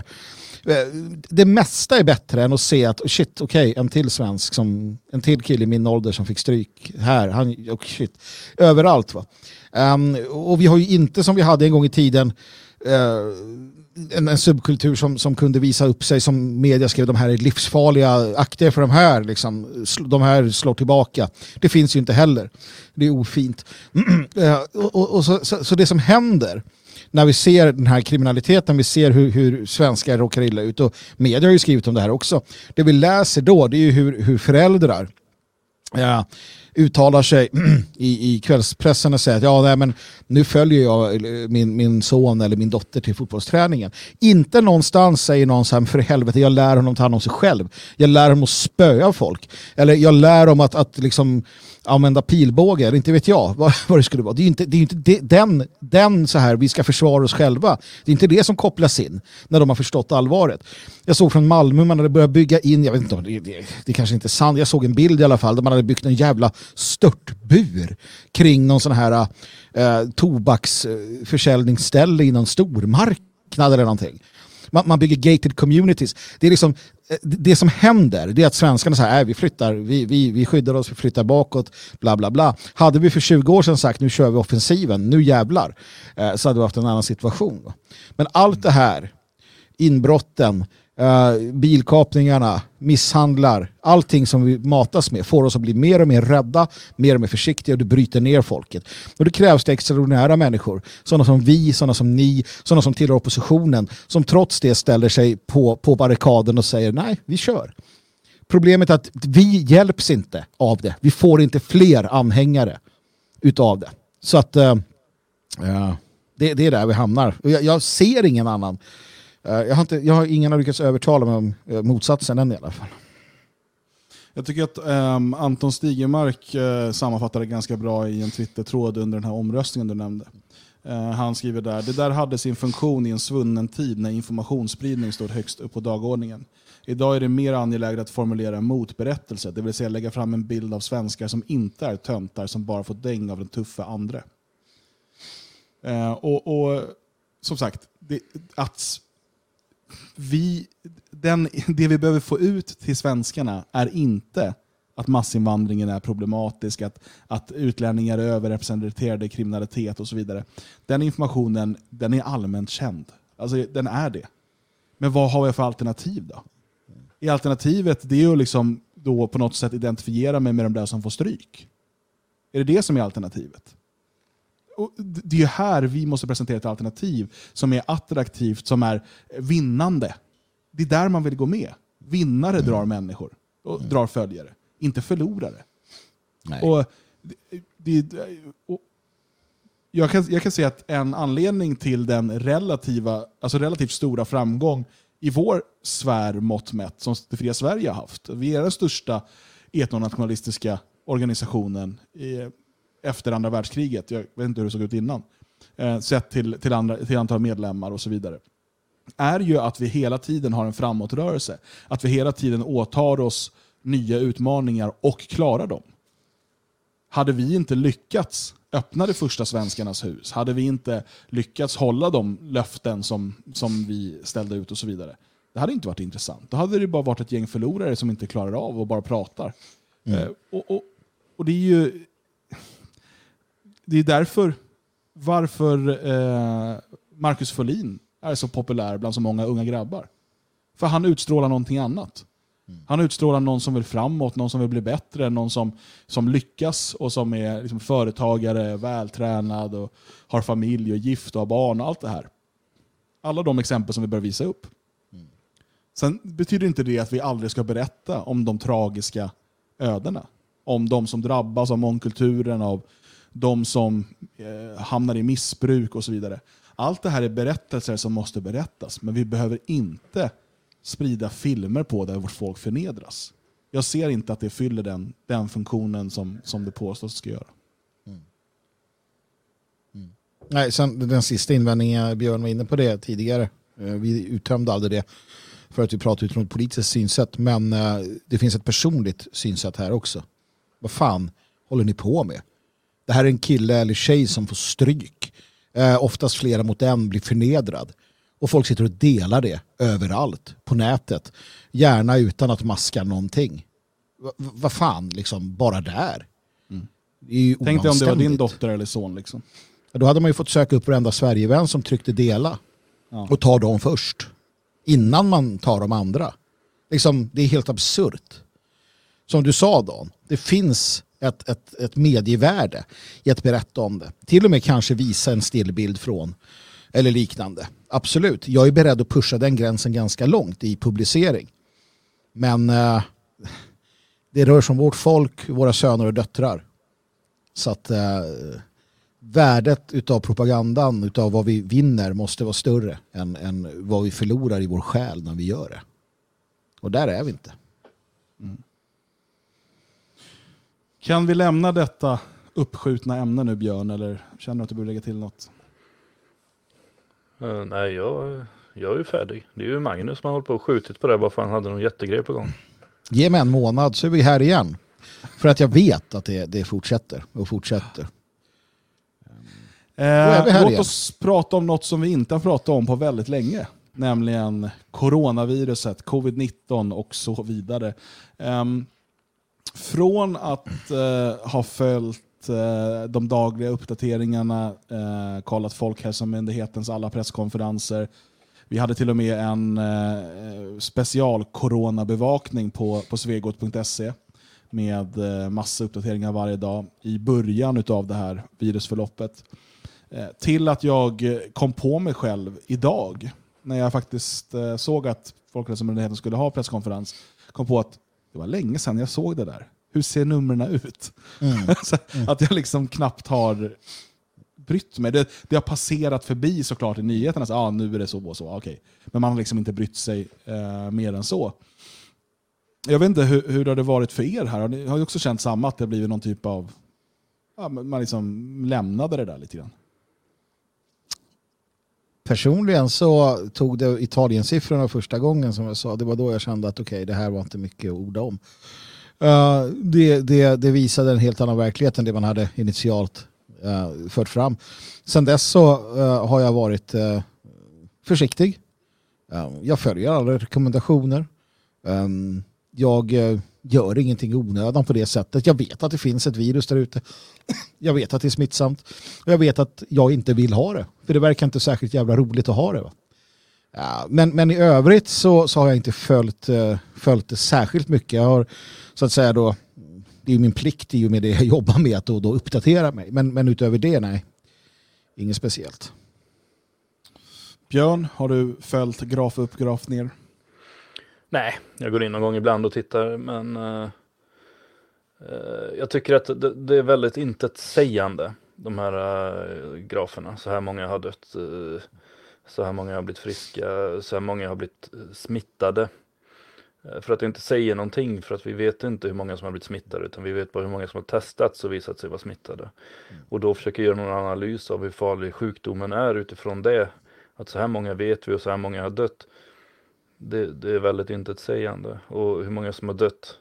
Eh, det mesta är bättre än att se att oh shit, okej, en till svensk, som, en till kille i min ålder som fick stryk här. Han, oh shit, överallt. Va? Um, och vi har ju inte som vi hade en gång i tiden uh, en, en subkultur som, som kunde visa upp sig som media skrev, de här är livsfarliga, akter för de här, liksom, de här slår tillbaka. Det finns ju inte heller. Det är ofint. [CLEARS THROAT] Eh, och, och, och så, så, så det som händer när vi ser den här kriminaliteten, vi ser hur, hur svenskar råkar illa ut och media har ju skrivit om det här också. Det vi läser då det är ju hur, hur föräldrar ja, uttalar sig [CLEARS THROAT] i, i kvällspressen och säger att ja, nej, men nu följer jag eh, min, min son eller min dotter till fotbollsträningen. Inte någonstans säger någon så här, för helvete, jag lär honom ta hand om sig själv. Jag lär honom att spöa folk. Eller jag lär honom att, att liksom använda pilbåge, eller inte vet jag vad, [LAUGHS] vad det skulle vara. Det är ju inte, det är inte de, den, den så här, vi ska försvara oss själva. Det är inte det som kopplas in när de har förstått allvaret. Jag såg från Malmö, man hade börjat bygga in, jag vet inte om det, det, det kanske inte är sant, jag såg en bild i alla fall där man hade byggt en jävla störtbur kring någon sån här eh, tobaksförsäljningsställe i någon stormarknad eller någonting. Man, man bygger gated communities. Det är liksom eh, det som händer det är att svenskarna säger att vi flyttar, vi, vi, vi skyddar oss, vi flyttar bakåt, bla bla bla. Hade vi för 20 år sedan sagt nu kör vi offensiven, nu jävlar, eh, så hade vi haft en annan situation. Men allt det här, inbrotten, Uh, bilkapningarna, misshandlar, allting som vi matas med får oss att bli mer och mer rädda, mer och mer försiktiga och det bryter ner folket. Och det krävs det extraordinära människor, sådana som vi, sådana som ni, sådana som tillhör oppositionen, som trots det ställer sig på, på barrikaden och säger nej, vi kör. Problemet är att vi hjälps inte av det. Vi får inte fler anhängare utav det. Så att uh, ja, det, det är där vi hamnar. Och Jag, jag ser ingen annan. Eh, jag, har inte, jag har ingen har lyckats övertala mig om eh, motsatsen än i alla fall. Jag tycker att ehm, Anton Stigemark uh, sammanfattade ganska bra i en Twitter-tråd under den här omröstningen du nämnde. Han skriver där, det där hade sin funktion i en svunnen tid när informationsspridning stod högst upp på dagordningen. Idag är det mer angeläget att formulera en motberättelse, det vill säga lägga fram en bild av svenskar som inte är töntar som bara fått däng av den tuffa andre. Och, och som sagt, det, att vi, den, det vi behöver få ut till svenskarna är inte att massinvandringen är problematisk, att, att utlänningar är överrepresenterade i kriminalitet och så vidare. Den informationen den är allmänt känd. Alltså, den är det. Men vad har jag för alternativ då? I alternativet det är ju liksom då på något sätt identifiera mig med de där som får stryk. Är det det som är alternativet? Det är ju här vi måste presentera ett alternativ som är attraktivt, som är vinnande. Det är där man vill gå med. Vinnare drar människor och drar följare, inte förlorare. Och det, det, och jag, kan, jag kan säga att en anledning till den relativa, alltså relativt stora framgång i vår sfär mått mätt som det fria Sverige har haft. Vi är den största etnonationalistiska organisationen i, efter andra världskriget. Jag vet inte hur det såg ut innan. Eh, sett till, till, andra, till antal medlemmar och så vidare. Är ju att vi hela tiden har en framåtrörelse. Att vi hela tiden åtar oss nya utmaningar och klara dem. Hade vi inte lyckats öppna det första Svenskarnas hus, hade vi inte lyckats hålla de löften som, som vi ställde ut och så vidare, det hade inte varit intressant. Då hade det bara varit ett gäng förlorare som inte klarar av och bara pratar. Mm. Eh, och, och, och det är ju det är därför varför eh, Marcus Folin är så populär bland så många unga grabbar. För han utstrålar någonting annat. Han utstrålar någon som vill framåt, någon som vill bli bättre, någon som, som lyckas och som är liksom företagare, vältränad och har familj och gift och har barn och allt det här. Alla de exempel som vi bör visa upp. Sen betyder inte det att vi aldrig ska berätta om de tragiska ödena. Om de som drabbas av mångkulturen, av de som eh, hamnar i missbruk och så vidare. Allt det här är berättelser som måste berättas, men vi behöver inte sprida filmer på där vårt folk förnedras. Jag ser inte att det fyller den, den funktionen som, som det påstås ska göra. Mm. Mm. Nej, sen den sista invändningen, Björn var inne på det tidigare. Eh, vi uttömde aldrig det för att vi pratar utifrån ett politiskt synsätt. Men eh, det finns ett personligt synsätt här också. Vad fan håller ni på med? Det här är en kille eller tjej som får stryk. Eh, oftast flera mot en blir förnedrad. Och folk sitter och delar det överallt på nätet. Gärna utan att maska någonting. Va- va- Vad fan, liksom bara där. Ju Tänk dig om det var din dotter eller son. Liksom. Ja, Då hade man ju fått söka upp varenda Sverigevän som tryckte dela Ja. och ta dem först. Innan man tar de andra. Liksom, det är helt absurt. Som du sa Dan, det finns ett, ett, ett medievärde i att berätta om det. Till och med kanske visa en stillbild från eller liknande. Absolut, jag är beredd att pusha den gränsen ganska långt i publicering. Men eh, det rör sig om vårt folk, våra söner och döttrar. Så att eh, värdet utav propagandan, utav vad vi vinner måste vara större än, än vad vi förlorar i vår själ när vi gör det. Och där är vi inte. Mm. Kan vi lämna detta uppskjutna ämne nu Björn, eller känner du att du behöver lägga till något? Eh, nej, jag, jag är ju färdig. Det är ju Magnus som har hållit på och skjutit på det bara för han hade någon jättegrej på gång. Ge mig en månad så är vi här igen. För att jag vet att det, det fortsätter och fortsätter. är vi här Eh, låt igen. oss prata om något som vi inte har pratat om på väldigt länge. Nämligen coronaviruset, covid-19 och så vidare. Ehm, från att eh, ha följt eh, de dagliga uppdateringarna, eh, kollat Folkhälsomyndighetens alla presskonferenser. Vi hade till och med en eh, special coronabevakning på, på svegot.se med eh, massa uppdateringar varje dag i början av det här virusförloppet. Eh, till att jag kom på mig själv idag, när jag faktiskt eh, såg att Folkhälsomyndigheten skulle ha presskonferens, kom på att det var länge sedan jag såg det där. Hur ser numren ut? [LAUGHS] Så att jag liksom knappt har brytt mig. Det, det har passerat förbi såklart i nyheterna, så, ah, nu är det så och så. Okej. Men man har liksom inte brytt sig eh, mer än så. Jag vet inte hur, hur har det varit för er här? Har ni har också känt samma, att det har blivit någon typ av... Ja, man liksom lämnade det där lite grann. Personligen så tog det Italien-siffrorna första gången som jag sa. Det var då jag kände att okej, det här var inte mycket att orda om. Uh, det, det, det visade en helt annan verklighet än det man hade initialt uh, fört fram. Sen dess så uh, har jag varit uh, försiktig. Jag följer alla rekommendationer. Um, jag gör ingenting i onödan på det sättet. Jag vet att det finns ett virus där ute. [CLEARS THROAT] Jag vet att det är smittsamt. Och jag vet att jag inte vill ha det. För det verkar inte särskilt jävla roligt att ha det. Va? Ja, men, men i övrigt så, så har jag inte följt, eh, följt det särskilt mycket. Jag har så att säga då, det är min plikt i och med det jag jobbar med att då, då uppdatera mig. Men, men utöver det, nej. Inget speciellt. Björn, har du följt graf upp, graf ner? Nej, jag går in någon gång ibland och tittar, men eh, eh, jag tycker att det, det är väldigt intetsägande, de här eh, graferna. Så här många har dött, så här många har blivit friska, så här många har blivit smittade. För att det inte säger någonting, för att vi vet inte hur många som har blivit smittade, utan vi vet bara hur många som har testats och visat sig vara smittade. Och då försöker jag göra någon analys av hur farlig sjukdomen är utifrån det. Att så här många vet vi och så här många har dött det, det är väldigt intetsägande. Och hur många som har dött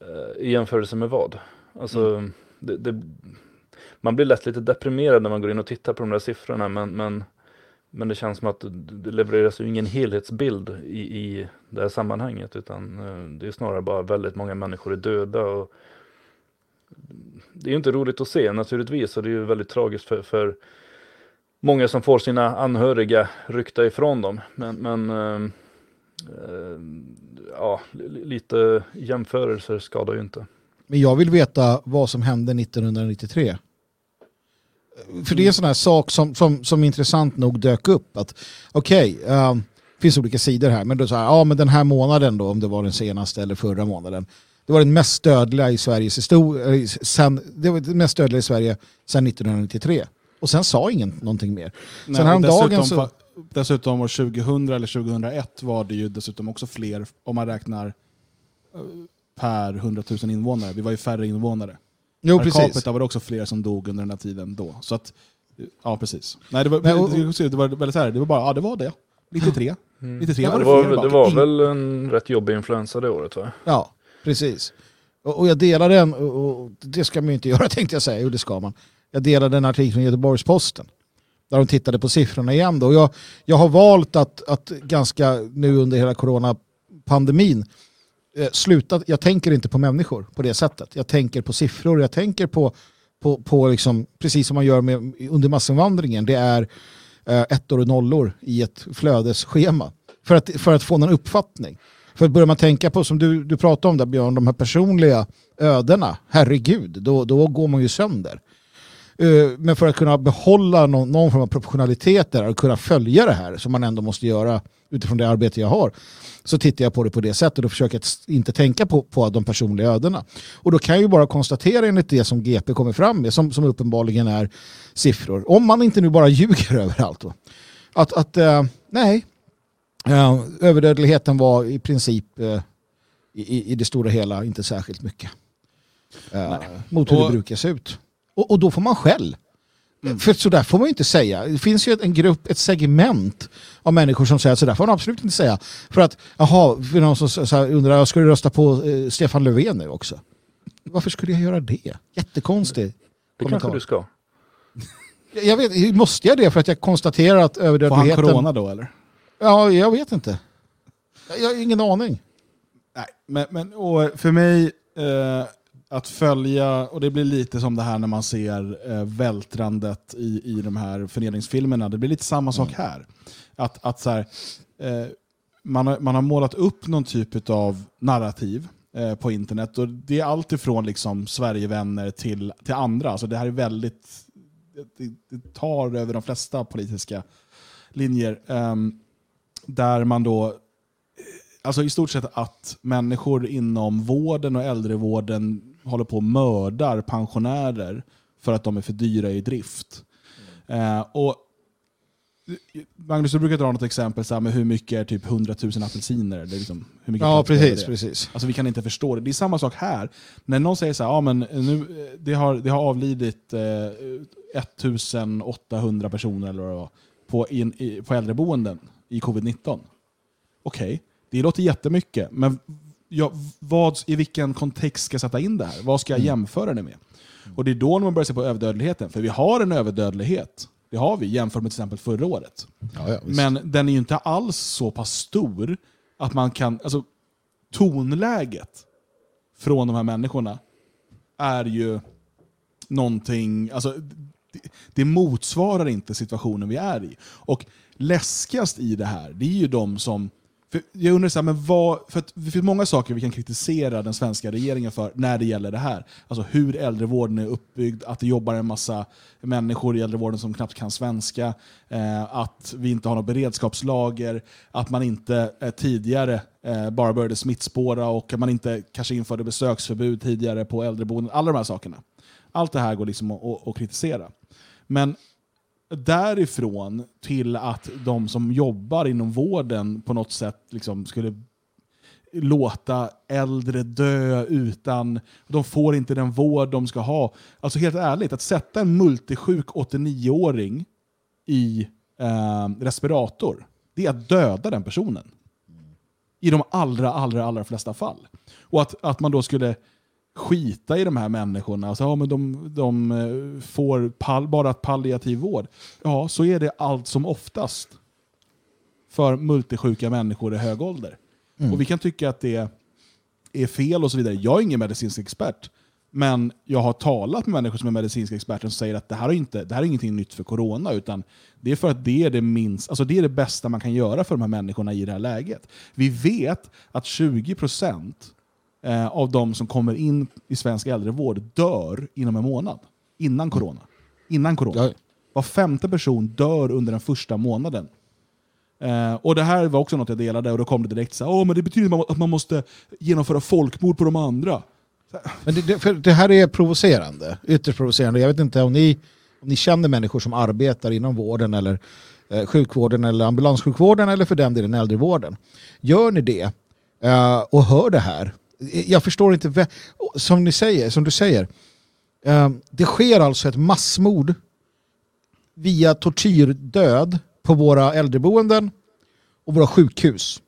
Eh, I jämförelse med vad? Alltså, det, det, man blir lätt lite deprimerad när man går in och tittar på de där siffrorna men, men, men det känns som att det levereras ju ingen helhetsbild i, i det här sammanhanget utan eh, det är snarare bara väldigt många människor är döda. Och det är ju inte roligt att se naturligtvis och det är ju väldigt tragiskt för, för många som får sina anhöriga ryckta ifrån dem. Men, men eh, eh, ja, lite jämförelser skadar ju inte. Men jag vill veta vad som hände 1993. För det är en sån här sak som, som, som intressant nog dök upp. att Okej, okay, det finns olika sidor här, men då så här, ja men den här månaden då, om det var den senaste eller förra månaden, det var den mest dödliga i Sveriges historia, eh, sen, det var den mest dödliga i Sverige sedan 1993. Och sen sa ingen någonting mer. Nej, sen häromdagen dessutom, så... dessutom år 2000 eller 2001 var det ju dessutom också fler, om man räknar eh, per 100 000 invånare. Vi var ju färre invånare. Jo, per precis. capita var det också fler som dog under den här tiden då. Så att, ja, precis. Nej, det var, Nej, och- det, det var väldigt så här, det var bara, ja det var det. 93. 93 Ja, var Det det, var, fler det var väl en rätt jobbig influensa det året va? Ja, precis. Och, och jag delar den, och, och det ska man ju inte [LAUGHS] göra tänkte jag säga, jo det ska man. Jag delade en artikel från Göteborgs-Posten. Där de tittade på siffrorna igen. Då. Jag, jag har valt att, att ganska nu under hela coronapandemin eh, sluta, jag tänker inte på människor på det sättet. Jag tänker på siffror, jag tänker på, på, på liksom, precis som man gör med, under massinvandringen. Det är eh, ettor och nollor i ett flödesschema. För att, för att få någon uppfattning. För börjar man tänka på, som du, du pratade om där Björn, de här personliga ödena, herregud, då, då går man ju sönder. Eh, Men för att kunna behålla någon, någon form av proportionalitet där och kunna följa det här, som man ändå måste göra utifrån det arbete jag har, så tittar jag på det på det sättet och försöker inte tänka på, på de personliga ödena. Och då kan jag ju bara konstatera enligt det som GP kommer fram med, som, som uppenbarligen är siffror, om man inte nu bara [LAUGHS] ljuger överallt, då, att, att eh, nej, eh, överdödligheten var i princip eh, i, i- i det stora hela inte särskilt mycket. Eh, mot hur Och- det brukar se ut. Och, och då får man skäll. För så där får man ju inte säga. Det finns ju en grupp, ett segment av människor som säger att så där får man absolut inte säga. För att, jaha, för någon som så här undrar, ska du rösta på eh, Stefan Löfven nu också? Varför skulle jag göra det? Jättekonstig Det kommentar. kanske du ska. [LAUGHS] Jag- vet, måste jag det för att jag konstaterar att Får han överdödligheten... corona då eller? Ja, jag vet inte. Jag, jag har ingen aning. Nej, men, men och för mig eh, att följa, och det blir lite som det här när man ser eh, vältrandet i, i de här föreningsfilmerna, det blir lite samma sak här. Att, att så här, eh, man, har, man har målat upp någon typ av narrativ eh, på internet och det är allt ifrån liksom Sverigevänner till, till andra. Alltså det här är väldigt, det, det tar över de flesta politiska linjer. ehm, där man då alltså i stort sett att människor inom vården och äldrevården håller på och mördar pensionärer för att de är för dyra i drift. Eh, och Magnus, du brukar dra något exempel så med hur mycket är typ 100 000 apelsiner? Är liksom, hur mycket Ja, precis. precis. Alltså vi kan inte förstå det. Det är samma sak här. När någon säger så här, ja, men nu, eh, det, har, det har avlidit eh, 1800 personer eller vad det var, på, in, i, på äldreboenden i covid-19. Okej, det låter jättemycket, men ja, vad, i vilken kontext ska jag sätta in det här? Vad ska jag jämföra det med? Och det är då när man börjar se på överdödligheten, för vi har en överdödlighet. Det har vi jämfört med till exempel förra året. Ja, ja. Men den är ju inte alls så pass stor att man kan... Alltså, tonläget från de här människorna är ju någonting... Alltså, det, det motsvarar inte situationen vi är i. Och läskigast i det här, det är ju de som... För jag undrar, så här, men vad, för att det finns många saker vi kan kritisera den svenska regeringen för när det gäller det här. Alltså hur äldrevården är uppbyggd, att det jobbar en massa människor i äldrevården som knappt kan svenska, eh, att vi inte har något beredskapslager, att man inte eh, tidigare eh, bara började smittspåra och att man inte kanske införde besöksförbud tidigare på äldreboenden. Alla de här sakerna. Allt det här går liksom att, att, att kritisera. Men därifrån till att de som jobbar inom vården på något sätt liksom skulle låta äldre dö utan... De får inte den vård de ska ha. Alltså helt ärligt, att sätta en multisjuk 89-åring i eh, respirator, det är att döda den personen. I de allra, allra, allra flesta fall. Och att, att man då skulle skita i de här människorna. Alltså, ja, men de, de eh, får pal, bara palliativ vård. Ja, så är det allt som oftast för multisjuka människor i hög ålder. Mm. Och vi kan tycka att det är fel och så vidare. Jag är ingen medicinsk expert. Men jag har talat med människor som är medicinska experter som säger att det här är, inte, det här är ingenting nytt för corona, utan det är för att det är det, minst, alltså det är det bästa man kan göra för de här människorna i det här läget. Vi vet att 20% eh, av de som kommer in i svensk äldrevård dör inom en månad. Innan corona. Innan corona. Ja. Var femte person dör under den första månaden. Eh, och Det här var också något jag delade och då kom det direkt så här, Åh, men det betyder att man måste genomföra folkmord på de andra. Men det, det, det här är provocerande, ytterst provocerande. Jag vet inte om ni, om ni känner människor som arbetar inom vården eller eh, sjukvården eller ambulanssjukvården eller för den delen äldrevården. Gör ni det eh, och hör det här. Jag förstår inte, som, ni säger, som du säger, ehm, det sker alltså ett massmord via tortyrdöd på våra äldreboenden och våra sjukhus.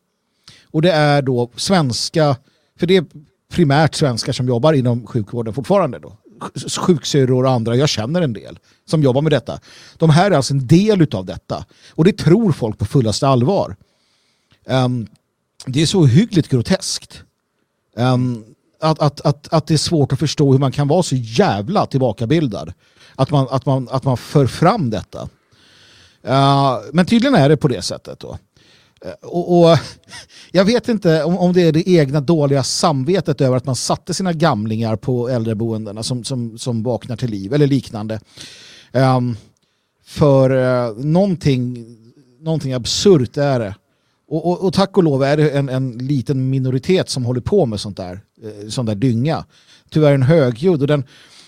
Och det är då svenska, för det är primärt svenskar som jobbar inom sjukvården fortfarande då. Sjuksyrror och andra, jag känner en del som jobbar med detta. De här är alltså en del utav detta. Och det tror folk på fullaste allvar. Um, det är så hyggligt groteskt. Um, att, att, att, att det är svårt att förstå hur man kan vara så jävla tillbakabildad. Att man, att man, att man för fram detta. Uh, men tydligen är det på det sättet. Då. Eh, och, och [LAUGHS] Jag vet inte om, om det är det egna dåliga samvetet över att man satte sina gamlingar på äldreboendena som, som, som vaknar till liv eller liknande. Um, för uh, någonting, någonting absurt är det. Och, och, och tack och lov är det en, en liten minoritet som håller på med sånt där, eh, sånt där dynga. Tyvärr en högljudd och den,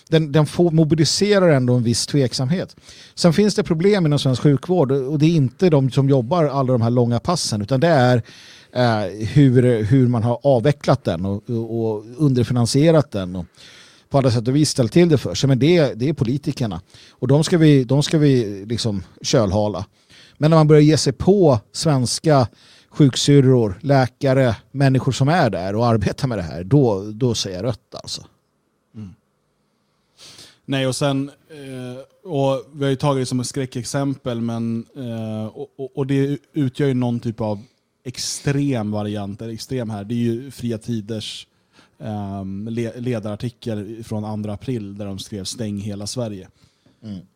den, den får, mobiliserar ändå en viss tveksamhet. Sen finns det problem inom svensk sjukvård och det är inte de som jobbar alla de här långa passen utan det är eh, hur, hur man har avvecklat den och, och, och underfinansierat den och på alla sätt och vis ställt till det för sig. Men det, är- det är politikerna och de ska vi, de ska vi liksom kölhala. Men när man börjar ge sig på svenska sjuksyrror, läkare, människor som är där och arbetar med det här, då, då säger jag rött alltså. Mm. Nej, och sen, eh, och vi har ju tagit det som ett skräckexempel, men, eh, och, och, och det utgör ju någon typ av extrem variant, eller extrem här. Det är ju Fria Tiders ehm, le, ledarartikel från 2 april där de skrev stäng hela Sverige.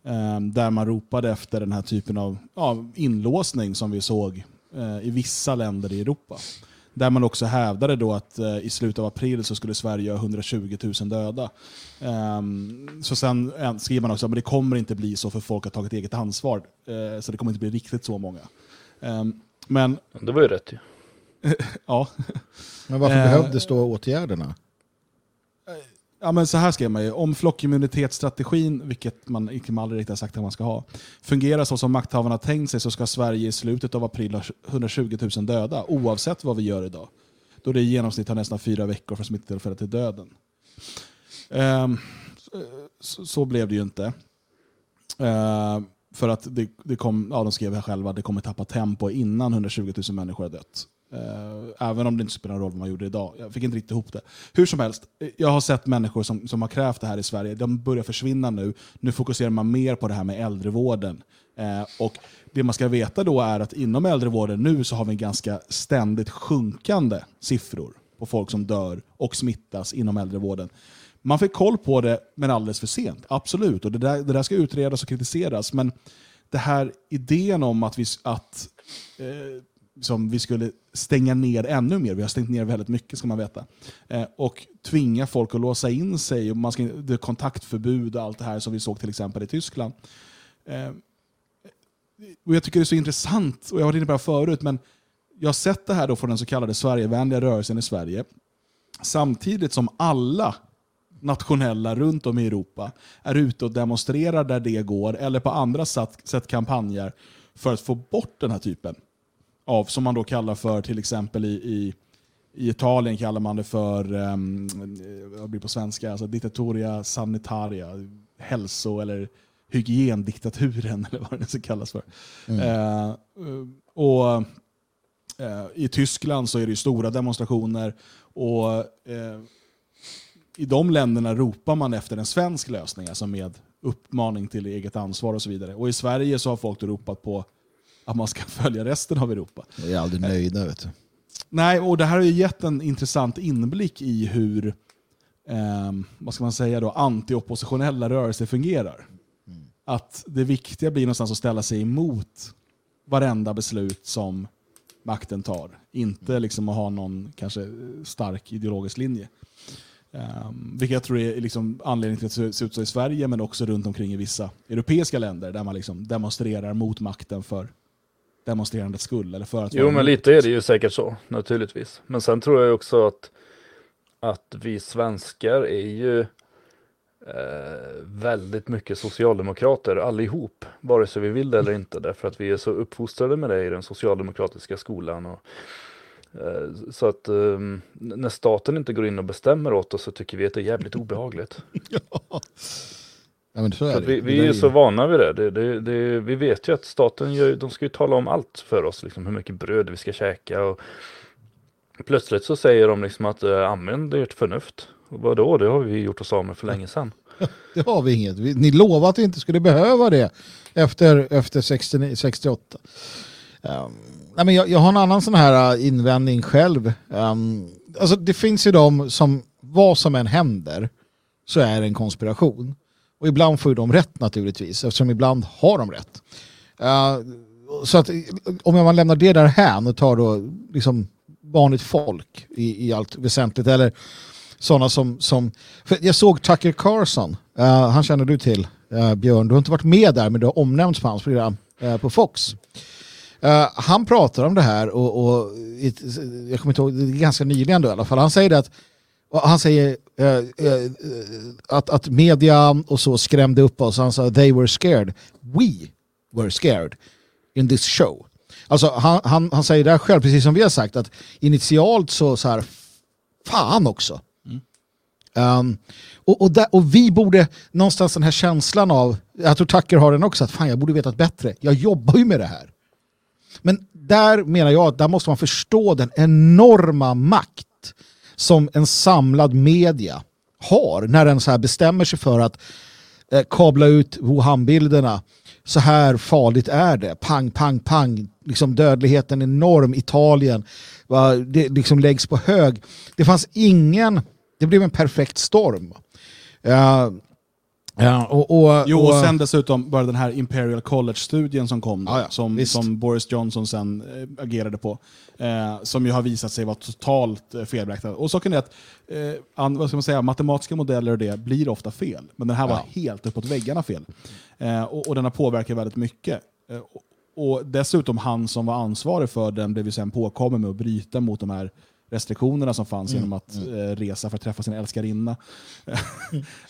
Ehm, där man ropade efter den här typen av ja, inlåsning som vi såg eh, i vissa länder i Europa. Där man också hävdade då att eh, i slutet av april så skulle Sverige ha 120 000 döda. Ehm, så sen eh, skriver man också att det kommer inte bli så för folk har tagit eget ansvar. Så det kommer inte bli riktigt så många. Ehm, men Det var ju rätt ju. [LAUGHS] ja, Men varför Eh. behövdes då åtgärderna? Ja, men så här skrev man ju. Om flockimmunitetsstrategin, vilket man inte aldrig riktigt har sagt att man ska ha, fungerar så som makthavarna tänkt sig så ska Sverige i slutet av april ha 120 000 döda, oavsett vad vi gör idag. Då det i genomsnitt tar nästan fyra veckor från smittotillfället till döden. Ehm, um, så, så blev det ju inte. Uh, för att det, det kom, ja, de skrev här själva att det kommer tappa tempo innan 120 000 människor har dött. Eh, även om det inte spelar någon roll vad man gjorde idag. Jag fick inte riktigt ihop det. Hur som helst, jag har sett människor som, som har krävt det här i Sverige. De börjar försvinna nu. Nu fokuserar man mer på det här med äldrevården. Eh, och Det man ska veta då är att inom äldrevården nu så har vi en ganska ständigt sjunkande siffror på folk som dör och smittas inom äldrevården. Man fick koll på det, men alldeles för sent. Absolut, och det där, det där ska utredas och kritiseras. Men det här idén om att vi, att, eh, som vi skulle stänga ner ännu mer, vi har stängt ner väldigt mycket ska man veta, eh, och tvinga folk att låsa in sig, och man ska, det är kontaktförbud och allt det här som vi såg till exempel i Tyskland. Eh, och Jag tycker det är så intressant, och jag har varit inne på det förut, men jag har sett det här då från den så kallade Sverigevänliga rörelsen i Sverige, samtidigt som alla nationella runt om i Europa är ute och demonstrerar där det går eller på andra sätt, sätt kampanjer för att få bort den här typen av, som man då kallar för till exempel i, i, i Italien kallar man det för, um, vad blir på svenska, alltså diktatoria sanitaria, hälso eller hygiendiktaturen [LAUGHS] eller vad det ska kallas för. Eh, och Eh, I Tyskland så är det stora demonstrationer och eh, i de länderna ropar man efter en svensk lösning, alltså med uppmaning till eget ansvar och så vidare. Och i Sverige så har folk ropat på att man ska [LAUGHS] följa resten av Europa. Jag är aldrig nöjda vet du. Nej, och det här har ju gett en intressant inblick i hur eh, vad ska man säga då, anti-oppositionella rörelser fungerar. Att det viktiga blir någonstans att ställa sig emot varenda beslut som makten tar. Inte liksom att ha någon kanske stark ideologisk linje. Um, vilket jag tror är liksom anledningen till att det ser ut så i Sverige, men också runt omkring i vissa europeiska länder där man liksom demonstrerar mot makten för demonstrerandets skull. Eller för att Jo, men lite är det ju säkert så, naturligtvis. Men sen tror jag också att, att vi svenskar är ju eh, väldigt mycket socialdemokrater allihop, vare sig vi vill det eller inte, därför att vi är så uppfostrade med det i den socialdemokratiska skolan. Och, eh, så att eh, när staten inte går in och bestämmer åt oss så tycker vi att det är jävligt obehagligt. [LAUGHS] Ja, men så är det. vi, vi är ju- så vana vid det. det, det, det vi vet ju att staten gör, de ska ju tala om allt för oss, liksom, hur mycket bröd vi ska käka. Och plötsligt så säger de liksom att äh, använd ert förnuft. Och vadå, det har vi gjort oss av med för länge sedan. [LAUGHS] Det har vi inget. Vi- Ni lovade att vi inte skulle behöva det efter, efter 69, 68. Um, nej, men jag, jag har en annan sån här uh, invändning själv. Um, alltså det finns ju de som, vad som än händer, så är det en konspiration. Och ibland får ju de rätt naturligtvis, eftersom ibland har de rätt. Uh, så att om man lämnar det där här och tar då liksom vanligt folk i, i allt väsentligt, eller sådana som, som för jag såg Tucker Carlson, uh, han känner du till uh, Björn, du har inte varit med där men du har omnämnts på hans program på Fox. Han pratar om det här och, och it, jag kommer inte ihåg, det är ganska nyligen då i alla fall, han säger det att och han säger eh, eh, att, att media och så skrämde upp oss. Han sa they were scared. We were scared in this show. Alltså han, han, han säger där själv, precis som vi har sagt, att initialt så, så här, fan också. Um, och, och, där, och vi borde, någonstans den här känslan av, jag tror Tucker har den också, att fan jag borde vetat bättre. Jag jobbar ju med det här. Men där menar jag att där måste man förstå den enorma makt som en samlad media har när den så här bestämmer sig för att eh, kabla ut Wuhan-bilderna. Så här farligt är det. Pang, pang, pang. Liksom dödligheten är enorm. Italien. Va, det liksom läggs på hög. Det fanns ingen... Det blev en perfekt storm. Ja, ja, och, och, Jo, och sen dessutom bara den här Imperial College-studien som kom, då, Ja, som, visst. som Boris Johnson sen eh, agerade på, eh, som ju har visat sig vara totalt eh, felberäknad. Och saken är att eh, an, vad ska man säga, matematiska modeller och det blir ofta fel, men den här var Ja. helt uppåt väggarna fel. Eh, och, och den har påverkat väldigt mycket. Eh, och, och dessutom han som var ansvarig för den blev ju sen påkommen med att bryta mot de här restriktionerna som fanns Mm, genom att eh, resa för att träffa sin älskarinna. [LAUGHS]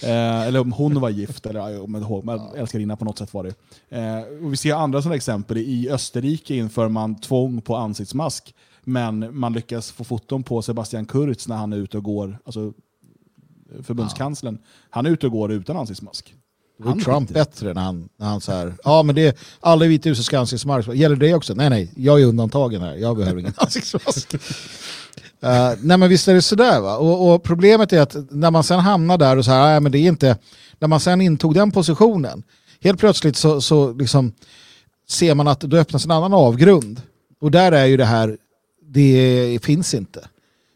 eh, eller om hon var gift, eller om ihåg, men älskarinna på något sätt var det. Eh, och vi ser andra sådana exempel. I Österrike inför man tvång på ansiktsmask, men man lyckas få foton på Sebastian Kurz när han är ute och går, alltså förbundskanslern, han är ute och går utan ansiktsmask. Då är Trump det. bättre när han, när han så här, ja men det, alla i Vita huset ska ansiktsmask. Gäller det också? Nej nej, jag är undantagen här, jag behöver ingen [LAUGHS] ansiktsmask. Uh, nej men visst är det sådär va. Och, och problemet är att när man sen hamnar där och så här, ah, nej men det är inte, när man sen intog den positionen, helt plötsligt så, så liksom ser man att då öppnas en annan avgrund. Och där är ju det här, det finns inte.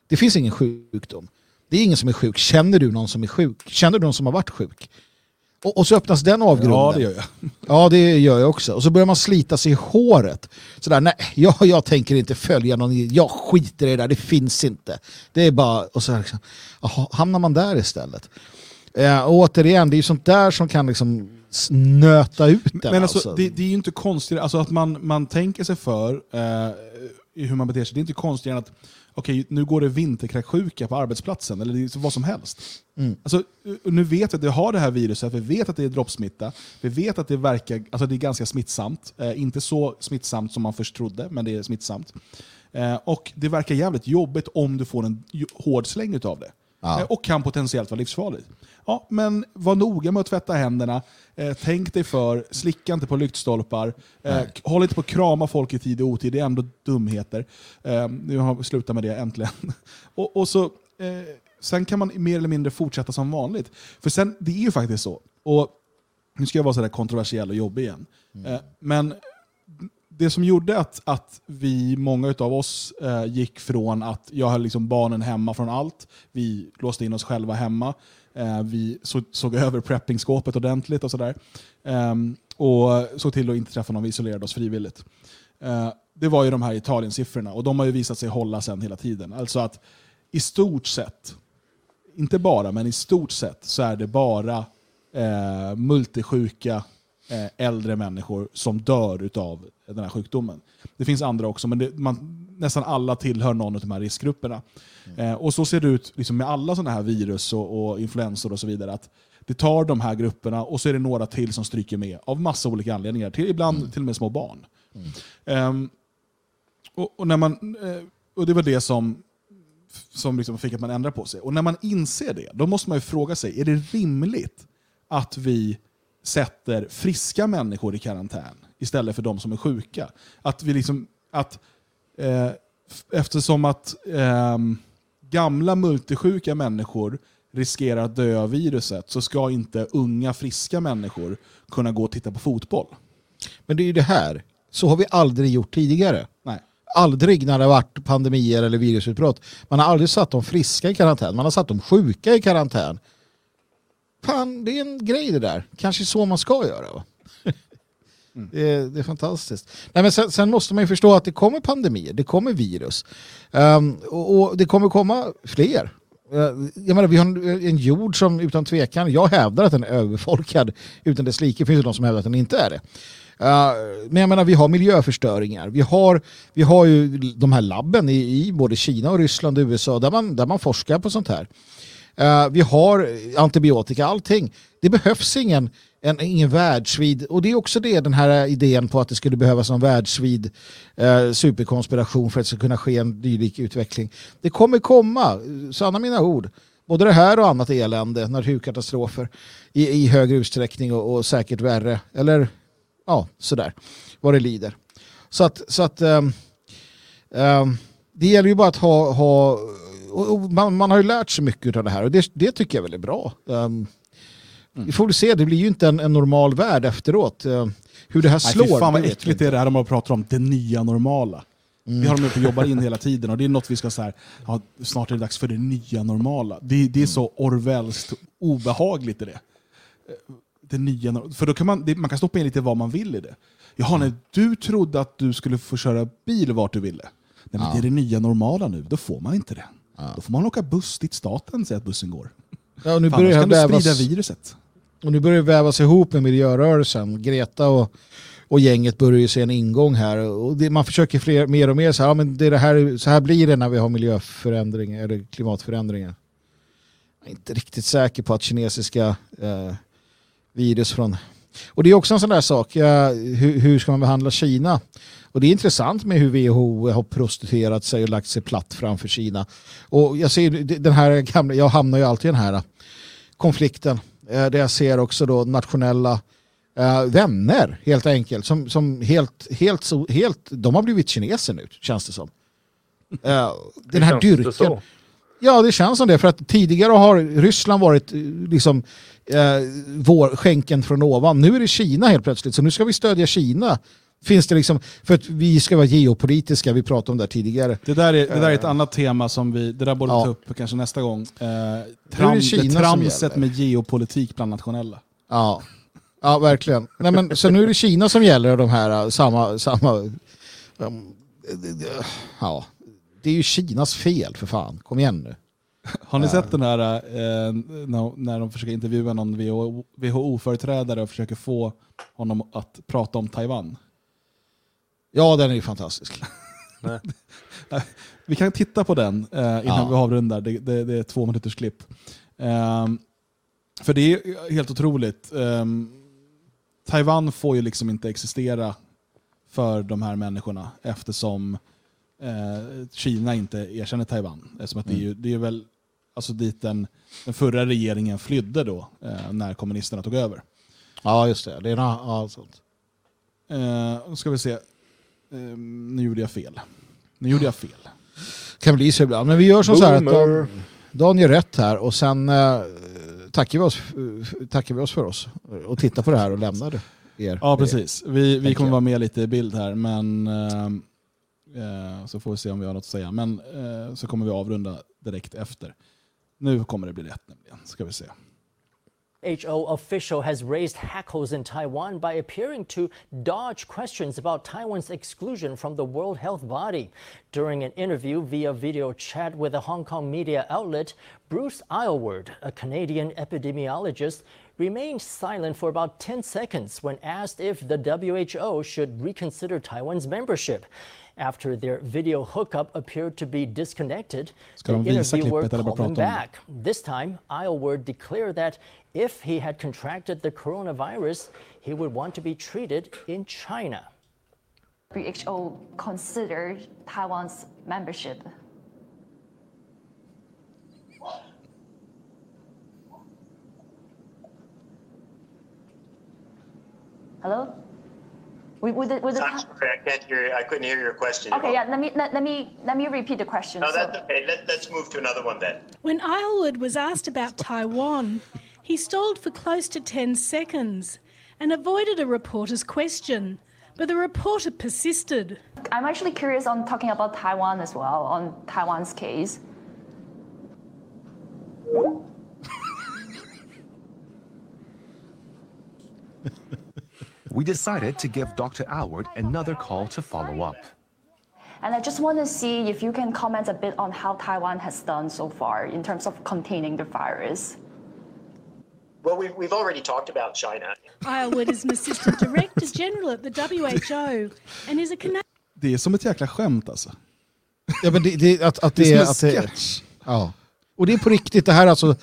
Det finns ingen sjukdom. Det är ingen som är sjuk. Känner du någon som är sjuk? Känner du någon som har varit sjuk? Och, och så öppnas den avgrunden. Ja, det gör jag. [LAUGHS] Ja, det gör jag också. Och så börjar man slita sig i håret. Sådär, nej, jag, jag tänker inte följa någon, jag skiter i det där, det finns inte. Det är bara, och så här, liksom, jaha, hamnar man där istället. Eh, och återigen, det är ju sånt där som kan liksom nöta ut den. Men alltså, alltså. det, det är ju inte konstigt alltså att man, man tänker sig för eh, hur man beter sig. Det är inte konstigare än att okej, nu går det vinterkräksjuka på arbetsplatsen, eller vad som helst. Mm. Alltså, eh, nu vet vi att det har det här viruset, vi vet att det är droppsmitta, vi vet att det, verkar, alltså det är ganska smittsamt. Eh, inte så smittsamt som man först trodde, men det är smittsamt. Eh, och det verkar jävligt jobbigt om du får en hård släng utav det. Ja. Eh, och kan potentiellt vara livsfarligt. Ja, men var noga med att tvätta händerna. Eh, tänk dig för, slicka inte på lyktstolpar. Eh, håll inte på att krama folk i tid och otid, det är ändå dumheter. Eh, nu har vi slutat med det äntligen. [LAUGHS] och, och så, eh, sen kan man mer eller mindre fortsätta som vanligt. För sen, det är ju faktiskt så. Och nu ska jag vara sådär kontroversiell och jobbig igen. Eh, men det som gjorde att, att vi, många av oss, eh, gick från att jag höll liksom barnen hemma från allt, vi låste in oss själva hemma, Eh, vi så, såg över preppingskåpet ordentligt och sådär. Eh, och såg till att inte träffa någon, vi isolerade oss frivilligt. Eh, det var ju de här Italien-siffrorna och de har ju visat sig hålla sen hela tiden. Alltså att i stort sett, inte bara, men i stort sett så är det bara eh, multisjuka eh, äldre människor som dör av den här sjukdomen. Det finns andra också, men det, man, nästan alla tillhör någon av de här riskgrupperna. Eh, och så ser det ut liksom med alla sådana här virus och, och influensor och så vidare. Att det tar de här grupperna och så är det några till som stryker med av massa olika anledningar. Till, ibland till och med små barn. Ehm, och, och, när man, eh, och det var det som, som liksom fick att man ändra på sig. Och när man inser det, då måste man ju fråga sig, är det rimligt att vi sätter friska människor i karantän istället för de som är sjuka? Att vi liksom, att, eh, eftersom att ehm, gamla multisjuka människor riskerar att dö av viruset så ska inte unga friska människor kunna gå och titta på fotboll. Men det är ju det här. Så har vi aldrig gjort tidigare. Nej. Aldrig när det har varit pandemier eller virusutbrott. Man har aldrig satt de friska i karantän. Man har satt de sjuka i karantän. Fan, det är en grej det där. Kanske så man ska göra. Va? Mm. Det, är, det är fantastiskt. Nej, men sen, sen måste man ju förstå att det kommer pandemier, det kommer virus. Um, och, och det kommer komma fler. Uh, Jag menar, vi har en, en jord som utan tvekan, jag hävdar att den är överbefolkad utan dess like. finns det de som hävdar att den inte är det. Uh, men jag menar, vi har miljöförstöringar. Vi har, vi har ju de här labben i, i både Kina och Ryssland och USA där man, där man forskar på sånt här. Uh, vi har antibiotika, allting. Det behövs ingen, en, ingen världsvid, och det är också det, den här idén på att det skulle behövas en världsvid eh, superkonspiration för att det ska kunna ske en dylik utveckling. Det kommer komma, sanna mina ord. Både det här och annat elände, naturkatastrofer i, i högre utsträckning och, och säkert värre. Eller ja, sådär, vad det lider. Så att, så att um, um, det gäller ju bara att ha, ha och, och man, man har ju lärt sig mycket av det här och det, det tycker jag väl är bra. Um, vi får väl se, det blir ju inte en, en normal värld efteråt. Uh, hur det här Nej, slår. fy fan vad äckligt det är det här de pratar om, det nya normala. Vi har de uppe och jobbar in hela tiden och det är något vi ska säga, ja, snart är det dags för det nya normala. Det, det är så Orwellskt obehagligt i det. det nya, för då kan man, det, man kan stoppa in lite vad man vill i det. Jaha, nej, du trodde att du skulle få köra bil vart du ville. Nej, men det är det nya normala nu, då får man inte det. Då får man åka buss dit staten säger att bussen går. Ja, nu Fan, börjar kan du vävas, sprida viruset. och nu börjar det vävas ihop med miljörörelsen. Greta och, och gänget börjar ju se en ingång här. Och det, man försöker fler, mer och mer så här, ja, men det är det här, så här blir det när vi har miljöförändringar eller klimatförändringar. Jag är inte riktigt säker på att kinesiska eh, virus från... Och det är också en sån där sak, ja, hur, hur ska man behandla Kina? Och det är intressant med hur WHO har prostituerat sig och lagt sig platt framför Kina. Och jag ser den här gamla, jag hamnar ju alltid i den här eh, konflikten eh, där jag ser också då nationella eh, vänner helt enkelt som, som helt, helt, helt, de har blivit kineser nu känns det som. Eh, den här det dyrken. Ja, det känns som det. För att tidigare har Ryssland varit liksom, eh, vår skänken från ovan. Nu är det Kina helt plötsligt. Så nu ska vi stödja Kina. Finns det liksom, för att vi ska vara geopolitiska, vi pratade om det tidigare. Det där, är, det där är ett annat tema som vi, det där borde Ja. ta upp kanske nästa gång. Eh, tram, det tramset med geopolitik bland nationella. Ja, ja verkligen. Nej, men, så nu är det Kina som gäller de här uh, samma... samma ja, det är ju Kinas fel för fan. Kom igen nu. [LAUGHS] Har ni sett den här eh, när, de försöker intervjua någon WHO WHO-företrädare och försöker få honom att prata om Taiwan? Ja, den är ju fantastisk. [LAUGHS] Vi kan titta på den eh, innan Ja. vi avrundar. Det, det, det är två minuters klipp. Ehm, för det är helt otroligt. Ehm, Taiwan får ju liksom inte existera för de här människorna eftersom eh, Kina inte erkänner Taiwan. Eftersom att det, är ju, det är väl Alltså dit den, den förra regeringen flydde då, eh, när kommunisterna tog över. Ja, just det. det är, ja, sånt. Eh, ska vi se. Eh, nu gjorde jag fel. Nu gjorde jag fel. kan bli så ibland. Men vi gör som så här att Dan, Dan gör rätt här och sen eh, tackar, vi oss, eh, tackar vi oss för oss och tittar på det här och lämnar det. Er. Ja, precis. Vi, vi kommer vara med lite i bild här, men eh, eh, så får vi se om vi har något att säga. Men eh, så kommer vi avrunda direkt efter. Nu kommer det bli rätt nämligen, ska vi se. WHO official has raised hackles in Taiwan by appearing to dodge questions about Taiwan's exclusion from the World Health Body. During an interview via video chat with a Hong Kong media outlet, Bruce Isleworth, a Canadian epidemiologist, remained silent for about 10 seconds when asked if the WHO should reconsider Taiwan's membership. After their video hookup appeared to be disconnected, Ska the interviewer klippet eller bara called him prata om det? back. This time, Isleworth declared that if he had contracted the coronavirus, he would want to be treated in China. WHO considered Taiwan's membership. Hello? We, with the, with the, I'm sorry, I can't hear, I couldn't hear your question. okay, yeah, let me, let, let me, let me repeat the question. No, So- that's okay. Let, let's move to another one then. When Islewood was asked about Taiwan, he stalled for close to 10 seconds and avoided a reporter's question. But the reporter persisted. I'm actually curious on talking about Taiwan as well, on Taiwan's case. We decided to give Dr. Alward another call to follow up. And I just want to see if you can comment a bit on how Taiwan has done so far in terms of containing the virus. Well, we've, we've already talked about China. Islewood is an assistant director general at the WHO and is a Canadian. Det är som ett jäkla skämt alltså. Ja, men det, det, att, att Det det, är är som en att det, sketch. ja. Och det är på riktigt, det här alltså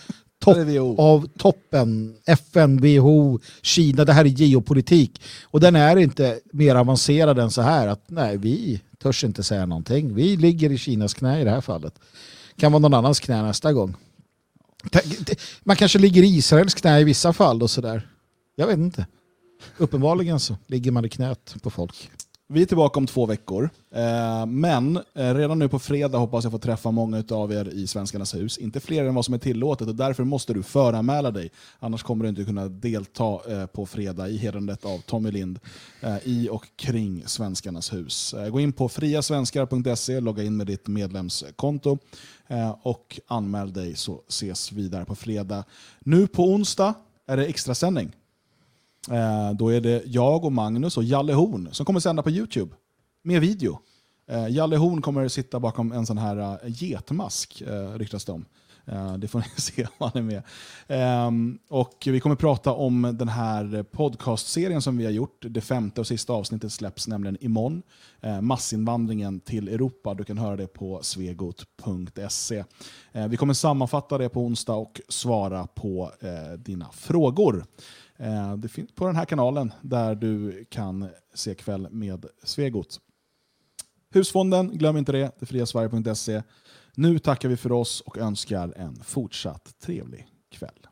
topp av toppen. FN, WHO, Kina, det här är geopolitik. Och den är inte mer avancerad än så här att nej, vi törs inte säga någonting. Vi ligger i Kinas knä i det här fallet. Kan vara någon annans knä nästa gång. Man kanske ligger i Israels knä i vissa fall och sådär. Jag vet inte. Uppenbarligen så ligger man i knät på folk. Vi är tillbaka om två veckor. Eh, men eh, redan nu på fredag hoppas jag få träffa många av er i Svenskarnas hus. Inte fler än vad som är tillåtet och därför måste du föranmäla dig. Annars kommer du inte kunna delta eh, på fredag i hedrandet av Tommy Lind i och kring Svenskarnas hus. Gå in på friasvenskar.se, logga in med ditt medlemskonto och anmäl dig så ses vi där på fredag. Nu på onsdag är det extrasändning. Eh, då är det jag och Magnus och Jalle Horn som kommer sända på Youtube med video. Eh, Jalle Horn kommer sitta bakom en sån här eh, getmask, ryktas det om. Det får ni [LAUGHS] se om han är med. Ehm, och vi kommer prata om den här podcastserien som vi har gjort. Det femte och sista avsnittet släpps nämligen imorgon. Massinvandringen till Europa. Du kan höra det på svegot.se. Vi kommer sammanfatta det på onsdag och svara på dina frågor. Eh, Det finns på den här kanalen där du kan se kväll med Svegot. Husfonden, glöm inte det, detfriasverige.se. Nu tackar vi för oss och önskar en fortsatt trevlig kväll.